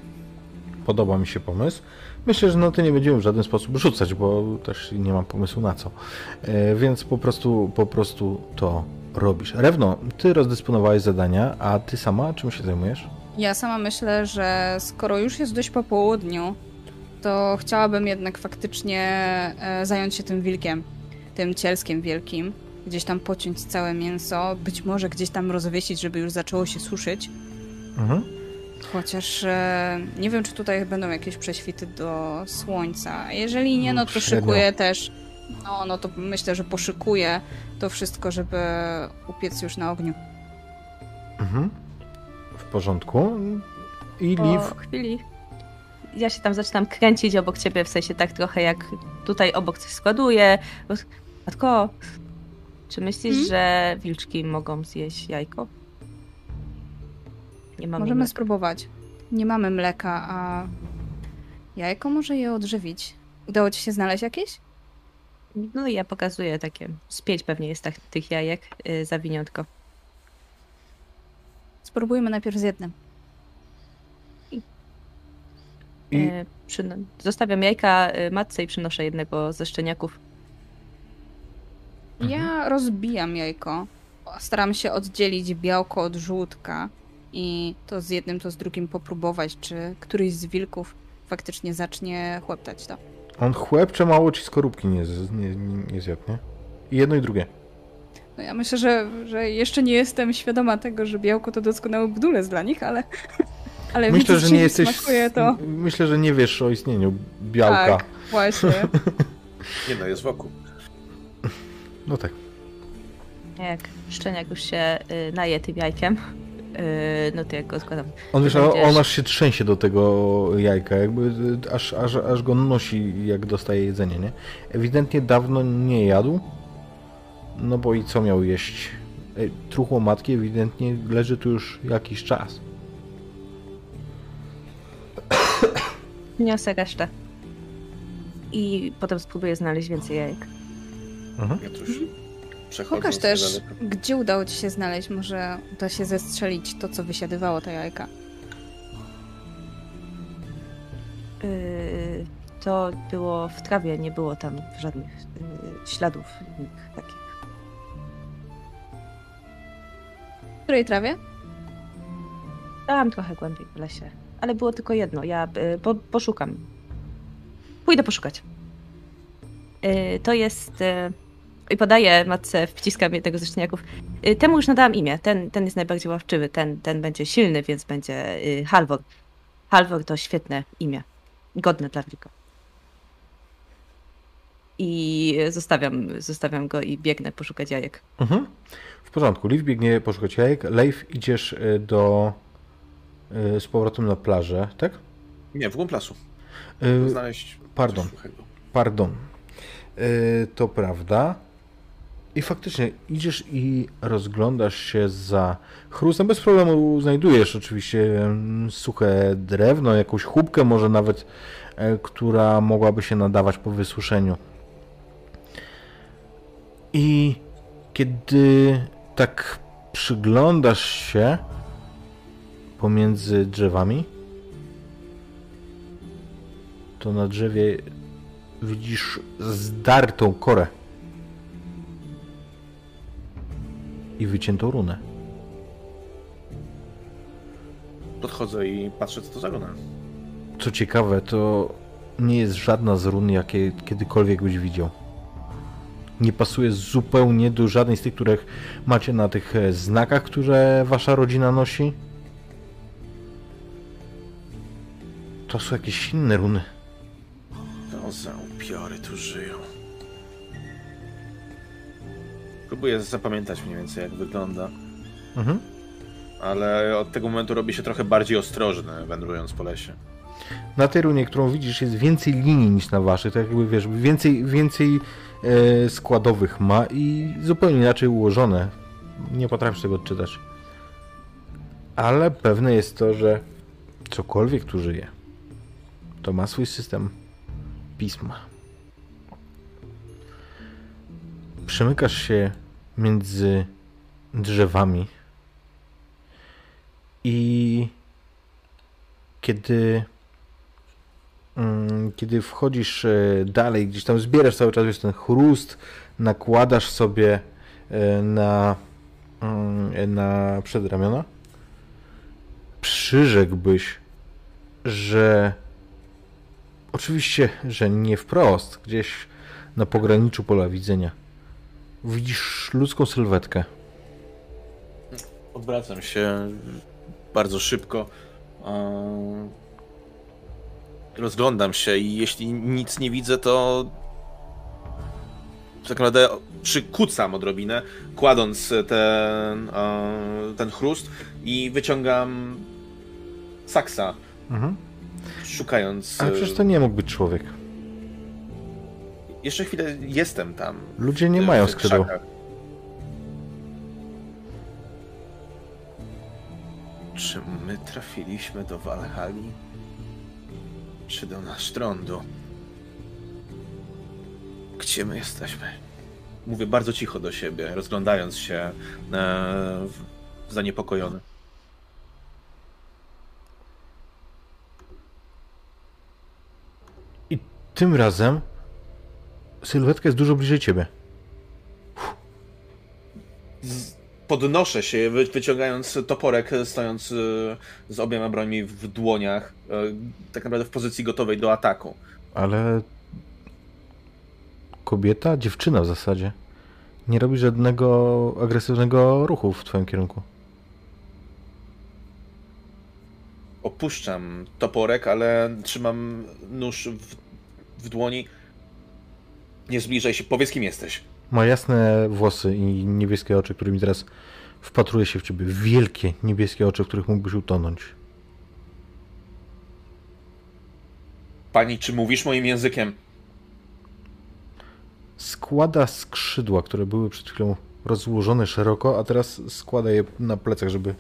Podoba mi się pomysł. Myślę, że no to nie będziemy w żaden sposób rzucać, bo też nie mam pomysłu na co. E, więc po prostu, po prostu to robisz. Rewno, ty rozdysponowałeś zadania, a ty sama czym się zajmujesz? Ja sama myślę, że skoro już jest dość po południu, to chciałabym jednak faktycznie e, zająć się tym wilkiem, tym cielskiem wielkim. Gdzieś tam pociąć całe mięso, być może gdzieś tam rozwiesić, żeby już zaczęło się suszyć. Mhm. Chociaż e, nie wiem, czy tutaj będą jakieś prześwity do słońca. Jeżeli nie, no to Średnio. szykuję też. No, no to myślę, że poszykuję to wszystko, żeby upiec już na ogniu. Mhm. W porządku. I Po Liv. chwili ja się tam zaczynam kręcić obok ciebie, w sensie tak trochę jak tutaj obok coś składuję. Matko, czy myślisz, Hmm? że wilczki mogą zjeść jajko? Nie mamy Możemy mleka. spróbować. Nie mamy mleka, a jajko może je odżywić. Udało ci się znaleźć jakieś? No i ja pokazuję takie, z pięć pewnie jest tak, tych jajek, yy, zawiniątko. Spróbujmy najpierw z jednym. I Yy, przyno- zostawiam jajka y, matce i przynoszę jednego ze szczeniaków. Ja rozbijam jajko. Staram się oddzielić białko od żółtka i to z jednym, to z drugim popróbować, czy któryś z wilków faktycznie zacznie chłeptać to. on chłepcze mało ci skorupki nie, nie, nie, zjadł, nie? I jedno i drugie. No ja myślę, że, że jeszcze nie jestem świadoma tego, że białko to doskonały budulec dla nich, ale, (laughs) ale Myślę, widząc, że nie jesteś. smakuje to... Myślę, że nie wiesz o istnieniu białka. Tak, właśnie. (laughs) Nie no, jest wokół. No tak. Jak szczeniak już się y, naje tym jajkiem, y, no to jak go składam. On wiesz, Będziesz- on aż się trzęsie do tego jajka, jakby y, aż, aż, aż go nosi, jak dostaje jedzenie, nie? Ewidentnie dawno nie jadł. No bo i co miał jeść? Ej, Truchło matki ewidentnie leży tu już jakiś czas. Niosę resztę. I potem spróbuję znaleźć więcej jajek. Mhm. Ja przechodzę. Pokaż też, gdzie udało ci się znaleźć. Może uda się zestrzelić to, co wysiadywało te jajka. Y, to było w trawie, nie było tam żadnych y, śladów takich. W której trawie? Tam trochę głębiej w lesie. Ale było tylko jedno. Ja y, po, poszukam. Pójdę poszukać. To jest. I podaję matce, wciskam jednego ze szczeniaków. Y, temu już nadałam imię. Ten, ten jest najbardziej ławczywy. Ten, ten będzie silny, więc będzie y, Halvor. Halvor to świetne imię. Godne dla wilka. I zostawiam, zostawiam go i biegnę poszukać jajek. Mhm. W porządku. Liv biegnie poszukać jajek. Leif idziesz y, do... y, z powrotem na plażę, tak? Nie, w głąb lasu. Y, Znaleźć pardon. Pardon. Y, to prawda. I faktycznie idziesz i rozglądasz się za chrustem. Bez problemu znajdujesz oczywiście suche drewno, jakąś chłupkę może nawet, e, która mogłaby się nadawać po wysuszeniu. I kiedy tak przyglądasz się pomiędzy drzewami, to na drzewie widzisz zdartą korę i wyciętą runę. Podchodzę i patrzę, co to za runa. Co ciekawe, to nie jest żadna z run, jakie kiedykolwiek byś widział. Nie pasuje zupełnie do żadnej z tych, których macie na tych e, znakach, które wasza rodzina nosi. To są jakieś inne runy. To za upiory tu żyją. Próbuję zapamiętać mniej więcej, jak wygląda. Mhm. Ale od tego momentu robi się trochę bardziej ostrożny, wędrując po lesie. Na tej runie, którą widzisz, jest więcej linii niż na waszych. Tak jakby wiesz, więcej, więcej e, składowych ma i zupełnie inaczej ułożone. Nie potrafisz tego odczytać. Ale pewne jest to, że cokolwiek tu żyje, to ma swój system pisma. Przemykasz się między drzewami i kiedy mm, kiedy wchodzisz e, dalej, gdzieś tam zbierasz cały czas ten chrust, nakładasz sobie e, na, mm, na przedramiona, przyrzekłbyś, że oczywiście, że nie wprost, gdzieś na pograniczu pola widzenia widzisz ludzką sylwetkę. Odwracam się bardzo szybko. Rozglądam się i jeśli nic nie widzę, to tak naprawdę przykucam odrobinę, kładąc ten, ten chrust i wyciągam saksa, Mhm. szukając... Ale przecież to nie mógł być człowiek. Jeszcze chwilę jestem tam. Ludzie nie w mają skrzydeł. Czy my trafiliśmy do Walhali? Czy do Nasztrądu? Gdzie my jesteśmy? Mówię bardzo cicho do siebie, rozglądając się e, zaniepokojony. I tym razem sylwetka jest dużo bliżej ciebie. Podnoszę się, wy- wyciągając toporek, stojąc e, z obiema brońmi w dłoniach, e, tak naprawdę w pozycji gotowej do ataku. Ale kobieta, dziewczyna w zasadzie, nie robi żadnego agresywnego ruchu w twoim kierunku. Opuszczam toporek, ale trzymam nóż w, w dłoni. Nie zbliżaj się, powiedz kim jesteś. Ma jasne włosy i niebieskie oczy, którymi teraz wpatruje się w ciebie. Wielkie niebieskie oczy, w których mógłbyś utonąć. Pani, czy mówisz moim językiem? Składa skrzydła, które były przed chwilą rozłożone szeroko, a teraz składa je na plecach, żeby.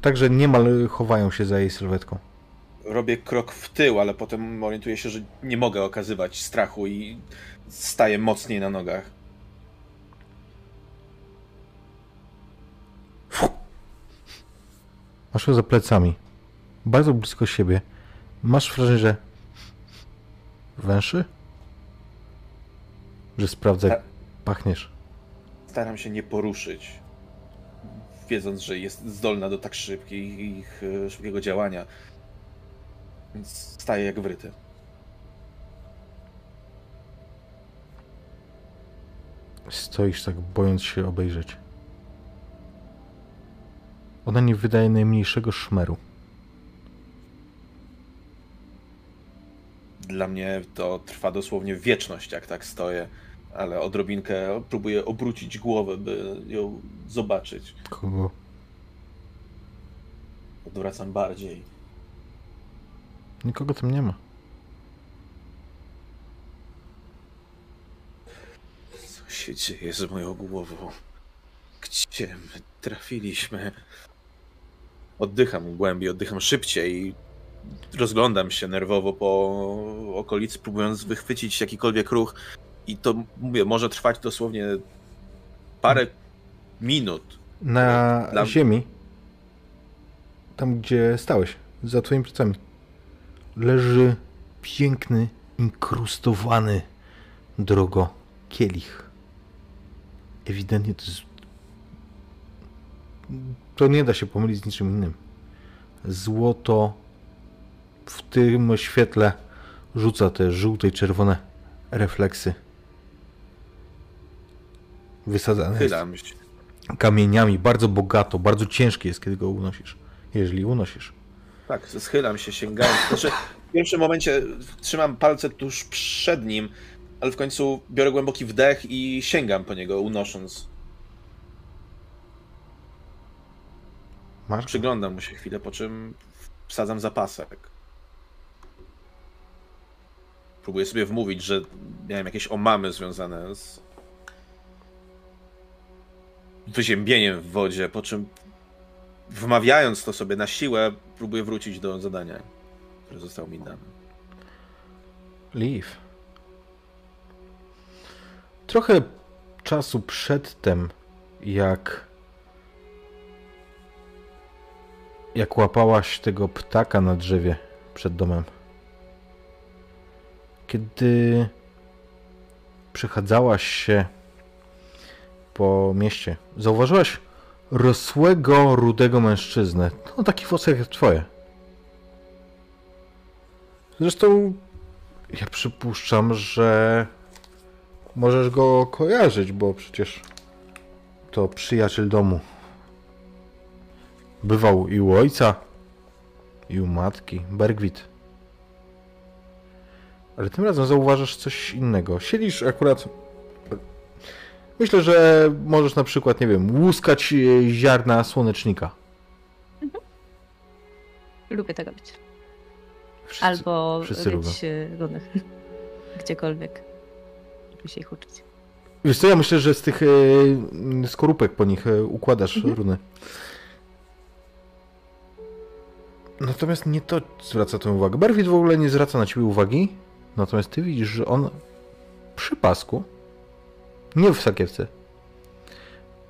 Także niemal chowają się za jej sylwetką. Robię krok w tył, ale potem orientuję się, że nie mogę okazywać strachu i staję mocniej na nogach. Masz ją za plecami, bardzo blisko siebie. Masz wrażenie, że węszy? Że sprawdza, jak pachniesz. Staram się nie poruszyć, wiedząc, że jest zdolna do tak szybkich, e, szybkiego działania. Więc staję jak wryty. Stoisz tak, bojąc się obejrzeć. Ona nie wydaje najmniejszego szmeru. Dla mnie to trwa dosłownie wieczność, jak tak stoję, ale odrobinkę próbuję obrócić głowę, by ją zobaczyć. Kogo? Odwracam bardziej. Nikogo tam nie ma. Co się dzieje z moją głową? Gdzie my trafiliśmy? Oddycham głębiej, oddycham szybciej. Rozglądam się nerwowo po okolicy, próbując wychwycić jakikolwiek ruch. I to, mówię, może trwać dosłownie parę minut. Na Dla- ziemi, tam gdzie stałeś, za twoimi plecami, leży piękny, inkrustowany drogo kielich. Ewidentnie to jest... To nie da się pomylić z niczym innym. Złoto w tym świetle rzuca te żółte i czerwone refleksy. Wysadzane jest Chylam kamieniami, bardzo bogato, bardzo ciężkie jest, kiedy go unosisz. Jeżeli unosisz. Tak, schylam się, sięgając. Znaczy, w pierwszym momencie trzymam palce tuż przed nim, ale w końcu biorę głęboki wdech i sięgam po niego, unosząc. Masz go? Przyglądam mu się chwilę, po czym wsadzam zapasek. Próbuję sobie wmówić, że miałem jakieś omamy związane z wyziębieniem w wodzie, po czym wmawiając to sobie na siłę, próbuję wrócić do zadania, które zostało mi dane. Leaf. Trochę czasu przedtem, jak jak łapałaś tego ptaka na drzewie przed domem. Kiedy przechadzałaś się po mieście, zauważyłaś rosłego, rudego mężczyznę. No taki włosek jak twoje. Zresztą ja przypuszczam, że możesz go kojarzyć, bo przecież to przyjaciel domu. Bywał i u ojca, i u matki, Bergwit. Ale tym razem zauważasz coś innego. Siedzisz akurat. Myślę, że możesz na przykład, nie wiem, łuskać e, ziarna słonecznika. Lubię to robić. Wszyscy- Albo wszyscy być e, runy. (laughs) Gdziekolwiek. Żeby się ich uczyć. Wiesz co, ja myślę, że z tych e, skorupek po nich e, układasz Mhm. runy. Natomiast nie to zwraca tę uwagę. Berwit w ogóle nie zwraca na ciebie uwagi, natomiast ty widzisz, że on przy pasku, nie w sakiewce,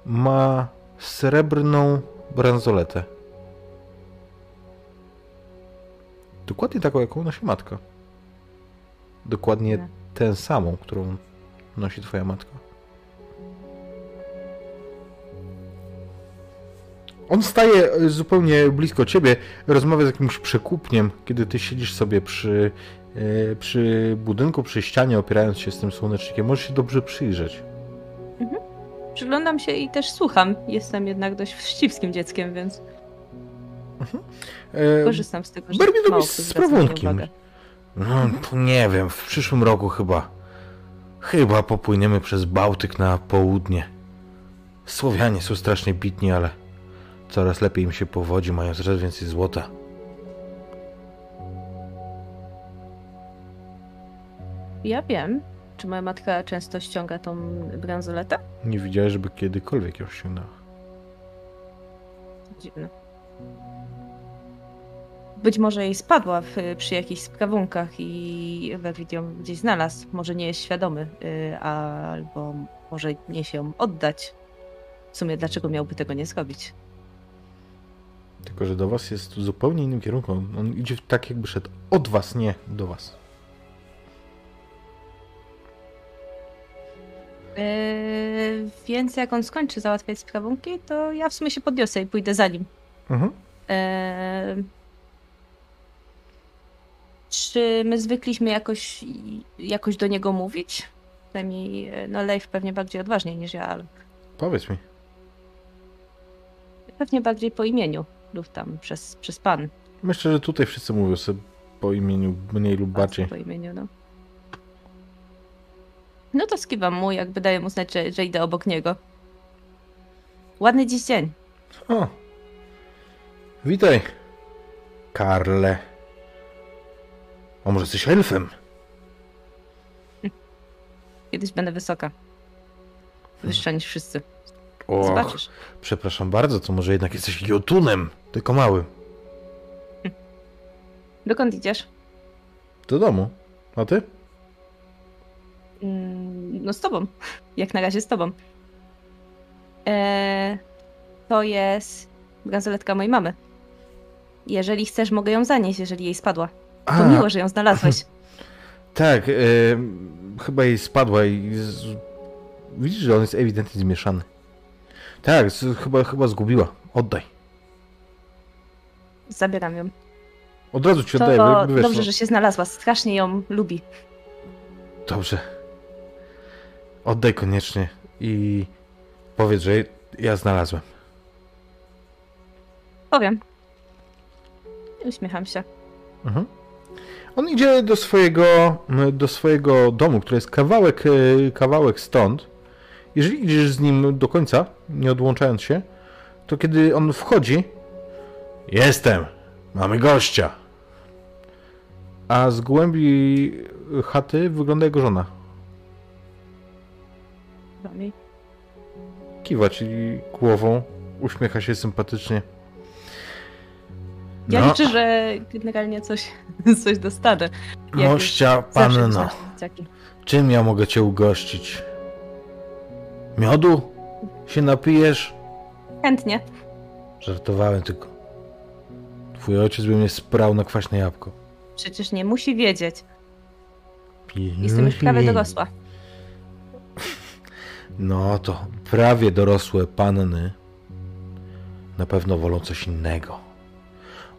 ma srebrną bransoletę. Dokładnie taką, jaką nosi matka. Dokładnie Tak. tę samą, którą nosi twoja matka. On staje e, zupełnie blisko ciebie, rozmawia z jakimś przekupniem, kiedy ty siedzisz sobie przy, e, przy budynku, przy ścianie, opierając się z tym słonecznikiem. Możesz się dobrze przyjrzeć. Przyglądam się i też słucham. Jestem jednak dość wścibskim dzieckiem, więc E, korzystam z tego, że mało robi z prawunkiem. No, nie wiem, w przyszłym roku chyba. Chyba popłyniemy przez Bałtyk na południe. Słowianie są strasznie bitni, ale coraz lepiej im się powodzi, mają coraz więcej złota. Ja wiem. Czy moja matka często ściąga tą bransoletę? Nie widziałeś, żeby kiedykolwiek ją ściągnęła. Dziwne. Być może jej spadła w, przy jakichś sprawunkach i Werwit ją gdzieś znalazł. Może nie jest świadomy, y, albo może niesie ją oddać. W sumie dlaczego miałby tego nie zrobić? Tylko, że do was jest w zupełnie innym kierunku. On- idzie tak, jakby szedł od was, nie do was. Yy, więc jak on skończy załatwiać sprawunki, to ja w sumie się podniosę i pójdę za nim. Mhm. Yy, czy my zwykliśmy jakoś, jakoś do niego mówić? Przynajmniej, e, no Leif pewnie bardziej odważniej niż ja, ale Powiedz mi. pewnie bardziej po imieniu lub tam przez, przez pan. Myślę, że tutaj wszyscy mówią sobie po imieniu mniej lub bardziej. Po imieniu, no. No to skiwam mu, jakby daję mu znać, że, że idę obok niego. Ładny dziś dzień. O! Witaj, Karle. A może jesteś elfem? (laughs) Kiedyś będę wysoka. wyższa niż wszyscy. Och, Zobaczysz. przepraszam bardzo, to może jednak jesteś jotunem, tylko mały. (laughs) Dokąd idziesz? Do domu. A ty? Mm, No z tobą. (laughs) Jak na razie z tobą. Eee, to jest bransoletka mojej mamy. Jeżeli chcesz, mogę ją zanieść, jeżeli jej spadła. To A, miło, że ją znalazłeś. (laughs) Tak, e, chyba jej spadła i z... widzisz, że on jest ewidentnie zmieszany. Tak, z, chyba, chyba zgubiła. Oddaj. Zabieram ją. Od razu ci To oddaję. bo- bo wiesz, dobrze, no- że się znalazła. Strasznie ją lubi. Dobrze. Oddaj koniecznie i powiedz, że ja znalazłem. Powiem. Uśmiecham się. Mhm. On idzie do swojego, do swojego domu, który jest kawałek, e, kawałek stąd. Jeżeli idziesz z nim do końca, nie odłączając się, to kiedy on wchodzi, jestem, mamy gościa. A z głębi chaty wygląda jego żona. Kiwa ci głową, uśmiecha się sympatycznie. Ja No, liczę, że generalnie coś, (laughs) coś dostanę. Jak mościa panno. dzieciaki. Czym ja mogę cię ugościć? Miodu? Się napijesz? Chętnie. Żartowałem tylko. Twój ojciec by mnie sprał na kwaśne jabłko. Przecież nie musi wiedzieć. Jestem już prawie dorosła. No to prawie dorosłe panny na pewno wolą coś innego.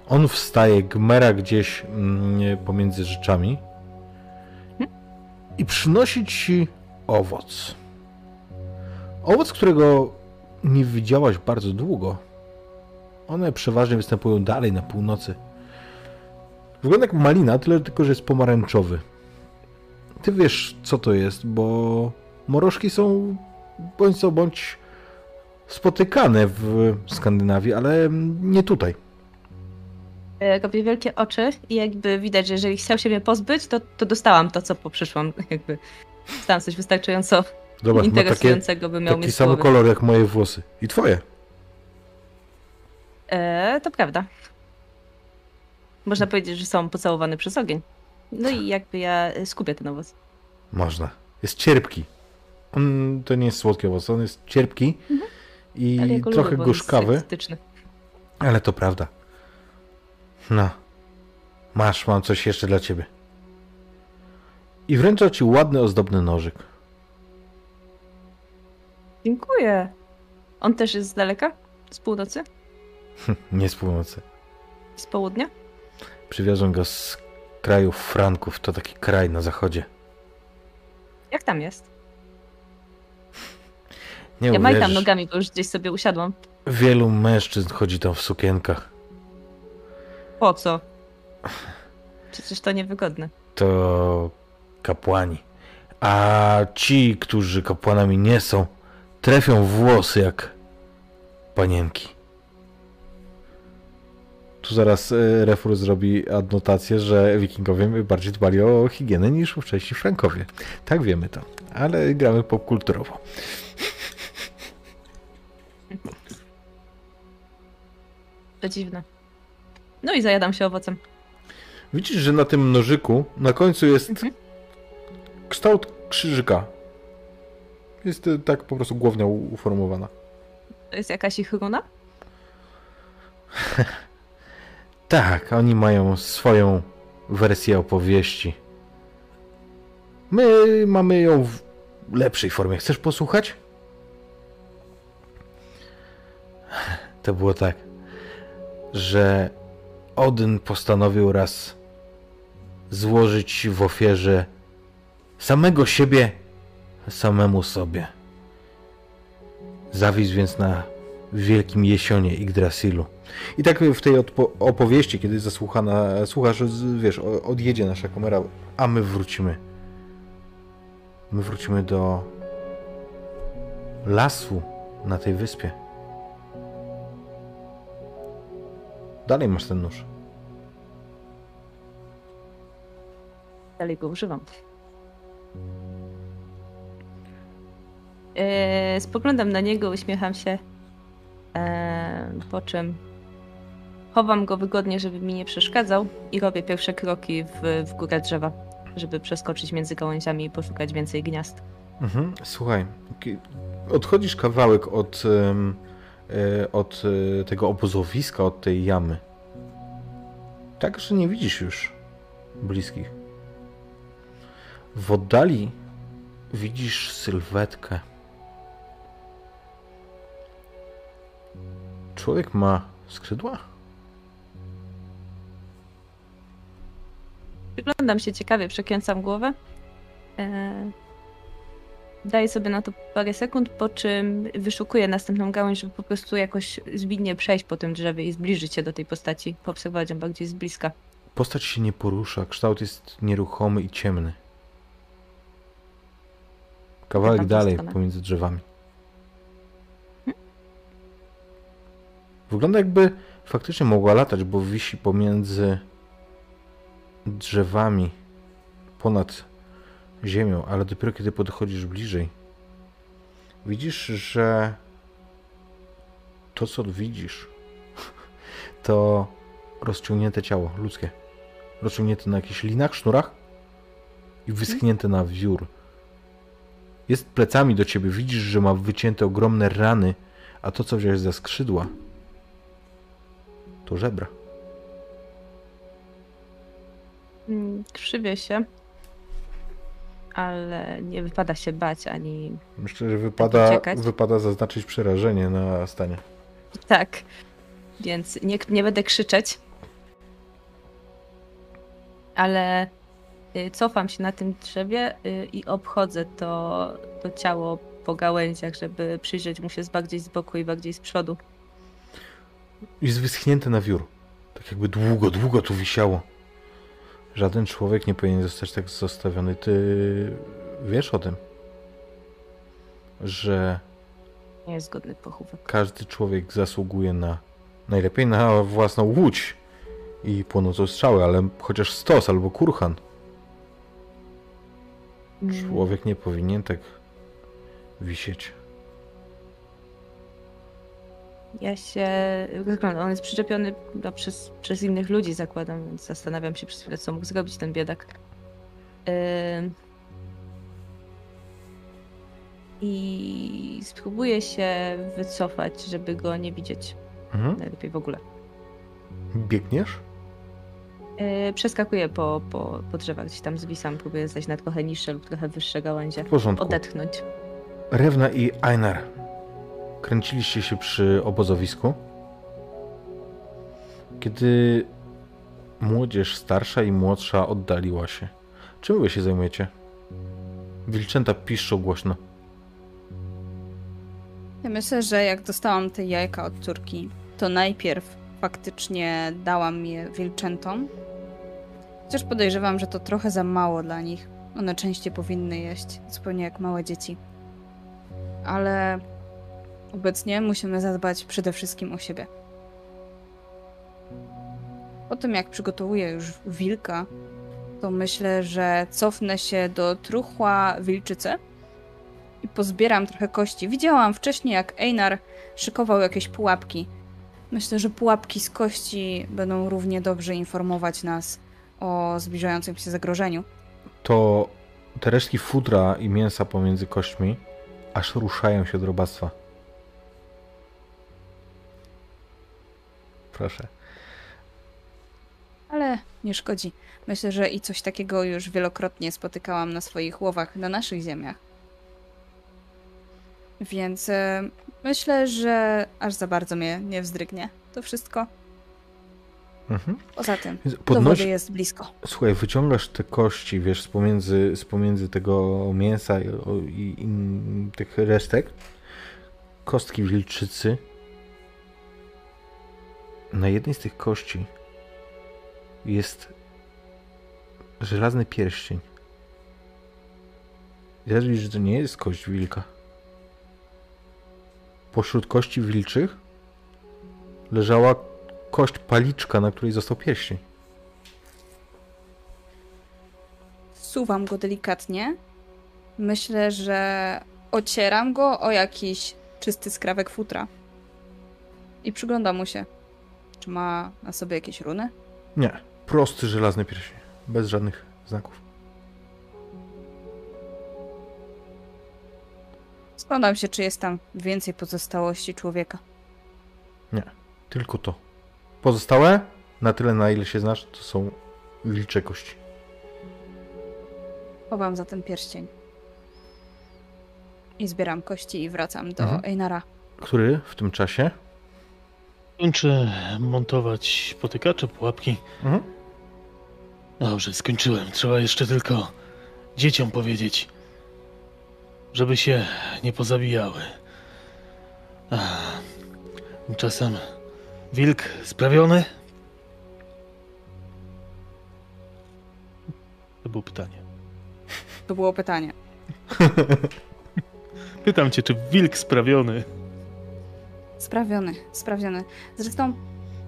On wstaje, gmera gdzieś mm, pomiędzy rzeczami i przynosi ci owoc. Owoc, którego nie widziałaś bardzo długo. One przeważnie występują dalej na północy. Wygląda jak malina, tyle tylko, że jest pomarańczowy. Ty wiesz, co to jest, bo morożki są bądź co bądź spotykane w Skandynawii, ale nie tutaj. E, Robię wielkie oczy i jakby widać, że jeżeli chciał się mnie pozbyć, to, to dostałam to, co po przyszłam. (laughs) Jakby dostałam coś wystarczająco Zobacz, ma takie, interesującego, by miał taki sam głowy. kolor jak moje włosy. I twoje. E, to prawda. Można powiedzieć, że są pocałowane przez ogień. No i jakby ja e, skupię ten owoc. Można. Jest cierpki. On to nie jest słodki owoc, on jest cierpki i Mhm. Ja go trochę lubię, gorzkawy, ale to prawda. No. Masz, mam coś jeszcze dla ciebie. I wręcza ci ładny, ozdobny nożyk. Dziękuję. On też jest z daleka? Z północy? Nie z północy. Z południa? Przywiozłem go z kraju Franków, to taki kraj na zachodzie. Jak tam jest? Nie Ja majtam uwierzysz, nogami, bo już gdzieś sobie usiadłam. wielu mężczyzn chodzi tam w sukienkach. Po co? Przecież to niewygodne. To kapłani. A ci, którzy kapłanami nie są, trefią włosy jak panienki. Tu zaraz e, Refur zrobi adnotację, że wikingowie bardziej dbali o higienę niż wcześniej Frankowie. Tak wiemy to, ale gramy popkulturowo. To dziwne. No i zajadam się owocem. Widzisz, że na tym nożyku na końcu jest Mhm. kształt krzyżyka. Jest e, tak po prostu głownia uformowana. To jest jakaś ich runa? (laughs) Tak, oni mają swoją wersję opowieści. My mamy ją w lepszej formie. Chcesz posłuchać? To było tak, że Odyn postanowił raz złożyć w ofierze samego siebie samemu sobie. Zawisł więc na wielkim jesionie Yggdrasilu. I tak w tej opowieści, kiedy zasłuchana, słuchasz, wiesz, odjedzie nasza kamera, a my wrócimy. My wrócimy do lasu na tej wyspie. Dalej masz ten nóż. Dalej go używam. E, spoglądam na niego, uśmiecham się, e, po czym chowam go wygodnie, żeby mi nie przeszkadzał i robię pierwsze kroki w, w górę drzewa, żeby przeskoczyć między gałęziami i poszukać więcej gniazd. Mhm. Słuchaj, odchodzisz kawałek od, e, od e, tego obozowiska, od tej jamy. Tak, że nie widzisz już bliskich. W oddali widzisz sylwetkę. Człowiek ma skrzydła? Przyglądam się ciekawie, przekręcam głowę. E, daję sobie na to parę sekund, po czym wyszukuję następną gałąź, żeby po prostu jakoś zwinnie przejść po tym drzewie i zbliżyć się do tej postaci, poobserwować ją bardziej z bliska. Postać się nie porusza, kształt jest nieruchomy i ciemny. Kawałek dalej, stronę. pomiędzy drzewami. Wygląda jakby faktycznie mogła latać, bo wisi pomiędzy drzewami ponad ziemią, ale dopiero kiedy podchodzisz bliżej, widzisz, że to, co widzisz, (laughs) to rozciągnięte ciało ludzkie. Rozciągnięte na jakichś linach, sznurach i wyschnięte na wiór. Jest plecami do ciebie, widzisz, że ma wycięte ogromne rany, a to, co wziąłeś za skrzydła, to żebra. Mm, Krzywię się, ale nie wypada się bać ani. Myślę, że wypada, uciekać? wypada zaznaczyć przerażenie na stanie. Tak. Więc nie, nie będę krzyczeć. Ale y, cofam się na tym drzewie y, i obchodzę to, to ciało po gałęziach, żeby przyjrzeć mu się z bardziej z boku i bardziej z przodu. Jest wyschnięte na wiór. Tak jakby długo, długo tu wisiało. Żaden człowiek nie powinien zostać tak zostawiony. Ty wiesz o tym, że Nie jest godny pochówek. każdy człowiek zasługuje na najlepiej na własną łódź i płonącą strzały, ale chociaż stos albo kurhan. Mm, Człowiek nie powinien tak wisieć. Ja się rozglądam. On jest przyczepiony chyba przez, przez innych ludzi, zakładam, więc zastanawiam się przez chwilę, co mógł zrobić ten biedak. I spróbuję się wycofać, żeby go nie widzieć. Mhm. Najlepiej w ogóle. Biegniesz? Yy, Przeskakuję po, po, po drzewach, gdzieś tam zwisam, próbuję zejść na trochę niższe lub trochę wyższe gałęzie. W porządku. Odetchnąć. Rewna i Einar kręciliście się przy obozowisku. Kiedy młodzież starsza i młodsza oddaliła się. Czym wy się zajmujecie? Wilczęta piszczą głośno. Ja myślę, że jak dostałam te jajka od córki, to najpierw faktycznie dałam je wilczętom. Chociaż podejrzewam, że to trochę za mało dla nich. One częściej powinny jeść, zupełnie jak małe dzieci. Ale obecnie musimy zadbać przede wszystkim o siebie. Po tym, jak przygotowuję już wilka, to myślę, że cofnę się do truchła wilczycy i pozbieram trochę kości. Widziałam wcześniej, jak Einar szykował jakieś pułapki. Myślę, że pułapki z kości będą równie dobrze informować nas o zbliżającym się zagrożeniu. To te resztki futra i mięsa pomiędzy kośćmi aż ruszają się od robactwa. Proszę. Ale nie szkodzi. Myślę, że i coś takiego już wielokrotnie spotykałam na swoich łowach na naszych ziemiach. Więc e, myślę, że aż za bardzo mnie nie wzdrygnie to wszystko. Mhm. Poza tym, do Podnoś, wody jest blisko. Słuchaj, wyciągasz te kości, wiesz, z pomiędzy, z pomiędzy tego mięsa i, i, i tych resztek. Kostki wilczycy. Na jednej z tych kości jest żelazny pierścień. I że to nie jest kość wilka. Pośród kości wilczych leżała kość paliczka, na której został pierścień. Suwam go delikatnie. Myślę, że Ocieram go o jakiś czysty skrawek futra. I przyglądam mu się. Czy ma na sobie jakieś runy? Nie. Prosty, żelazny pierścień. Bez żadnych znaków. Składam się, czy jest tam więcej pozostałości człowieka. Tylko to. Pozostałe, na tyle na ile się znasz, to są wilcze kości. Chowam za ten pierścień. I zbieram kości i wracam do Mhm. Einara. Który w tym czasie? Kończę montować potykacze, pułapki. Mhm. Dobrze, skończyłem. Trzeba jeszcze tylko dzieciom powiedzieć, żeby się nie pozabijały. Ach, Tymczasem wilk sprawiony? To było pytanie. To było pytanie. (laughs) Pytam cię, czy wilk sprawiony? Sprawiony, sprawiony. Zresztą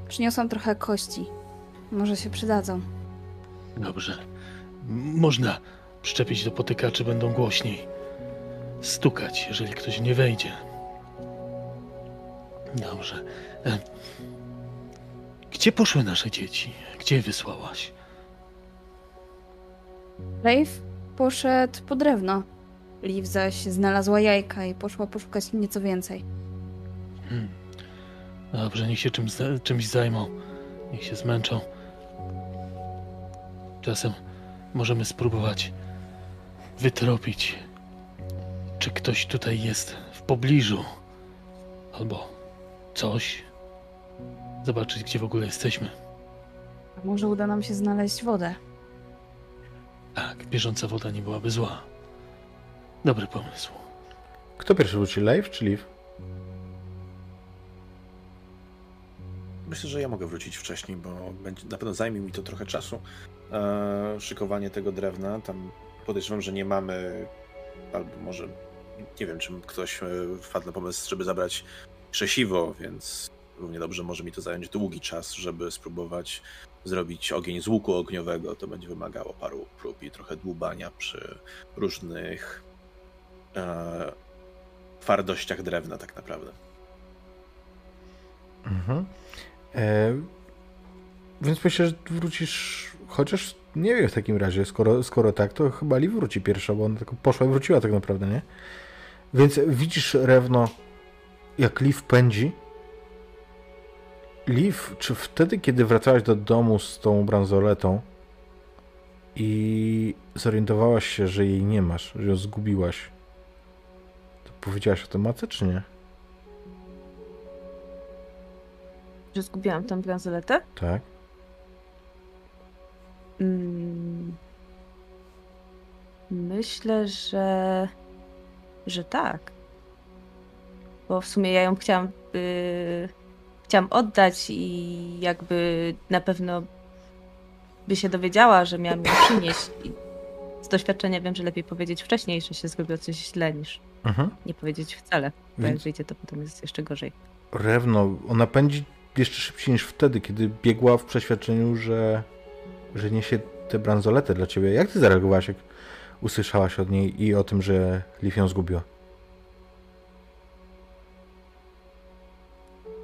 przyniosłam trochę kości. Może się przydadzą. Dobrze. Można przyczepić do potykaczy, będą głośniej. Stukać, jeżeli ktoś nie wejdzie. Dobrze. E, Gdzie poszły nasze dzieci? Gdzie je wysłałaś? Leif poszedł po drewno. Liv zaś znalazła jajka i poszła poszukać nieco więcej. Hmm. Dobrze, niech się czymś, czymś zajmą. Niech się zmęczą. Czasem możemy spróbować wytropić, czy ktoś tutaj jest w pobliżu. Albo coś. Zobaczyć, gdzie w ogóle jesteśmy. A może uda nam się znaleźć wodę? Tak, bieżąca woda nie byłaby zła. Dobry pomysł. Kto pierwszy wróci, Leif czy Liv? Myślę, że ja mogę wrócić wcześniej, bo będzie, na pewno zajmie mi to trochę czasu. E, szykowanie tego drewna. Tam podejrzewam, że nie mamy, albo może nie wiem, czy ktoś e, wpadł na pomysł, żeby zabrać krzesiwo, więc równie dobrze może mi to zająć długi czas, żeby spróbować zrobić ogień z łuku ogniowego. To będzie wymagało paru prób i trochę dłubania przy różnych e, twardościach drewna, tak naprawdę. Mhm. E, więc myślę, że wrócisz, chociaż nie wiem w takim razie, skoro, skoro tak, to chyba Liv wróci pierwsza, bo ona tylko poszła i wróciła tak naprawdę, nie? Więc widzisz Rewno, jak Liv pędzi. Liv, czy wtedy, kiedy wracałaś do domu z tą bransoletą i zorientowałaś się, że jej nie masz, że ją zgubiłaś, to powiedziałaś o tym matce, czy nie? Że zgubiłam tę bransoletę? Tak. Mm. Myślę, że. że tak. Bo w sumie ja ją chciałam. y, chciałam oddać i jakby na pewno by się dowiedziała, że miałam ją przynieść. I z doświadczenia wiem, że lepiej powiedzieć wcześniej, że się zrobiło coś źle, niż Mhm. nie powiedzieć wcale. Bo Więc- jak wyjdzie, to potem jest jeszcze gorzej. Rewno, ona pędzi jeszcze szybciej niż wtedy, kiedy biegła w przeświadczeniu, że, że niesie tę bransoletę dla ciebie. Jak ty zareagowałaś, jak usłyszałaś od niej i o tym, że Liv ją zgubiła?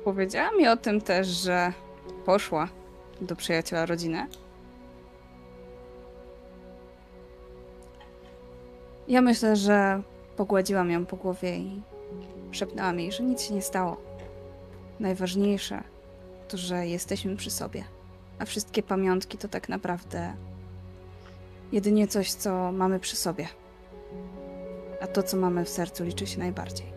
Powiedziała mi o tym też, że poszła do przyjaciela rodziny. Ja myślę, że pogładziłam ją po głowie i szepnęłam jej, że nic się nie stało. Najważniejsze to, że jesteśmy przy sobie. A wszystkie pamiątki to tak naprawdę jedynie coś, co mamy przy sobie. A to, co mamy w sercu, liczy się najbardziej.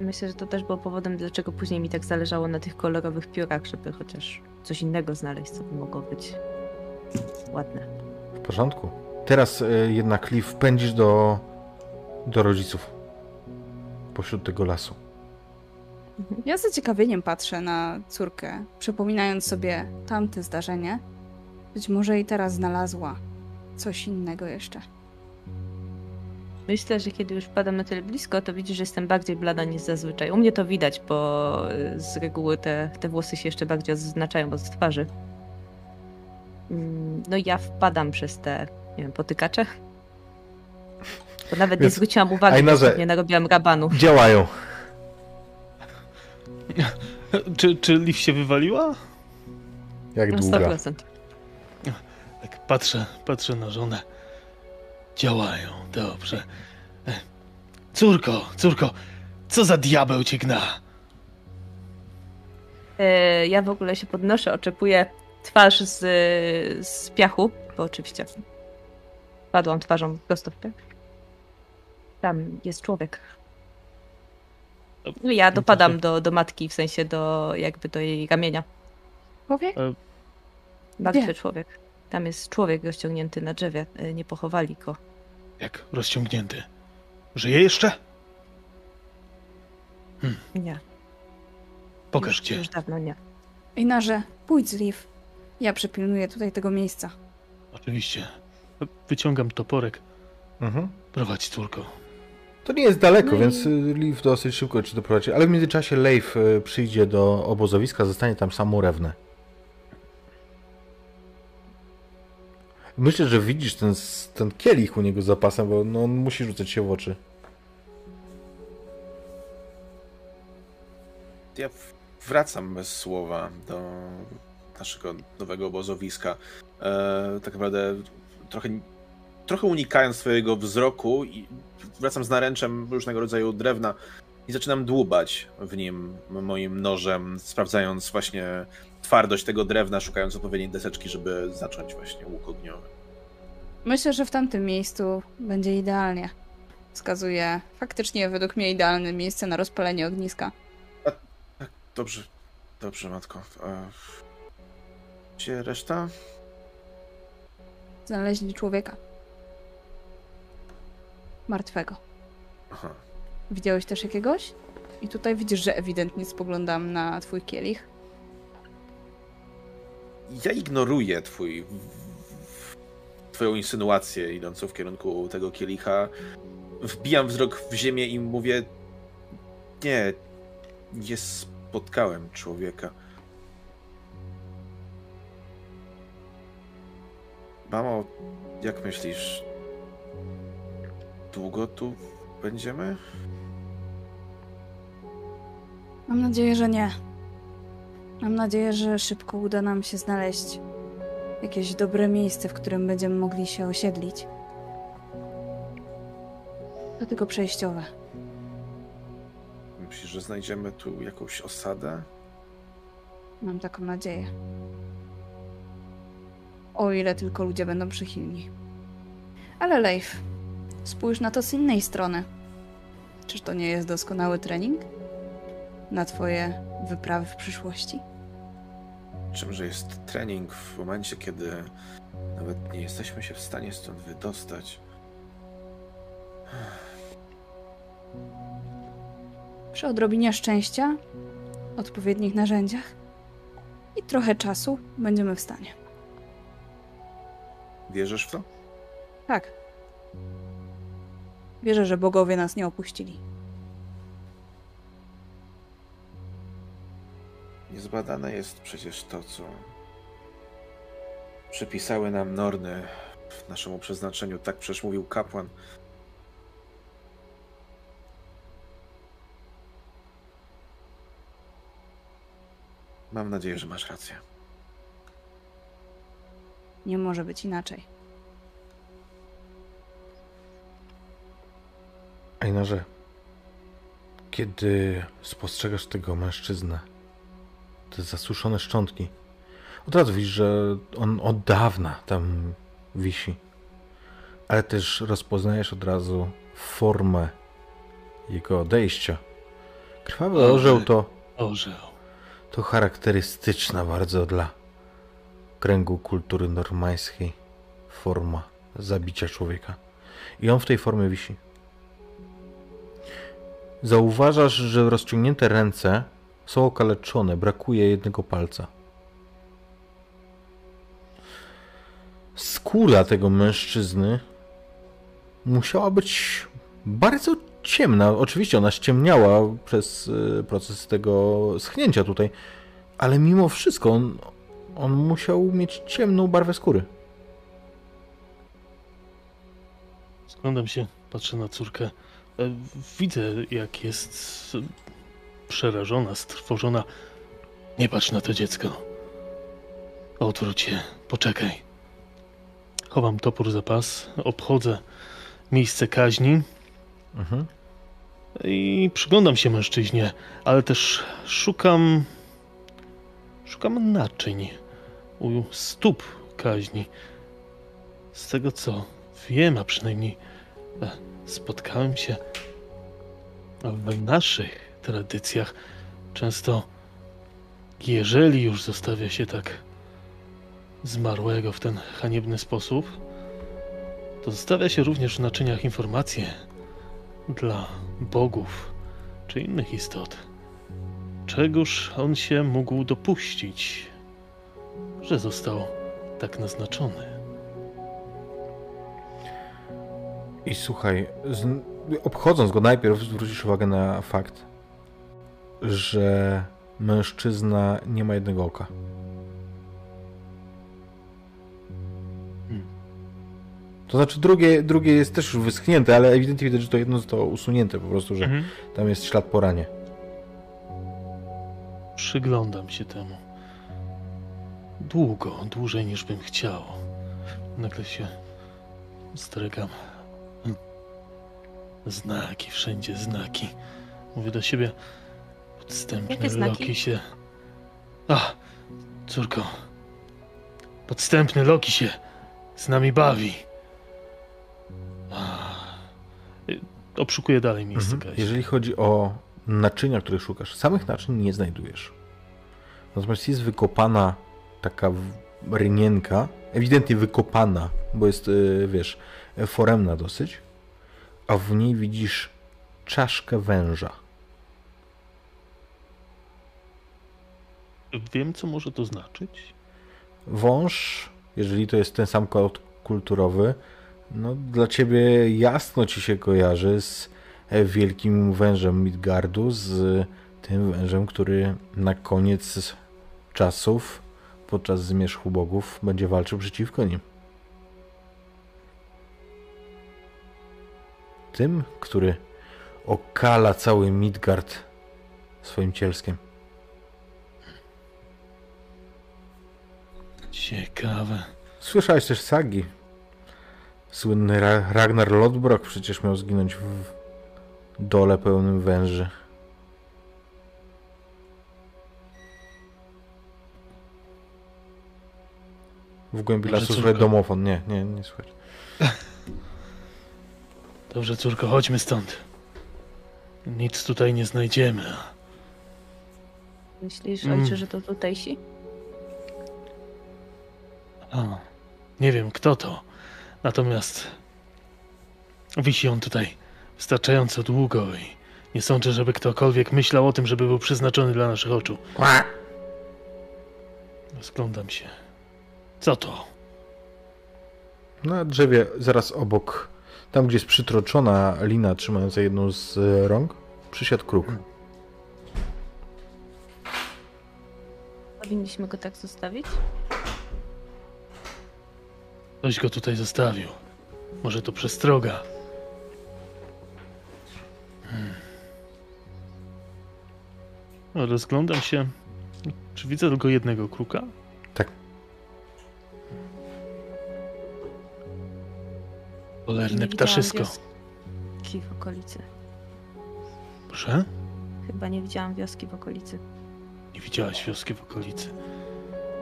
Myślę, że to też było powodem, dlaczego później mi tak zależało na tych kolorowych piórach, żeby chociaż coś innego znaleźć, co by mogło być ładne. W porządku. Teraz y, jednak Liv pędzisz do, do rodziców. Pośród tego lasu. Ja z zaciekawieniem patrzę na córkę, przypominając sobie tamte zdarzenie. Być może i teraz znalazła coś innego jeszcze. Myślę, że kiedy już wpadam na tyle blisko, to widzisz, że jestem bardziej blada niż zazwyczaj. U mnie to widać, bo y, z reguły te, te włosy się jeszcze bardziej odznaczają od twarzy. Mm, No i ja wpadam przez te, nie wiem, potykacze Bo nawet Więc- nie zwróciłam uwagi, że nie narobiłam rabanów. Działają. (laughs) Czy, czy Liv się wywaliła? Jak Na długa. 100%. Tak patrzę, patrzę na żonę. Działają, dobrze. E, Córko, córko, co za diabeł cię gna? E, Ja w ogóle się podnoszę, oczekuję twarz z, z piachu, bo oczywiście padłam twarzą prosto w piach. Tam jest człowiek. No Ja dopadam do, do matki, w sensie do jakby do jej ramienia. Człowiek? Martwy Gdzie? człowiek. Tam jest człowiek rozciągnięty na drzewie. E, Nie pochowali go. Jak rozciągnięty. Żyje jeszcze? Nie. Pokaż już, gdzie. Już dawno nie. Inarze, pójdź z Liv. Ja przypilnuję tutaj tego miejsca. Oczywiście. Wyciągam toporek. Mhm. Prowadź, córko. To nie jest daleko, No i- więc y, Liv dosyć szybko ci doprowadzi. Ale w międzyczasie Leif y, przyjdzie do obozowiska, zostanie tam samorewne. Myślę, że widzisz ten, ten kielich u niego za pasem, bo no, on musi rzucać się w oczy. Ja wracam bez słowa do naszego nowego obozowiska. E, tak naprawdę trochę, trochę unikając swojego wzroku i wracam z naręczem różnego rodzaju drewna i zaczynam dłubać w nim moim nożem, sprawdzając właśnie twardość tego drewna, szukając odpowiedniej deseczki, żeby zacząć właśnie łuk ogniowy. Myślę, że w tamtym miejscu będzie idealnie. Wskazuje faktycznie według mnie idealne miejsce na rozpalenie ogniska. Dobrze, dobrze, matko. E, gdzie reszta? Znaleźli człowieka. Martwego. Aha. Widziałeś też jakiegoś? I tutaj widzisz, że ewidentnie spoglądam na twój kielich. Ja ignoruję twój. Twoją insynuację idącą w kierunku tego kielicha. Wbijam wzrok w ziemię i mówię. Nie, nie spotkałem człowieka. Mamo, jak myślisz? Długo tu będziemy? Mam nadzieję, że nie. Mam nadzieję, że szybko uda nam się znaleźć jakieś dobre miejsce, w którym będziemy mogli się osiedlić. To tylko przejściowe. Myślisz, że znajdziemy tu jakąś osadę? Mam taką nadzieję. O ile tylko ludzie będą przychylni. Ale Leif, spójrz na to z innej strony. Czyż to nie jest doskonały trening? Na twoje wyprawy w przyszłości? Czymże jest trening w momencie, kiedy nawet nie jesteśmy się w stanie stąd wydostać? Przy odrobinie szczęścia, odpowiednich narzędziach i trochę czasu będziemy w stanie. Wierzysz w to? Tak. Wierzę, że bogowie nas nie opuścili. Niezbadane jest przecież to, co przypisały nam Norny w naszemu przeznaczeniu. Tak przecież mówił kapłan. Mam nadzieję, że masz rację. Nie może być inaczej. Ejnarze, kiedy spostrzegasz tego mężczyznę, te zasuszone szczątki, od razu widzisz, że on od dawna tam wisi. Ale też rozpoznajesz od razu formę jego odejścia. Krwawy orzeł to, Orzeł. to charakterystyczna bardzo dla kręgu kultury normańskiej forma zabicia człowieka. I on w tej formie wisi. Zauważasz, że rozciągnięte ręce są okaleczone, brakuje jednego palca. Skóra tego mężczyzny musiała być bardzo ciemna. Oczywiście ona ściemniała przez y, proces tego schnięcia tutaj, ale mimo wszystko on, on musiał mieć ciemną barwę skóry. Oglądam się, patrzę na córkę. Widzę, jak jest przerażona, strwożona. Nie patrz na to dziecko. Odwróć się, poczekaj. Chowam topór za pas, obchodzę miejsce kaźni Mhm. i przyglądam się mężczyźnie, ale też szukam. Szukam naczyń u stóp kaźni. Z tego co wiem, a przynajmniej e, spotkałem się w naszych tradycjach, często jeżeli już zostawia się tak zmarłego w ten haniebny sposób, to zostawia się również w naczyniach informacje dla bogów czy innych istot. Czegoż on się mógł dopuścić, że został tak naznaczony? I słuchaj, z, obchodząc go najpierw zwrócisz uwagę na fakt, że mężczyzna nie ma jednego oka. Hmm. To znaczy drugie, drugie jest też już wyschnięte, ale ewidentnie widać, że to jedno zostało usunięte po prostu, że Mhm. tam jest ślad po ranie. Przyglądam się temu. Długo, dłużej niż bym chciał. Nagle się strygam. Znaki, wszędzie znaki. Mówię do siebie. Podstępny Jakie znaki? Loki się. A, córko. Podstępny Loki się z nami bawi. A, y, obszukuję dalej miejsce. Mhm. Jeżeli chodzi o naczynia, których szukasz, samych naczyń nie znajdujesz. Natomiast jest wykopana taka rynienka, ewidentnie wykopana, bo jest, y, wiesz, foremna dosyć, a w niej widzisz czaszkę węża. Wiem, co może to znaczyć. Wąż, jeżeli to jest ten sam kod kulturowy, no dla ciebie jasno ci się kojarzy z wielkim wężem Midgardu, z tym wężem, który na koniec czasów, podczas zmierzchu bogów, będzie walczył przeciwko nim. Tym, który okala cały Midgard swoim cielskiem. Ciekawe. Słyszałeś też sagi. Słynny Ra Ragnar Lodbrok przecież miał zginąć w dole pełnym węży. W głębi lasu słychać domofon. Nie, nie, nie słychać. (laughs) Dobrze, córko, chodźmy stąd. Nic tutaj nie znajdziemy. Myślisz, Mm. ojcze, że to tutejsi? A, nie wiem, kto to. Natomiast wisi on tutaj wystarczająco długo i nie sądzę, żeby ktokolwiek myślał o tym, żeby był przeznaczony dla naszych oczu. Rozglądam się. Co to? Na drzewie zaraz obok, tam gdzie jest przytroczona lina trzymająca jedną z e, rąk, przysiadł kruk. Powinniśmy go tak zostawić? Ktoś go tutaj zostawił. Może to przestroga. Hmm. Rozglądam się. Czy widzę tylko jednego kruka? Widziałam ptaszysko. Wioski w okolicy. Proszę? Chyba nie widziałam wioski w okolicy. Nie widziałaś wioski w okolicy.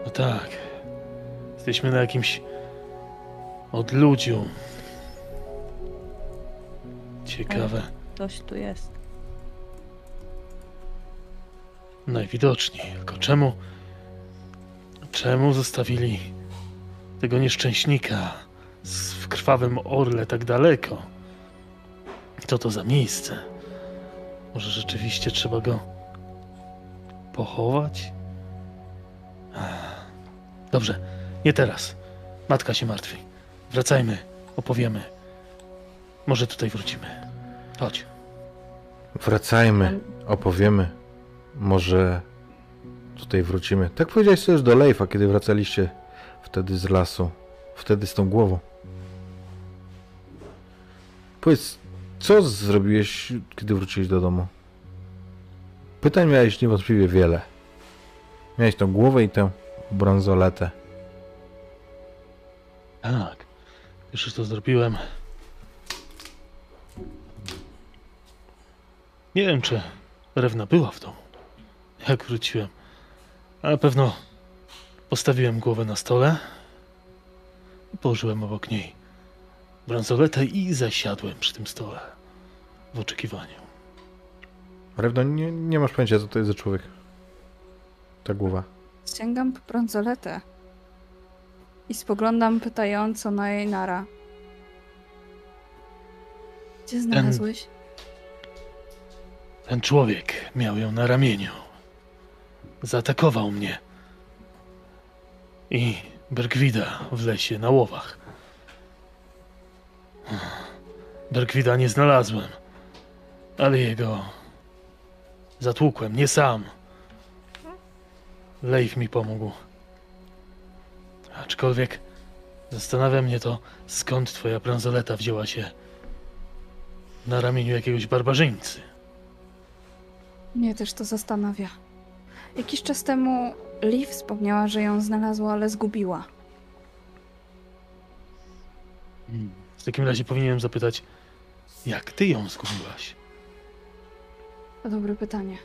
No tak. Jesteśmy na jakimś odludziu. Ciekawe. Ktoś tu jest. Najwidoczniej. Tylko czemu... Czemu zostawili tego nieszczęśnika z, krwawym orle tak daleko? Co to za miejsce? Może rzeczywiście trzeba go pochować? Dobrze, nie teraz. Matka się martwi. Wracajmy, opowiemy. Może tutaj wrócimy. Chodź. Wracajmy, opowiemy. Może tutaj wrócimy. Tak powiedziałeś też do Leifa, kiedy wracaliście wtedy z lasu. Wtedy z tą głową. Powiedz, co zrobiłeś, kiedy wróciłeś do domu? Pytań miałeś niewątpliwie wiele. Miałeś tą głowę i tę bransoletę. Tak. Już to zrobiłem. Nie wiem, czy Rewna była w domu, jak wróciłem. Ale na pewno postawiłem głowę na stole i położyłem obok niej bransoletę i zasiadłem przy tym stole w oczekiwaniu. Rewno, nie, nie masz pojęcia, co to jest za człowiek. Ta głowa. Sięgam po bransoletę i spoglądam pytająco na jej nara. Gdzie znalazłeś? Ten człowiek miał ją na ramieniu. Zaatakował mnie. I Bergwida w lesie na łowach. Bergwida nie znalazłem, ale jego zatłukłem, nie sam. Leif mi pomógł. Aczkolwiek zastanawia mnie to, skąd twoja bransoleta wzięła się na ramieniu jakiegoś barbarzyńcy. Mnie też to zastanawia. Jakiś czas temu Liv wspomniała, że ją znalazła, ale zgubiła. W takim razie powinienem zapytać, jak ty ją zgubiłaś? To dobre pytanie.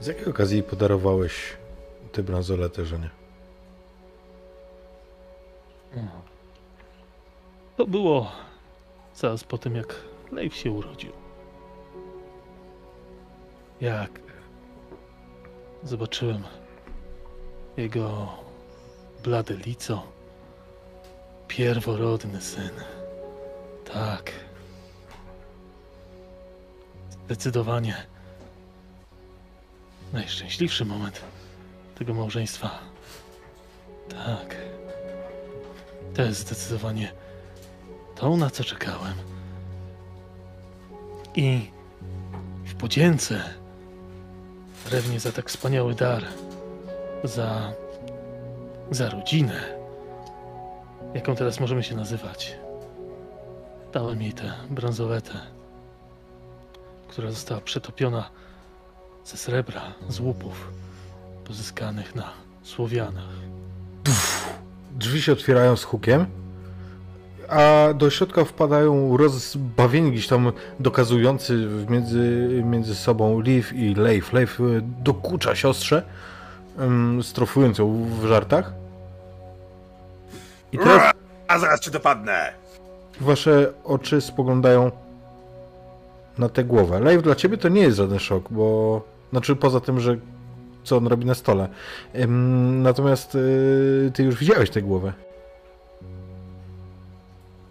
Z jakiej okazji podarowałeś tę bransoletę żonie? To było zaraz po tym, jak Leif się urodził. Jak zobaczyłem jego blade lico, pierworodny syn. Tak. Zdecydowanie najszczęśliwszy moment tego małżeństwa. Tak. To jest zdecydowanie to, na co czekałem. I w podzięce Rewnie za tak wspaniały dar, za, za rodzinę, jaką teraz możemy się nazywać. Dałem jej tę bransoletę, która została przetopiona ze srebra, z łupów pozyskanych na Słowianach. Drzwi się otwierają z hukiem, a do środka wpadają rozbawieni gdzieś tam dokazujący między, między sobą Liv i Leif. Leif y, dokucza siostrze, strofując ją w żartach. I teraz A zaraz cię dopadnę! wasze oczy spoglądają na tę głowę. Leif, dla ciebie to nie jest żaden szok, bo... Znaczy poza tym, że co on robi na stole. Ym, natomiast y, ty już widziałeś tę głowę.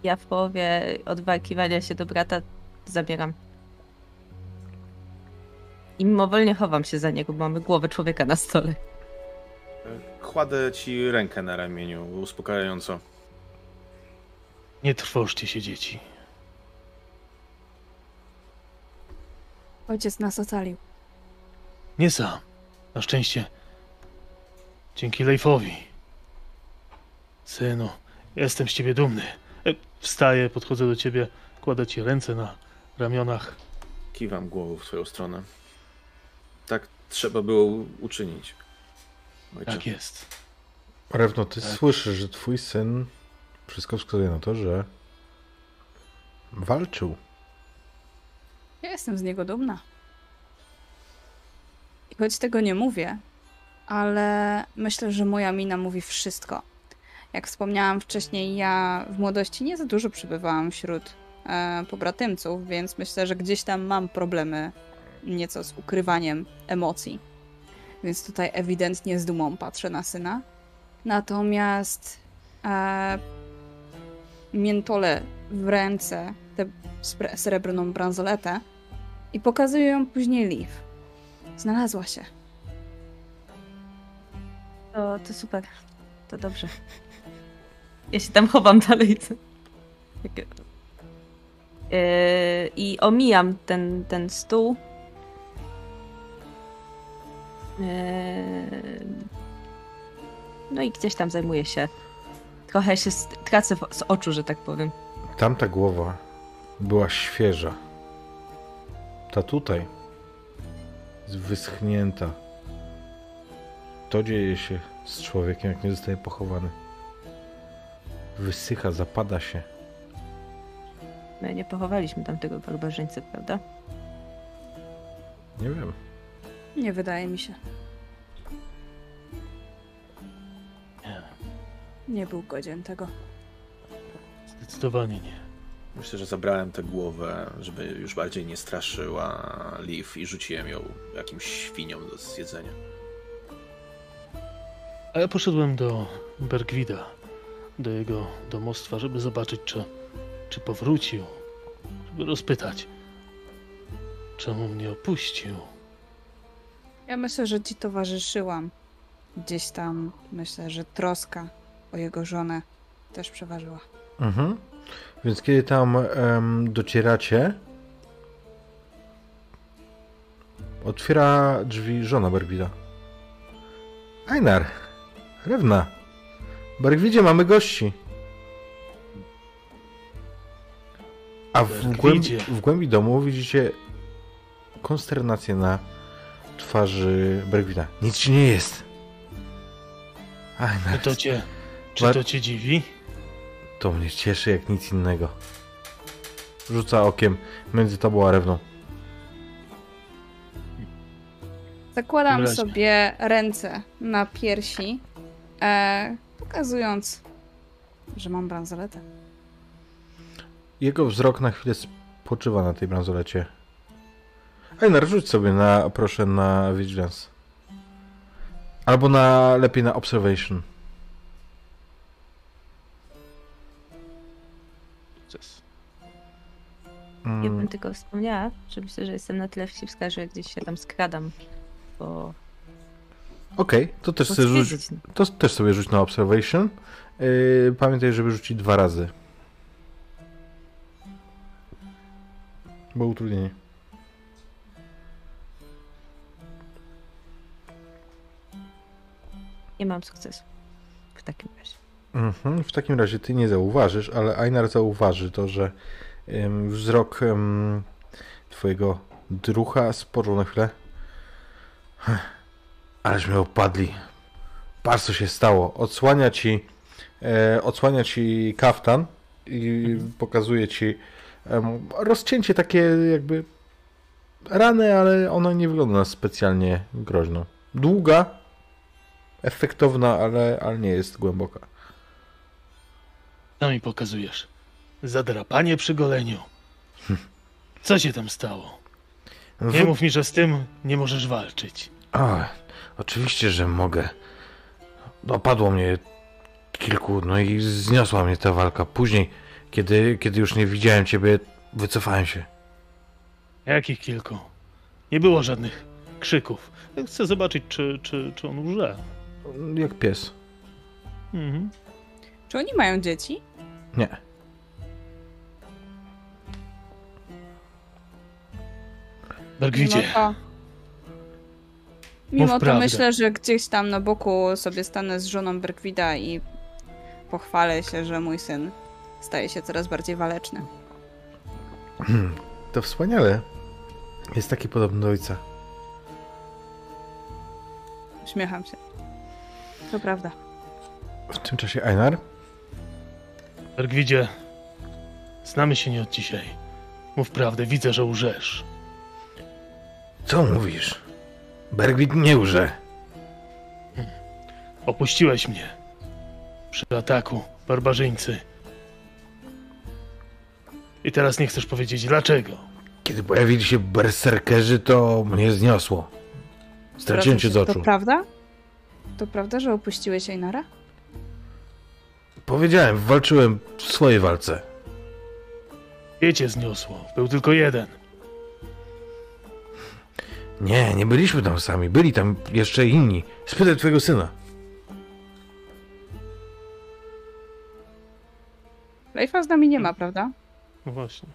Ja w połowie odwalkiwania się do brata zabieram. I mimowolnie chowam się za niego, bo mamy głowę człowieka na stole. Kładę ci rękę na ramieniu, uspokajająco. Nie trwożcie się, dzieci. Ojciec nas ocalił. Nie sam. Na szczęście. Dzięki Leifowi. Synu, jestem z ciebie dumny. E, Wstaję, podchodzę do ciebie, kładę ci ręce na ramionach. Kiwam głową w twoją stronę. Tak trzeba było uczynić. Ojcze. Tak jest. Rewno, ty Tak. słyszysz, że twój syn wszystko wskazuje na to, że walczył. Ja jestem z niego dumna. I choć tego nie mówię, ale myślę, że moja mina mówi wszystko. Jak wspomniałam wcześniej, ja w młodości nie za dużo przebywałam wśród e, pobratymców, więc myślę, że gdzieś tam mam problemy nieco z ukrywaniem emocji. Więc tutaj ewidentnie z dumą patrzę na syna. Natomiast e, miętole w ręce, tę srebrną bransoletę i pokazuję ją później Liv. Znalazła się. To, to super. To dobrze. Ja się tam chowam dalej. Yy, I omijam ten, ten stół. Yy, No i gdzieś tam zajmuję się. Trochę się tracę z oczu, że tak powiem. Tamta głowa była świeża. Ta tutaj wyschnięta. To dzieje się z człowiekiem, jak nie zostaje pochowany. Wysycha, zapada się. My nie pochowaliśmy tamtego barbarzyńcy, prawda? Nie wiem. Nie wydaje mi się. Nie, Nie był godzien tego. zdecydowanie nie. Myślę, że zabrałem tę głowę, żeby już bardziej nie straszyła Liv i rzuciłem ją jakimś świniom do zjedzenia. A ja poszedłem do Bergwida, do jego domostwa, żeby zobaczyć, czy, czy powrócił, żeby rozpytać, czemu mnie opuścił. Ja myślę, że ci towarzyszyłam. Gdzieś tam myślę, że troska o jego żonę też przeważyła. Mhm. Więc kiedy tam em, docieracie, otwiera drzwi żona Bergwida. Einar, Rewna, Bergwidzie mamy gości. A w głębi, w głębi domu widzicie konsternację na twarzy Bergwida. Nic ci nie jest. Czy Einar, to cię, czy Bar- to cię dziwi? To mnie cieszy jak nic innego. Rzuca okiem między tobą a Rewną. Zakładam sobie ręce na piersi, e, pokazując, że mam bransoletę. Jego wzrok na chwilę spoczywa na tej bransolecie. Einar, rzuć sobie na, proszę, na Vigilance. Albo na, lepiej na Observation. Sukces. Ja Mm, bym tylko wspomniała, że myślę, że jestem na tyle wścibska, że gdzieś się tam skradam, bo Okej, to też sobie rzuć, to też sobie rzuć na Observation. Yy, pamiętaj, żeby rzucić dwa razy. Bo utrudnienie. Nie mam sukcesu. W takim razie. Mhm, w takim razie ty nie zauważysz, ale Einar zauważy to, że ym, wzrok ym, twojego drucha spoczął na chwilę. Ależ mnie opadli. Patrz co się stało. Odsłania ci, e, odsłania ci kaftan i pokazuje ci em, rozcięcie takie jakby rany, ale ona nie wygląda specjalnie groźną. Długa, efektowna, ale, ale nie jest głęboka. Co mi pokazujesz? Zadrapanie przy goleniu. (laughs) Co się tam stało? Nie mów mi, że z tym nie możesz walczyć. O, oczywiście, że mogę. Dopadło mnie kilku, no i zniosła mnie ta walka. Później, kiedy, kiedy już nie widziałem ciebie, wycofałem się. Jakich kilku? Nie było żadnych krzyków. Chcę zobaczyć, czy, czy, czy on łże. Jak pies. Mhm. Czy oni mają dzieci? Nie. Bergwidzie, Mimo to, mimo to prawdę. myślę, że gdzieś tam na boku sobie stanę z żoną Berkwida i pochwalę się, że mój syn staje się coraz bardziej waleczny. To wspaniale. Jest taki podobny do ojca. Uśmiecham się. To prawda. W tym czasie Einar? Bergwidzie, znamy się nie od dzisiaj. Mów prawdę, widzę, że łżesz. Co mówisz? Bergwit nie łże. Opuściłeś mnie. Przy ataku, barbarzyńcy. I teraz nie chcesz powiedzieć dlaczego. Kiedy pojawili się berserkerzy, to mnie zniosło. Straciłem cię z To oczu. prawda? To prawda, że opuściłeś Einara? Powiedziałem, walczyłem w swojej walce. Wiecie zniosło. Był tylko jeden. Nie, nie byliśmy tam sami. Byli tam jeszcze inni. Spytaj twojego syna. Leifa z nami nie ma, prawda? No właśnie.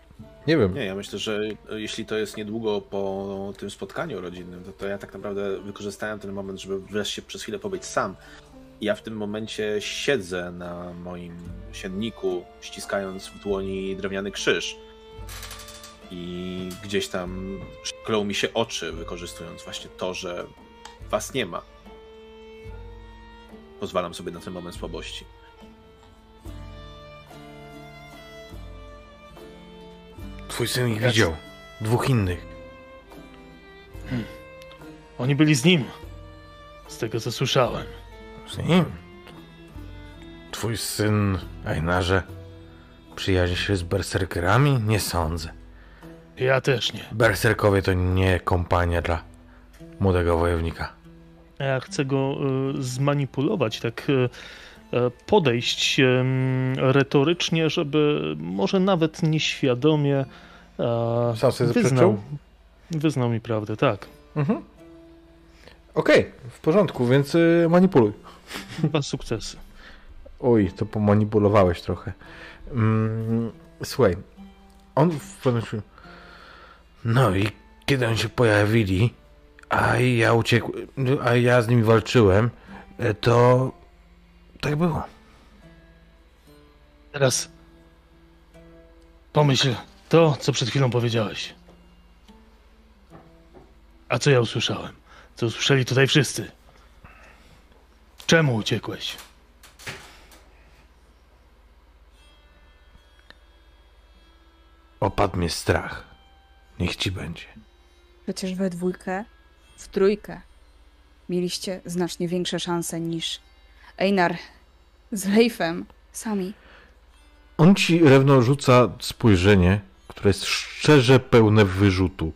Nie wiem. Nie, ja myślę, że jeśli to jest niedługo po tym spotkaniu rodzinnym, to, to ja tak naprawdę wykorzystałem ten moment, żeby wreszcie przez chwilę pobyć sam. Ja w tym momencie siedzę na moim sienniku, ściskając w dłoni drewniany krzyż. i gdzieś tam szklą mi się oczy, wykorzystując właśnie to, że was nie ma. Pozwalam sobie na ten moment słabości. Twój syn ich widział. Dwóch innych. Oni byli z nim. Z tego co słyszałem. Z nim? Twój syn, Einarze, przyjaźni się z berserkerami? Nie sądzę. Ja też nie. Berserkowie to nie kompania dla młodego wojownika. Ja chcę go e, zmanipulować, tak e, podejść em, retorycznie, żeby może nawet nieświadomie e, Sam sobie wyznał, wyznał mi prawdę, tak. Mhm. Okej, w porządku, więc y, manipuluj. Dwa sukcesy. Oj, to pomanipulowałeś trochę. Mm, słuchaj, on w pewnym No i kiedy oni się pojawili, a ja uciekłem, a ja z nimi walczyłem, e, to tak było. Teraz pomyśl to, co przed chwilą powiedziałeś. A co ja usłyszałem? Co usłyszeli tutaj wszyscy? Czemu uciekłeś? Opadł mnie strach. Niech ci będzie. Przecież we dwójkę, w trójkę mieliście znacznie większe szanse niż Einar z Leifem sami. On ci rewno rzuca spojrzenie, które jest szczerze pełne wyrzutu.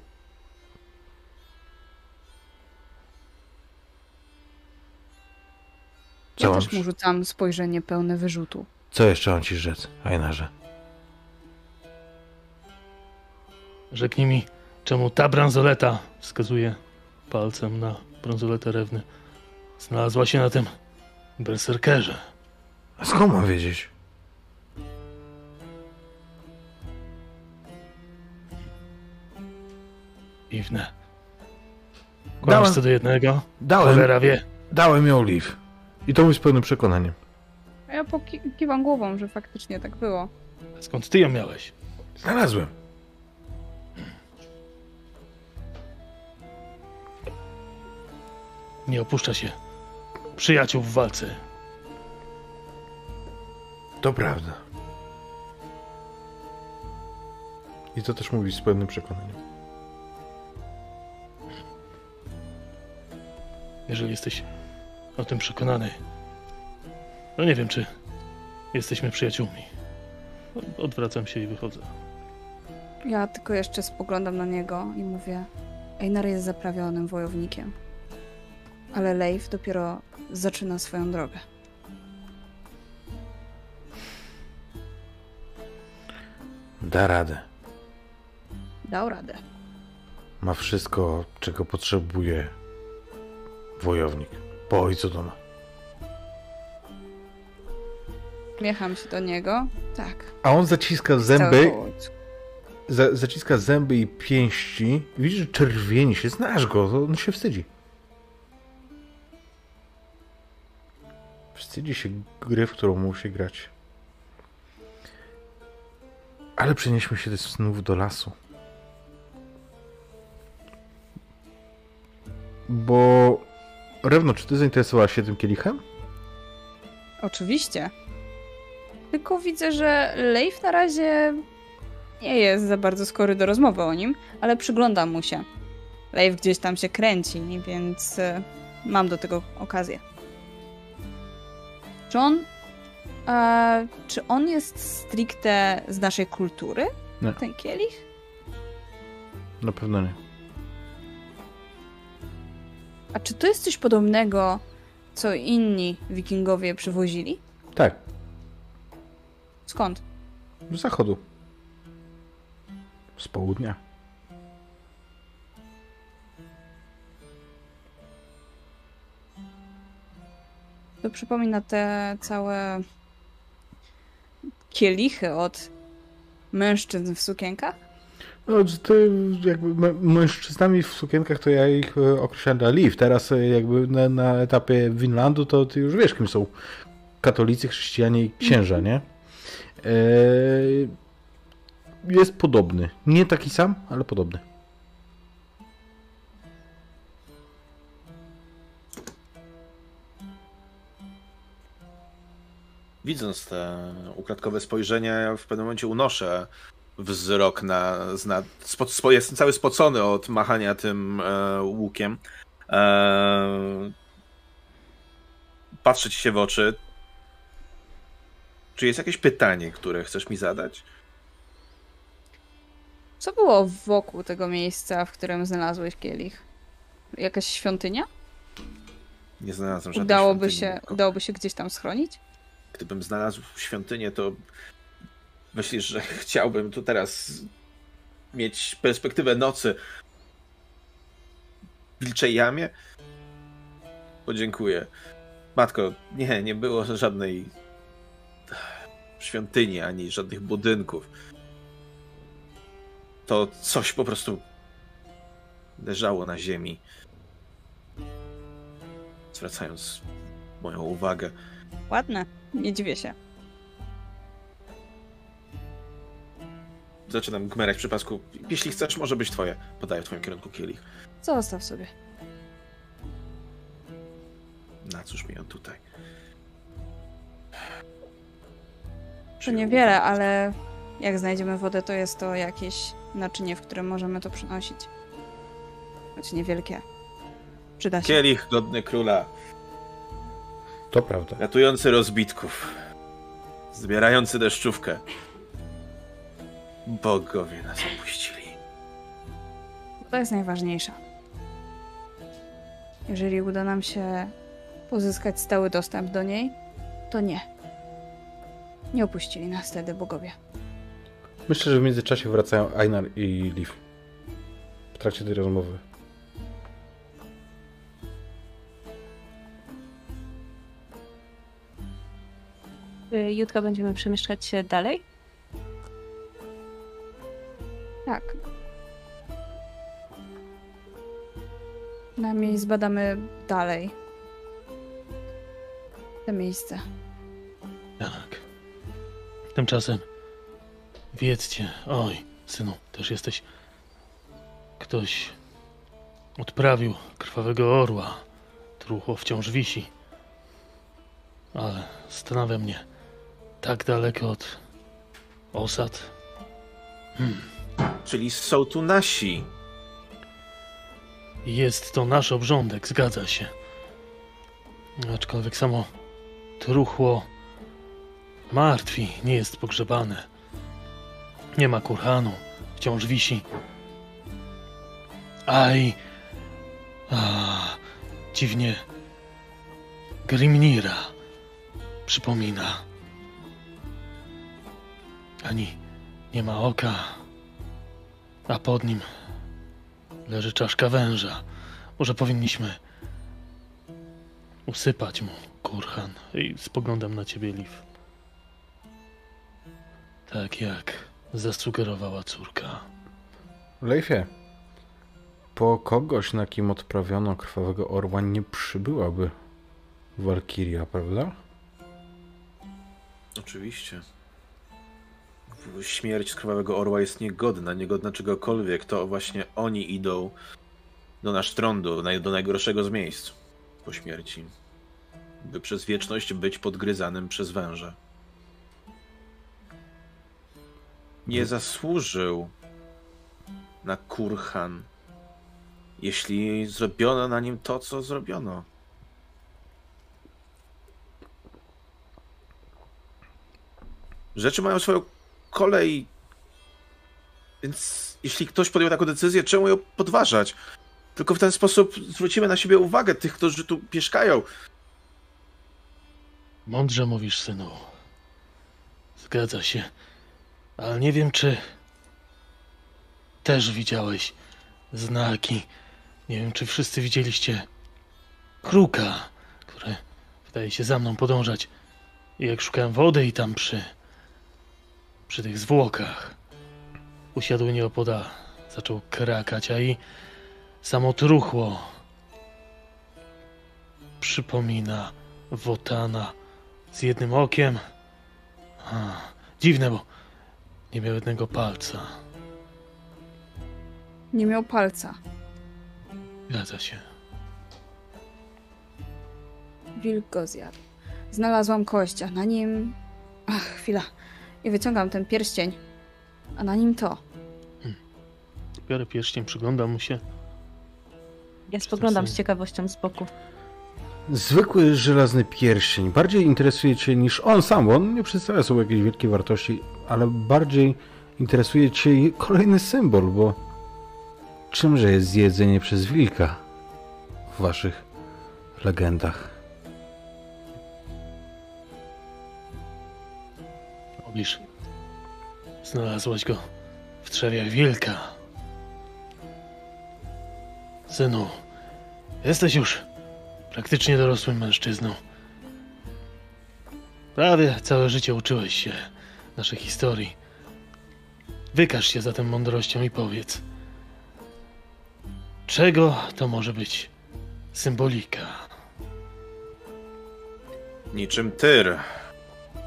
Co, Ja też mu rzucam spojrzenie pełne wyrzutu. co jeszcze mam ci rzec, Einarze? Rzeknij mi, czemu ta bransoleta, wskazuje palcem na bransoletę rewny, znalazła się na tym berserkerze. A skąd mam wiedzieć? Dziwne. Kłamiesz Dałem- co do jednego? Dałem, Cholera wie. dałem ją Liv. I to mój z pełnym przekonaniem. A ja pokiwam głową, że faktycznie tak było. Skąd ty ją miałeś? Znalazłem. Nie opuszcza się przyjaciół w walce. To prawda. I to też mówi z pełnym przekonaniem. Jeżeli jesteś o tym przekonany, no nie wiem, czy jesteśmy przyjaciółmi. Odwracam się i wychodzę. Ja tylko jeszcze spoglądam na niego i mówię: Einar jest zaprawionym wojownikiem. Ale Leif dopiero zaczyna swoją drogę. Da radę. Dał radę. Ma wszystko, czego potrzebuje wojownik. Po ojcu doma. Miecham się do niego. Tak. A on zaciska zęby, za, zaciska zęby i pięści. Widzisz, że czerwieni się. Znasz go, to on się wstydzi. Wstydzi się gry, w którą musi grać. Ale przenieśmy się znów do lasu. Bo... Rewno, czy ty zainteresowałaś się tym kielichem? Oczywiście. Tylko widzę, że Leif na razie nie jest za bardzo skory do rozmowy o nim, ale przyglądam mu się. Leif gdzieś tam się kręci, więc e, mam do tego okazję. Czy on. E, czy on jest stricte z naszej kultury? Nie. Ten kielich? Na pewno nie. A czy to jest coś podobnego, co inni wikingowie przywozili? Tak, Skąd? z zachodu. Z południa. To przypomina te całe kielichy od mężczyzn w sukienkach? No, ty jakby mę- mężczyznami w sukienkach to ja ich e, określam na Liv. Teraz e, jakby na, na etapie Winlandu to ty już wiesz kim są katolicy, chrześcijanie i księża, nie? E, jest podobny. Nie taki sam, ale podobny. Widząc te ukradkowe spojrzenia, w pewnym momencie unoszę wzrok na. na spo, spo, jestem cały spocony od machania tym e, łukiem. E, patrzę ci się w oczy. Czy jest jakieś pytanie, które chcesz mi zadać? Co było wokół tego miejsca, w którym znalazłeś kielich? Jakaś świątynia? Nie znalazłem żadnej Udałoby świątyni, się, udałoby się gdzieś tam schronić? Gdybym znalazł świątynię, to myślisz, że (laughs) chciałbym tu teraz mieć perspektywę nocy w wilczej jamie? Podziękuję. Matko, nie, nie było żadnej świątyni, ani żadnych budynków. To coś po prostu leżało na ziemi. Zwracając moją uwagę. Ładne. Nie dziwię się. Zaczynam gmerać przy pasku. Jeśli chcesz, może być twoje. Podaję w twoim kierunku kielich. Zostaw sobie. Na cóż mi on tutaj? To niewiele, ale jak znajdziemy wodę, to jest to jakieś naczynie, w którym możemy to przynosić. Choć niewielkie. Przyda się. Kielich godny króla, To prawda. ratujący rozbitków, zbierający deszczówkę. Bogowie nas opuścili. To jest najważniejsze. Jeżeli uda nam się pozyskać stały dostęp do niej, to nie. Nie opuścili nas wtedy bogowie. Myślę, że w międzyczasie wracają Einar i Liv. W trakcie tej rozmowy. Jutro będziemy przemieszczać się dalej. Tak. Najmniej zbadamy dalej to miejsce. Tak. Tymczasem wiedzcie, oj, synu, też jesteś. Ktoś odprawił krwawego orła. Truchło wciąż wisi. Ale zastanawia mnie, tak daleko od osad. Hmm. Czyli są tu nasi. Jest to nasz obrządek, zgadza się. Aczkolwiek samo truchło martwi, nie jest pogrzebane. Nie ma kurhanu, wciąż wisi. Aj, a, dziwnie Grimnira przypomina. Ani nie ma oka, a pod nim leży czaszka węża. Może powinniśmy usypać mu kurhan i spoglądam na ciebie, Liv. Tak jak zasugerowała córka. Leifie, po kogoś, na kim odprawiono krwawego orła, nie przybyłaby Walkiria, prawda? Oczywiście. Śmierć krwawego orła jest niegodna, niegodna czegokolwiek. To właśnie oni idą do Nasztrądu, do najgorszego z miejsc po śmierci. By przez wieczność być podgryzanym przez węże. Nie zasłużył na kurhan, jeśli zrobiono na nim to, co zrobiono. Rzeczy mają swoją kolej. Więc jeśli ktoś podjął taką decyzję, czemu ją podważać? Tylko w ten sposób zwrócimy na siebie uwagę tych, którzy tu mieszkają. Mądrze mówisz, synu. Zgadza się. Ale nie wiem, czy też widziałeś znaki. Nie wiem, czy wszyscy widzieliście kruka, który wydaje się za mną podążać. I jak szukałem wody i tam przy przy tych zwłokach usiadł nieopodal, zaczął krakać, a i samo truchło przypomina Wotana z jednym okiem. A, dziwne, bo Nie miał jednego palca. Nie miał palca. Zgadza się. Wilk go zjadł. Znalazłam kość, a na nim... Ach, chwila. I wyciągam ten pierścień. A na nim to. Biorę pierścień, przyglądam mu się. Ja spoglądam z ciekawością z boku. Zwykły żelazny pierścień bardziej interesuje Cię niż on sam, bo on nie przedstawia sobie jakiejś wielkiej wartości, ale bardziej interesuje Cię kolejny symbol, bo czymże jest zjedzenie przez wilka w Waszych legendach? Mówisz, znalazłaś go w trzewiach wilka. Synu, jesteś już praktycznie dorosłym mężczyzną. Prawie całe życie uczyłeś się naszej historii. Wykaż się zatem mądrością i powiedz, czego to może być symbolika? Niczym tyr,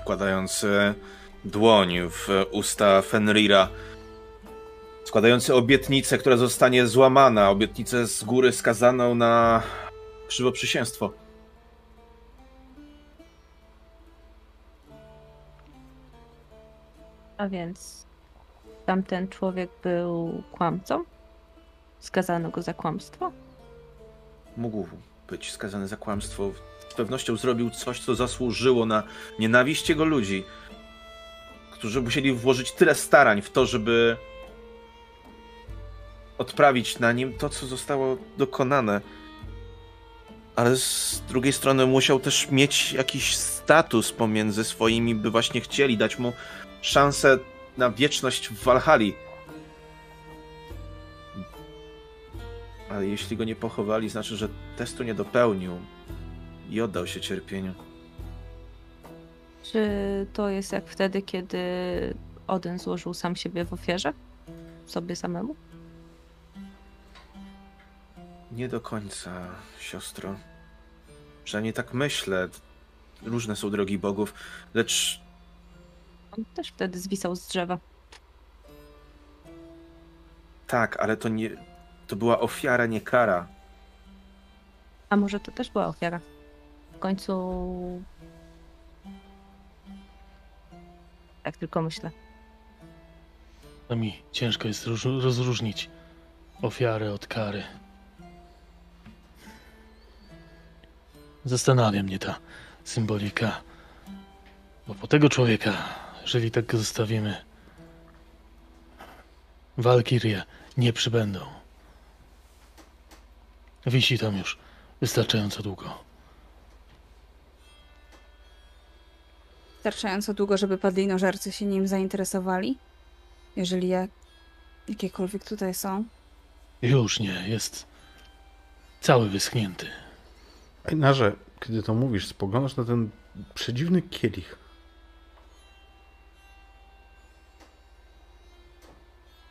wkładając e, dłoń w usta Fenrira, składający obietnicę, która zostanie złamana, obietnicę z góry skazaną na krzywoprzysięstwo. A więc tamten człowiek był kłamcą? Skazano go za kłamstwo? Mógł być skazany za kłamstwo. Z pewnością zrobił coś, co zasłużyło na nienawiść jego ludzi, którzy musieli włożyć tyle starań w to, żeby odprawić na nim to, co zostało dokonane. Ale z drugiej strony musiał też mieć jakiś status pomiędzy swoimi, by właśnie chcieli dać mu szansę na wieczność w Walhali. Ale jeśli go nie pochowali, znaczy, że testu nie dopełnił i oddał się cierpieniu. Czy to jest jak wtedy, kiedy Odyn złożył sam siebie w ofierze? Sobie samemu? Nie do końca, siostro. Przynajmniej tak myślę. Różne są drogi bogów, lecz On też wtedy zwisał z drzewa. tak, ale to nie. To była ofiara, nie kara. A może to też była ofiara? W końcu... Tak tylko myślę. Mi ciężko jest róż- rozróżnić ofiarę od kary. Zastanawia mnie ta symbolika. Bo po tego człowieka, jeżeli tak go zostawimy, walkirie nie przybędą. Wisi tam już wystarczająco długo. Wystarczająco długo, żeby padlinożercy się nim zainteresowali? Jeżeli jak... jakiekolwiek tutaj są. Już nie, jest cały wyschnięty. Einarze, kiedy to mówisz, spoglądasz na ten przedziwny kielich.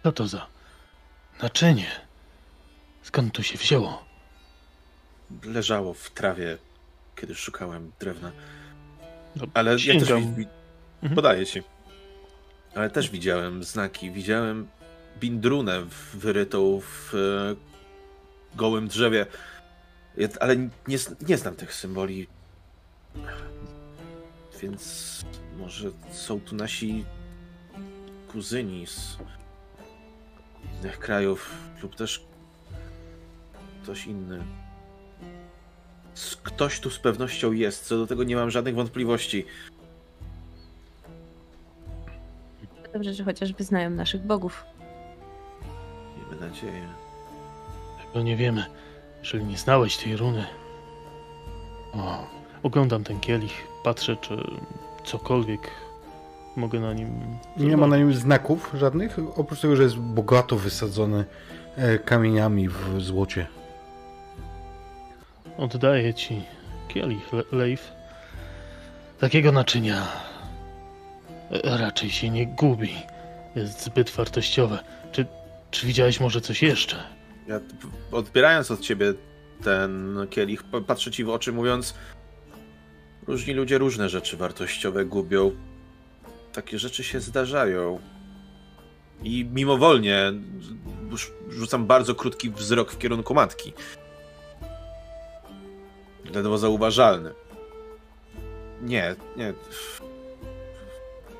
Co to za naczynie? Skąd tu się wzięło? Leżało w trawie, kiedy szukałem drewna. No, Ale ja też Mhm. podaję ci. Ale też widziałem znaki. Widziałem bindrunę wyrytą w e, gołym drzewie. Ale nie, nie znam tych symboli. Więc może są tu nasi kuzyni z innych krajów, lub też ktoś inny. Ktoś tu z pewnością jest, co do tego nie mam żadnych wątpliwości. Dobrze, że chociaż wyznają naszych bogów. Miejmy nadzieję. Tego nie wiemy, jeżeli nie znałeś tej runy. O, oglądam ten kielich, patrzę, czy cokolwiek mogę na nim. Nie ma na nim znaków żadnych, oprócz tego, że jest bogato wysadzony e, kamieniami w złocie. Oddaję ci kielich, Le-. Takiego naczynia raczej się nie gubi. Jest zbyt wartościowe. Czy, czy widziałeś może coś jeszcze? Ja odbierając od ciebie ten kielich, pa- patrzę ci w oczy, mówiąc: Różni ludzie różne rzeczy wartościowe gubią. Takie rzeczy się zdarzają. I mimowolnie rzucam bardzo krótki wzrok w kierunku matki. Ledwo zauważalny. Nie, nie.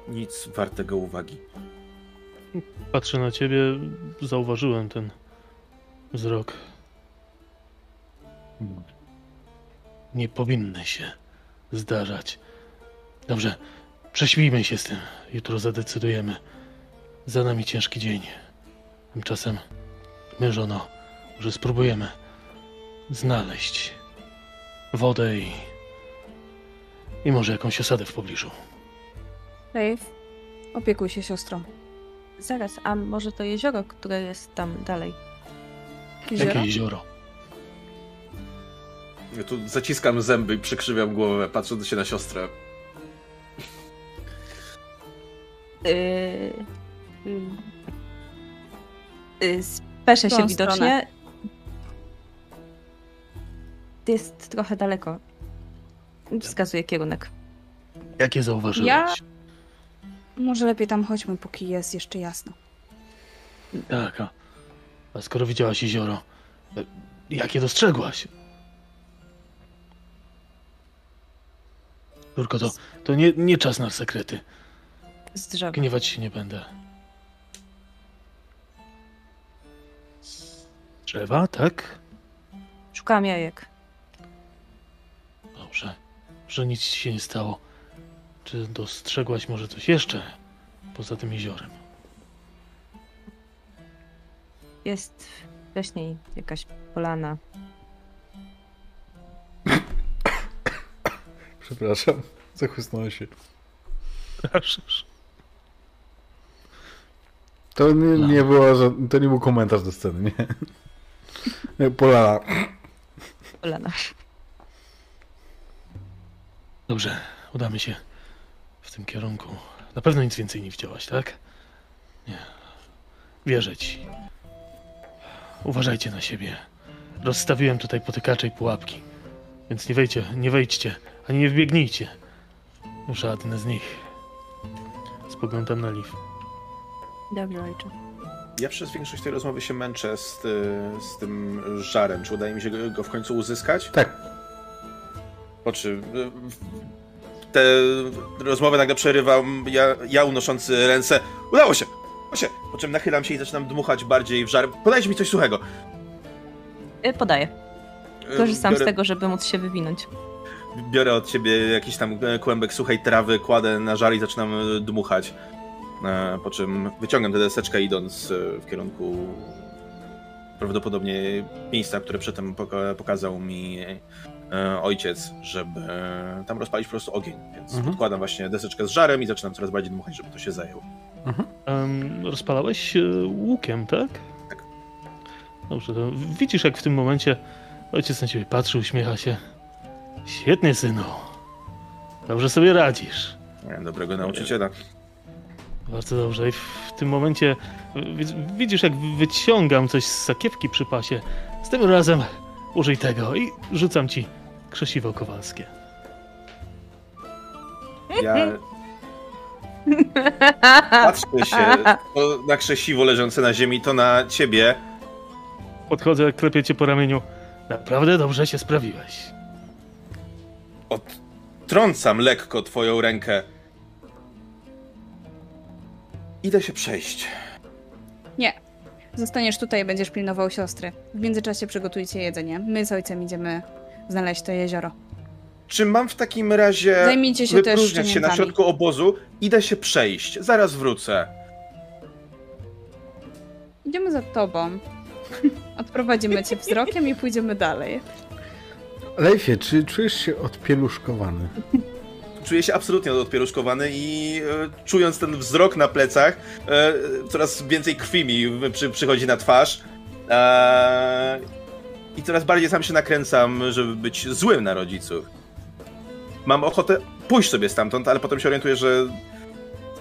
Nic wartego uwagi. Patrzę na ciebie, zauważyłem ten wzrok. Nie powinny się zdarzać. Dobrze, prześpijmy się z tym. Jutro zadecydujemy. Za nami ciężki dzień. Tymczasem my, żono, może spróbujemy znaleźć wodę i, i może jakąś osadę w pobliżu. Leif, opiekuj się siostrą. Zaraz, a może to jezioro, które jest tam dalej? Jezioro? Jakie jezioro? Ja tu zaciskam zęby i przykrzywiam głowę, patrząc się na siostrę. Yy, yy, yy, speszę się widocznie. stronę. Jest trochę daleko. Wskazuję kierunek. Jakie zauważyłeś? Ja- Może lepiej tam chodźmy, póki jest jeszcze jasno. Tak, a, a skoro widziałaś jezioro, e, jakie dostrzegłaś? Turko, to, to nie, nie czas na sekrety. Z drzewa. Gniewać się nie będę. Drzewa, tak? Szukam jajek. Dobrze, że nic ci się nie stało. Czy dostrzegłaś może coś jeszcze poza tym jeziorem? Jest wcześniej jakaś polana. Przepraszam, zachłysnąłem się. To nie, nie, było, że- to nie był komentarz do sceny, nie (laughs) Polana. Polana. Dobrze, udamy się w tym kierunku. Na pewno nic więcej nie widziałaś, tak? Nie. Wierzę ci. Uważajcie na siebie. Rozstawiłem tutaj potykacze i pułapki. Więc nie wejdźcie, nie wejdźcie, ani nie wbiegnijcie. Żadne z nich. Spoglądam na Liv. Dobrze, ojcze. Ja przez większość tej rozmowy się męczę z, y, z tym żarem. Czy udaje mi się go, go w końcu uzyskać? Tak, Po czym y, te rozmowy nagle przerywam, ja, ja unoszący ręce. Udało się! Udało się! Po czym nachylam się i zaczynam dmuchać bardziej w żar. Podajcie mi coś suchego. Y, Podaję. Y, Korzystam biorę, z tego, żeby móc się wywinąć. Biorę od ciebie jakiś tam e, kłębek suchej trawy, kładę na żar i zaczynam e, dmuchać. E, Po czym wyciągam tę deseczkę idąc e, w kierunku prawdopodobnie miejsca, które przedtem poka- pokazał mi e, ojciec, żeby tam rozpalić po prostu ogień. Więc Mhm. podkładam właśnie deseczkę z żarem i zaczynam coraz bardziej dmuchać, żeby to się zajęło. Em, rozpalałeś e, łukiem, tak? Tak. Dobrze, to widzisz jak w tym momencie ojciec na ciebie patrzy, uśmiecha się. Świetnie, synu. Dobrze sobie radzisz. Nie, Dobrego nauczyciela. Bardzo dobrze. I w tym momencie wi- widzisz, jak wyciągam coś z sakiewki przy pasie. Z tym razem użyj tego i rzucam ci krzesiwo kowalskie. Ja (laughs) patrzę się to na krzesiwo leżące na ziemi, to na ciebie. Podchodzę, klepię cię po ramieniu. Naprawdę dobrze się sprawiłeś. Odtrącam lekko twoją rękę. Idę się przejść. Nie. Zostaniesz tutaj i będziesz pilnował siostry. W międzyczasie przygotujcie jedzenie. My z ojcem idziemy znaleźć to jezioro. Czy mam w takim razie Zajmijcie się też wypróżniać się na środku obozu? Idę się przejść. Zaraz wrócę. Idziemy za tobą. Odprowadzimy cię wzrokiem i pójdziemy dalej. Leifie, czy czujesz się odpieluszkowany? Czuję się absolutnie odpieruszkowany i e, czując ten wzrok na plecach, e, coraz więcej krwi mi przy, przychodzi na twarz. E, I coraz bardziej sam się nakręcam, żeby być złym na rodziców. Mam ochotę pójść sobie stamtąd, ale potem się orientuję, że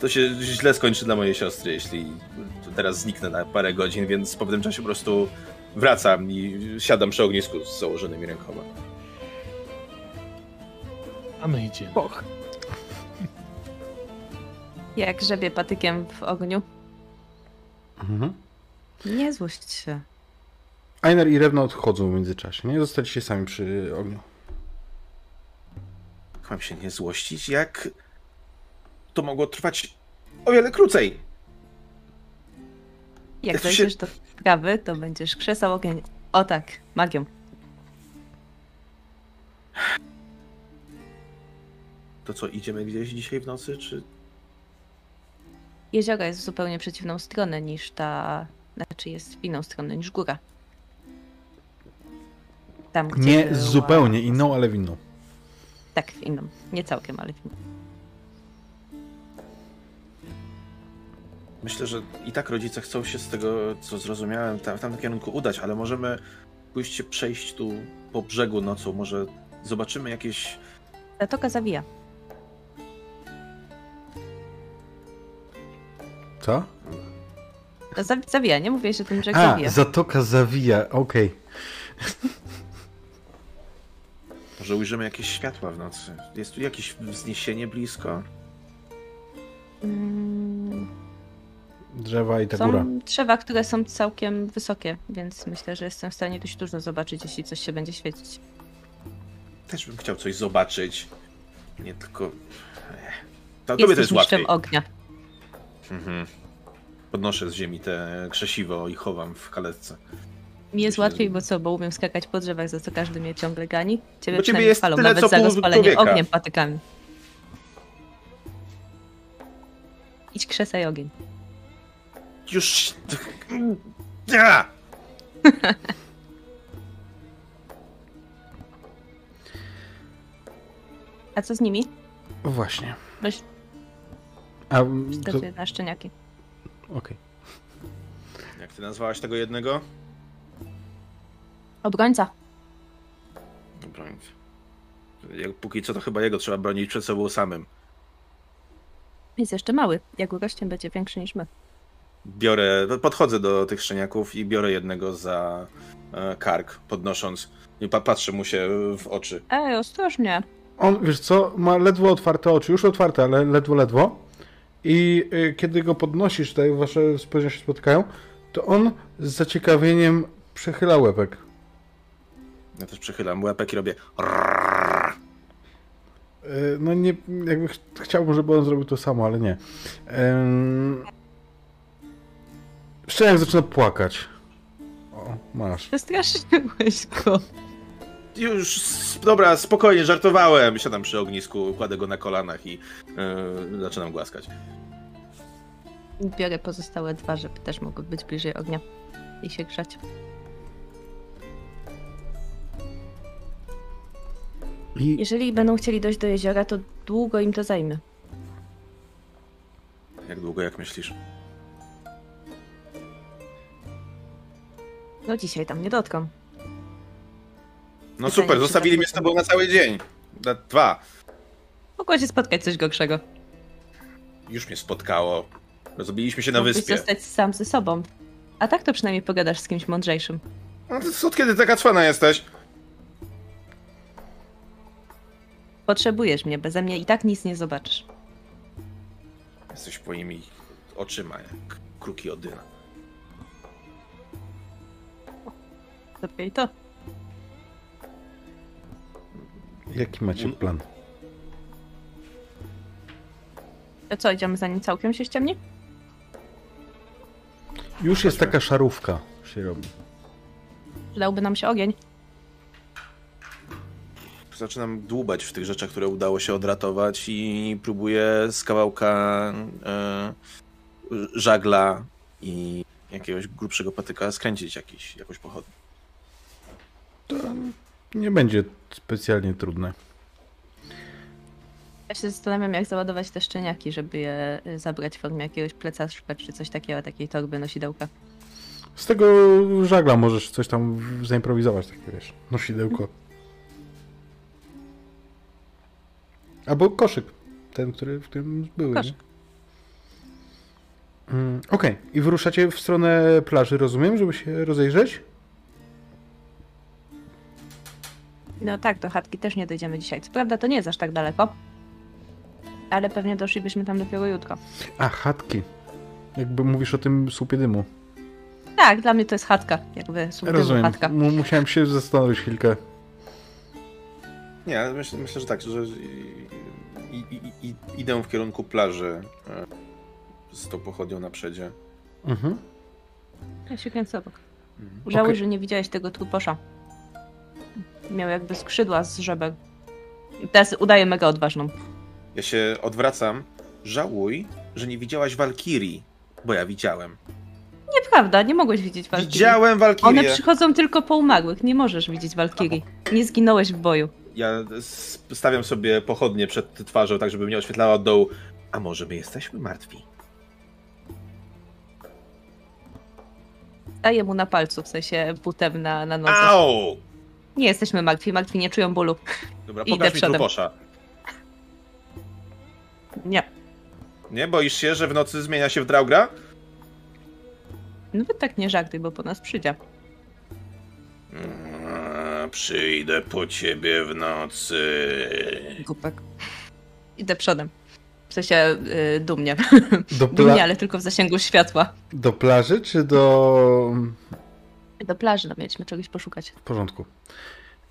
to się źle skończy dla mojej siostry, jeśli teraz zniknę na parę godzin, więc po pewnym czasie po prostu wracam i siadam przy ognisku z założonymi rękoma. A my idziemy. Boch. Jak grzebie patykiem w ogniu. Mhm. Nie złość się. Einar i Rewna odchodzą w międzyczasie, nie? Zostaliście sami przy ogniu. Mam się nie złościć, jak to mogło trwać o wiele krócej. Jak Jak to się- dojdziesz do trawy, to będziesz krzesał ogień. O tak, magią. To co, idziemy gdzieś dzisiaj w nocy, czy... Jezioro jest w zupełnie przeciwną stronę niż ta... Znaczy jest w inną stronę niż góra. Tam, gdzie Nie była- zupełnie inną, ale w inną. Tak, w inną. Nie całkiem, ale w inną. Myślę, że i tak rodzice chcą się z tego, co zrozumiałem, tam, w tamtym kierunku udać, ale możemy pójść się przejść tu po brzegu nocą, może zobaczymy jakieś... Zatoka zawija. Co? Za- Zawija, nie mówię, że ten brzeg A, zawija. Zatoka zawija, okej. Może ujrzymy jakieś światła w nocy. Jest tu jakieś wzniesienie blisko? Mm, Drzewa i ta góra. Są drzewa, które są całkiem wysokie, więc myślę, że jestem w stanie dość dużo zobaczyć, jeśli coś się będzie świecić. Też bym chciał coś zobaczyć. Nie tylko... To, tobie to jest łatwiej. ognia. Mhm. Podnoszę z ziemi te krzesiwo i chowam w kaletce. Mi jest łatwiej, bo co, bo umiem skakać po drzewach, za co każdy mnie ciągle gani. Ciebie Bo ciebie jest palą, tyle, nawet co za rozpalenie człowieka. ogniem patykami. Idź krzesaj ogień. Już... Ja! (laughs) A co z nimi? Właśnie. Weź A, to, na szczeniaki. okej. Jak ty nazwałaś tego jednego? Obrońca. Bronić. Jak póki co to chyba jego trzeba bronić przed sobą samym. Jest jeszcze mały. Jak urośnie, będzie większy niż my. Biorę, podchodzę do tych szczeniaków i biorę jednego za e, kark, podnosząc. I pa, patrzę mu się w oczy. Ej, ostrożnie. On, wiesz co, ma ledwo otwarte oczy, już otwarte, ale ledwo, ledwo. I y, kiedy go podnosisz, tutaj wasze spojrzenia się spotykają, to on z zaciekawieniem przechyla łebek. Ja też przechylam łepek i robię. Y, No nie, jakby ch- chciałbym, żeby on zrobił to samo, ale nie. Ym... Szczeniak zaczyna płakać. O, masz. Przestraszyłeś go. Już, dobra, spokojnie, żartowałem. Siadam przy ognisku, kładę go na kolanach i e, zaczynam głaskać. Biorę pozostałe dwa, żeby też mogły być bliżej ognia i się grzać. I Jeżeli będą chcieli dojść do jeziora, to długo im to zajmie. Jak długo, jak myślisz? No dzisiaj tam nie dotkną. No Pytanie, super, zostawili tak mnie z tobą na cały dzień. Na dwa. Mogło się spotkać coś gorszego. Już mnie spotkało. Zrobiliśmy się na Mógłbyś wyspie. zostać sam ze sobą. A tak to przynajmniej pogadasz z kimś mądrzejszym. No to od kiedy taka cwana jesteś? Potrzebujesz mnie, beze mnie i tak nic nie zobaczysz. Jesteś moimi oczyma, jak kruki Odyna. Lepiej to. jaki macie plan? To co, idziemy zanim całkiem się ściemni? Już jest taka szarówka, się robi. Przydałby nam się ogień. Zaczynam dłubać w tych rzeczach, które udało się odratować i próbuję z kawałka e, żagla i jakiegoś grubszego patyka skręcić jakiś, jakąś pochodnię. Nie będzie specjalnie trudne. Ja się zastanawiam, jak załadować te szczeniaki, żeby je y, zabrać w formie jakiegoś plecaczka czy coś takiego, takiej torby nosidełka. Z tego żagla możesz coś tam zaimprowizować, takie wiesz, nosidełko. Albo koszyk, ten, który w tym były. Koszyk. nie? Mm, Okej, i wyruszacie w stronę plaży, rozumiem, żeby się rozejrzeć? No tak, do chatki też nie dojdziemy dzisiaj. Co prawda to nie jest aż tak daleko. Ale pewnie doszlibyśmy tam dopiero jutro. A, chatki. Jakby mówisz o tym słupie dymu. Tak, dla mnie to jest chatka, jakby słupy Rozumiem. chatka. Mu- Musiałem się zastanowić chwilkę. Nie, myślę, myślę że tak, że i, i, i, idę w kierunku plaży e, z tą pochodnią na przedzie. Mhm. Ja się kręcę obok. Mhm. Żałuj, Okej. że nie widziałeś tego truposza. Miał jakby skrzydła z żebek. Teraz udaje mega odważną. Ja się odwracam. Żałuj, że nie widziałaś Walkirii, bo ja widziałem. Nieprawda, nie mogłeś widzieć Walkirii. Widziałem One Walkirię! przychodzą tylko po umarłych, nie możesz widzieć Walkirii. Nie zginąłeś w boju. Ja stawiam sobie pochodnie przed twarzą, tak żeby mnie oświetlała od dołu. A może my jesteśmy martwi? Daję mu na palcu, w sensie butem na, na nodze. Au! Nie jesteśmy martwi, martwi nie czują bólu. Dobra, Idę pokaż mi truposza. Nie. Nie boisz się, że w nocy zmienia się w Draugra? Nawet tak nie żartuj, bo po nas przyjdzie. Mm, Przyjdę po ciebie w nocy. Głupek. Idę przodem. W sensie y, dumnie. Do, (laughs) pla- Dumnie, ale tylko w zasięgu światła. do plaży czy do... Do plaży, no mieliśmy czegoś poszukać. W porządku.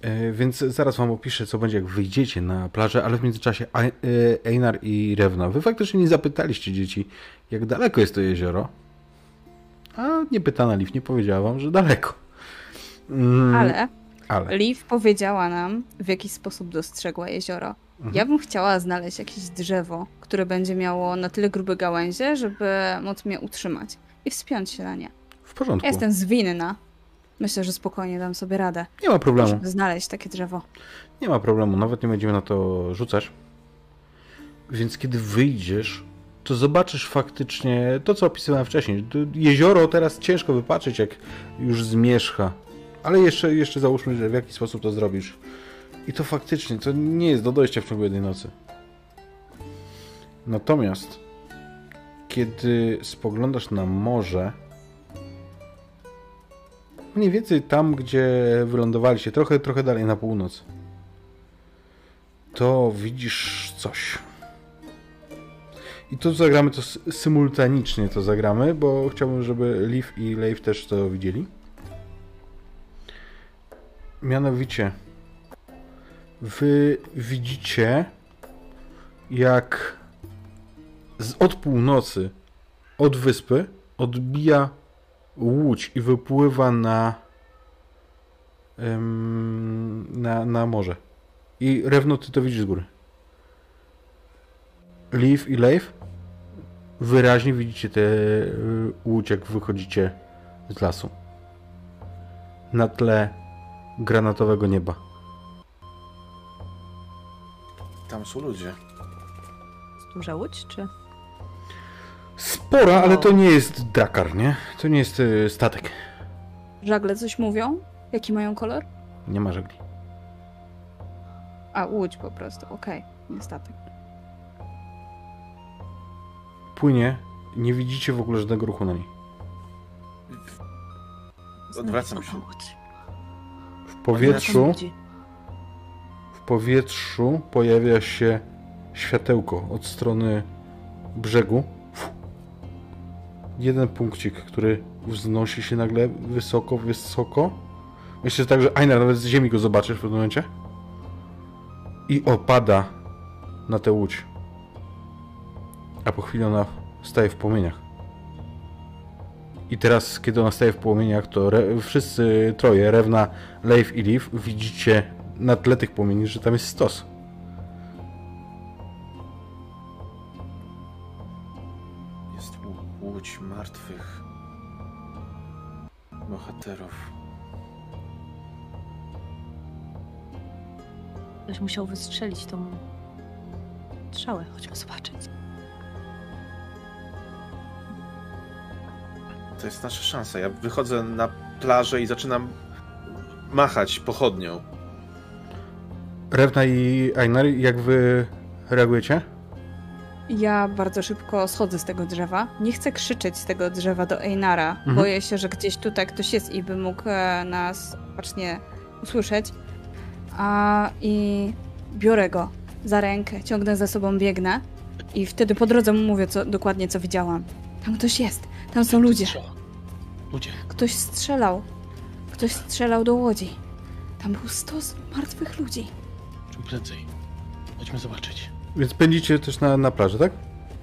E, Więc zaraz wam opiszę, co będzie, jak wyjdziecie na plażę, ale w międzyczasie e, Einar i Rewna, wy faktycznie nie zapytaliście dzieci, jak daleko jest to jezioro. A nie pytana Liv nie powiedziała wam, że daleko. Mm, Ale ale. Liv powiedziała nam, w jaki sposób dostrzegła jezioro. Mhm. Ja bym chciała znaleźć jakieś drzewo, które będzie miało na tyle grube gałęzie, żeby móc mnie utrzymać i wspiąć się na nie. W porządku. Ja jestem zwinna. Myślę, że spokojnie dam sobie radę, Nie ma problemu. żeby znaleźć takie drzewo. Nie ma problemu, nawet nie będziemy na to rzucać. Więc kiedy wyjdziesz, to zobaczysz faktycznie to, co opisywałem wcześniej. Jezioro teraz ciężko wypatrzeć, jak już zmierzcha. Ale jeszcze, jeszcze załóżmy, że w jaki sposób to zrobisz. I to faktycznie, to nie jest do dojścia w ciągu jednej nocy. Natomiast, kiedy spoglądasz na morze, mniej więcej tam, gdzie wylądowaliście, trochę, trochę dalej na północ, to widzisz coś. I to zagramy to symultanicznie to zagramy, bo chciałbym, żeby Liv i Leif też to widzieli. Mianowicie wy widzicie jak z, od północy od wyspy odbija łódź i wypływa na em, na, na morze. I Rewno, ty to widzisz z góry. Liv i Leif wyraźnie widzicie tę y, łódź, jak wychodzicie z lasu. Na tle granatowego nieba. Tam są ludzie. Duża łódź, czy? Spora, ale to nie jest Dakar, nie? To nie jest y, statek. Żagle coś mówią? Jaki mają kolor? Nie ma żegli. A, łódź po prostu, okej, nie statek. Płynie, nie widzicie w ogóle żadnego ruchu na niej. Odwracam się. Powietrzu, w powietrzu pojawia się światełko od strony brzegu. Jeden punkcik, który wznosi się nagle wysoko, wysoko. Myślę że tak, że Einar nawet z ziemi go zobaczysz w pewnym momencie. I opada na tę łódź. A po chwili ona staje w płomieniach. I teraz, kiedy ona staje w płomieniach, to re- wszyscy troje, Rewna, Leif i Liv, widzicie na tle tych płomieni, że tam jest stos. Jest łódź martwych bohaterów. Ktoś musiał wystrzelić tą strzałę. Chodźmy zobaczyć. To jest nasza szansa. Ja wychodzę na plażę i zaczynam machać pochodnią. Rewna i Einar, jak wy reagujecie? Ja bardzo szybko schodzę z tego drzewa. Nie chcę krzyczeć z tego drzewa do Einara. Mhm. Boję się, że gdzieś tutaj ktoś jest i by mógł e, nas bacznie usłyszeć. A i biorę go za rękę, ciągnę za sobą, biegnę i wtedy po drodze mu mówię co, dokładnie, co widziałam. Tam ktoś jest. Tam są ludzie. Ludzie. Ktoś strzelał. Ktoś strzelał do łodzi. Tam był stos martwych ludzi. Czym prędzej. Chodźmy zobaczyć. Więc pędzicie też na, na plażę, tak?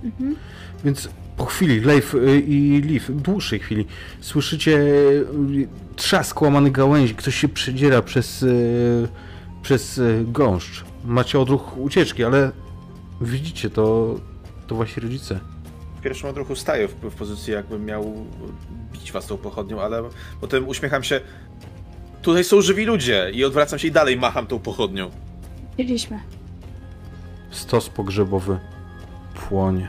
Mhm. Więc po chwili, Leif y, i Leaf, dłuższej chwili, słyszycie y, trzask łamanych gałęzi, ktoś się przedziera przez, y, przez gąszcz. Macie odruch ucieczki, ale widzicie, to, to wasi rodzice. Pierwszym odruchu staję w, w pozycji, jakbym miał bić was tą pochodnią, ale potem uśmiecham się. Tutaj są żywi ludzie i odwracam się i dalej macham tą pochodnią. Byliśmy. Stos pogrzebowy płonie.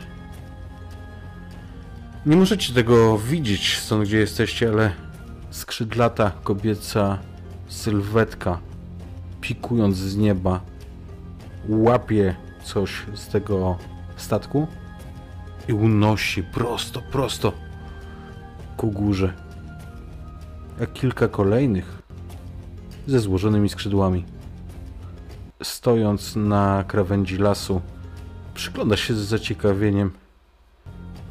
Nie możecie tego widzieć stąd, gdzie jesteście, ale skrzydlata kobieca sylwetka, pikując z nieba, łapie coś z tego statku i unosi prosto, prosto ku górze. A kilka kolejnych ze złożonymi skrzydłami stojąc na krawędzi lasu, przygląda się z zaciekawieniem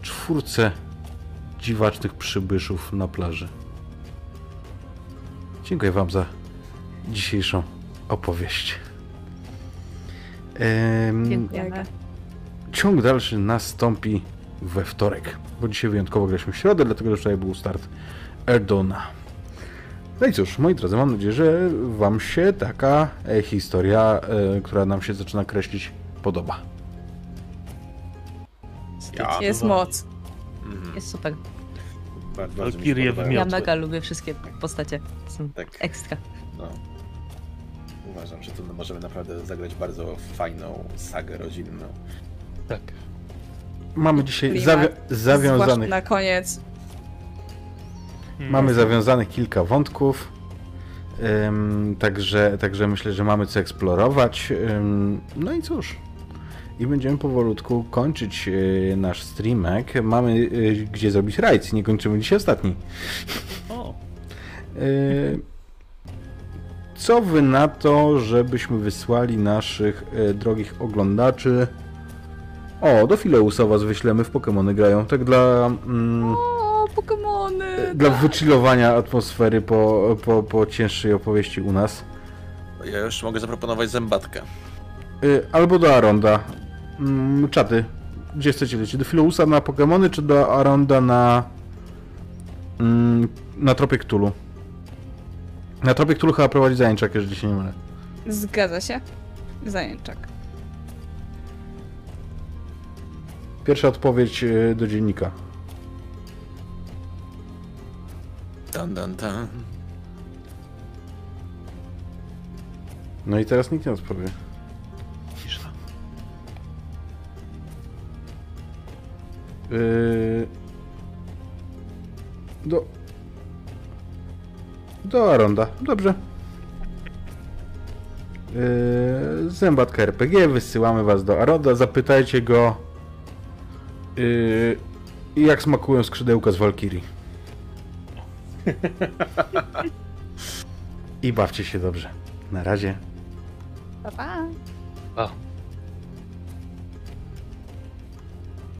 czwórce dziwacznych przybyszów na plaży. Dziękuję Wam za dzisiejszą opowieść. Em, Dziękujemy. Ciąg dalszy nastąpi we wtorek, bo dzisiaj wyjątkowo graliśmy w środę, dlatego że wczoraj był start Erdona. No i cóż, moi drodzy, mam nadzieję, że Wam się taka e, historia, e, która nam się zaczyna kreślić, podoba. Ja. Jest moc. Mhm. Jest super. Bardzo, bardzo. Ja mega lubię wszystkie postacie. Są Tak. ekstra. No. Uważam, że tu możemy naprawdę zagrać bardzo fajną sagę rodzinną. Tak. Mamy dzisiaj Klimat, zawi- zawiązanych, na koniec. mamy zawiązanych kilka wątków, em, także, także myślę, że mamy co eksplorować. em, no i cóż, i będziemy powolutku kończyć e, nasz streamek. Mamy e, gdzie zrobić rajd, nie kończymy dzisiaj ostatni. O, E, Co wy na to, żebyśmy wysłali naszych drogich oglądaczy? O, do Fileusa was wyślemy w Pokémony grają. Tak dla, mm, O, Pokemony! dla wychillowania atmosfery po, po, po cięższej opowieści u nas. Ja już mogę zaproponować zębatkę. Y, Albo do Aronda. Mm, Czaty. Gdzie chcecie lecieć? Do Fileusa na Pokémony, czy do Aronda na... mm, Na Tropie Cthulhu? Na Tropie Cthulhu chyba prowadzi zajęczak, jeżeli się nie mylę. Zgadza się. Zajęczak. Pierwsza odpowiedź y, do dziennika. Dan, dan, dan. No i teraz nikt nie odpowie. cisza. Yy... Do... Do Aronda. Dobrze. Yy... Zębatka RPG. Wysyłamy was do Aronda. Zapytajcie go yy... jak smakują skrzydełka z Walkirii. (laughs) I bawcie się dobrze. Na razie. Pa, pa. A,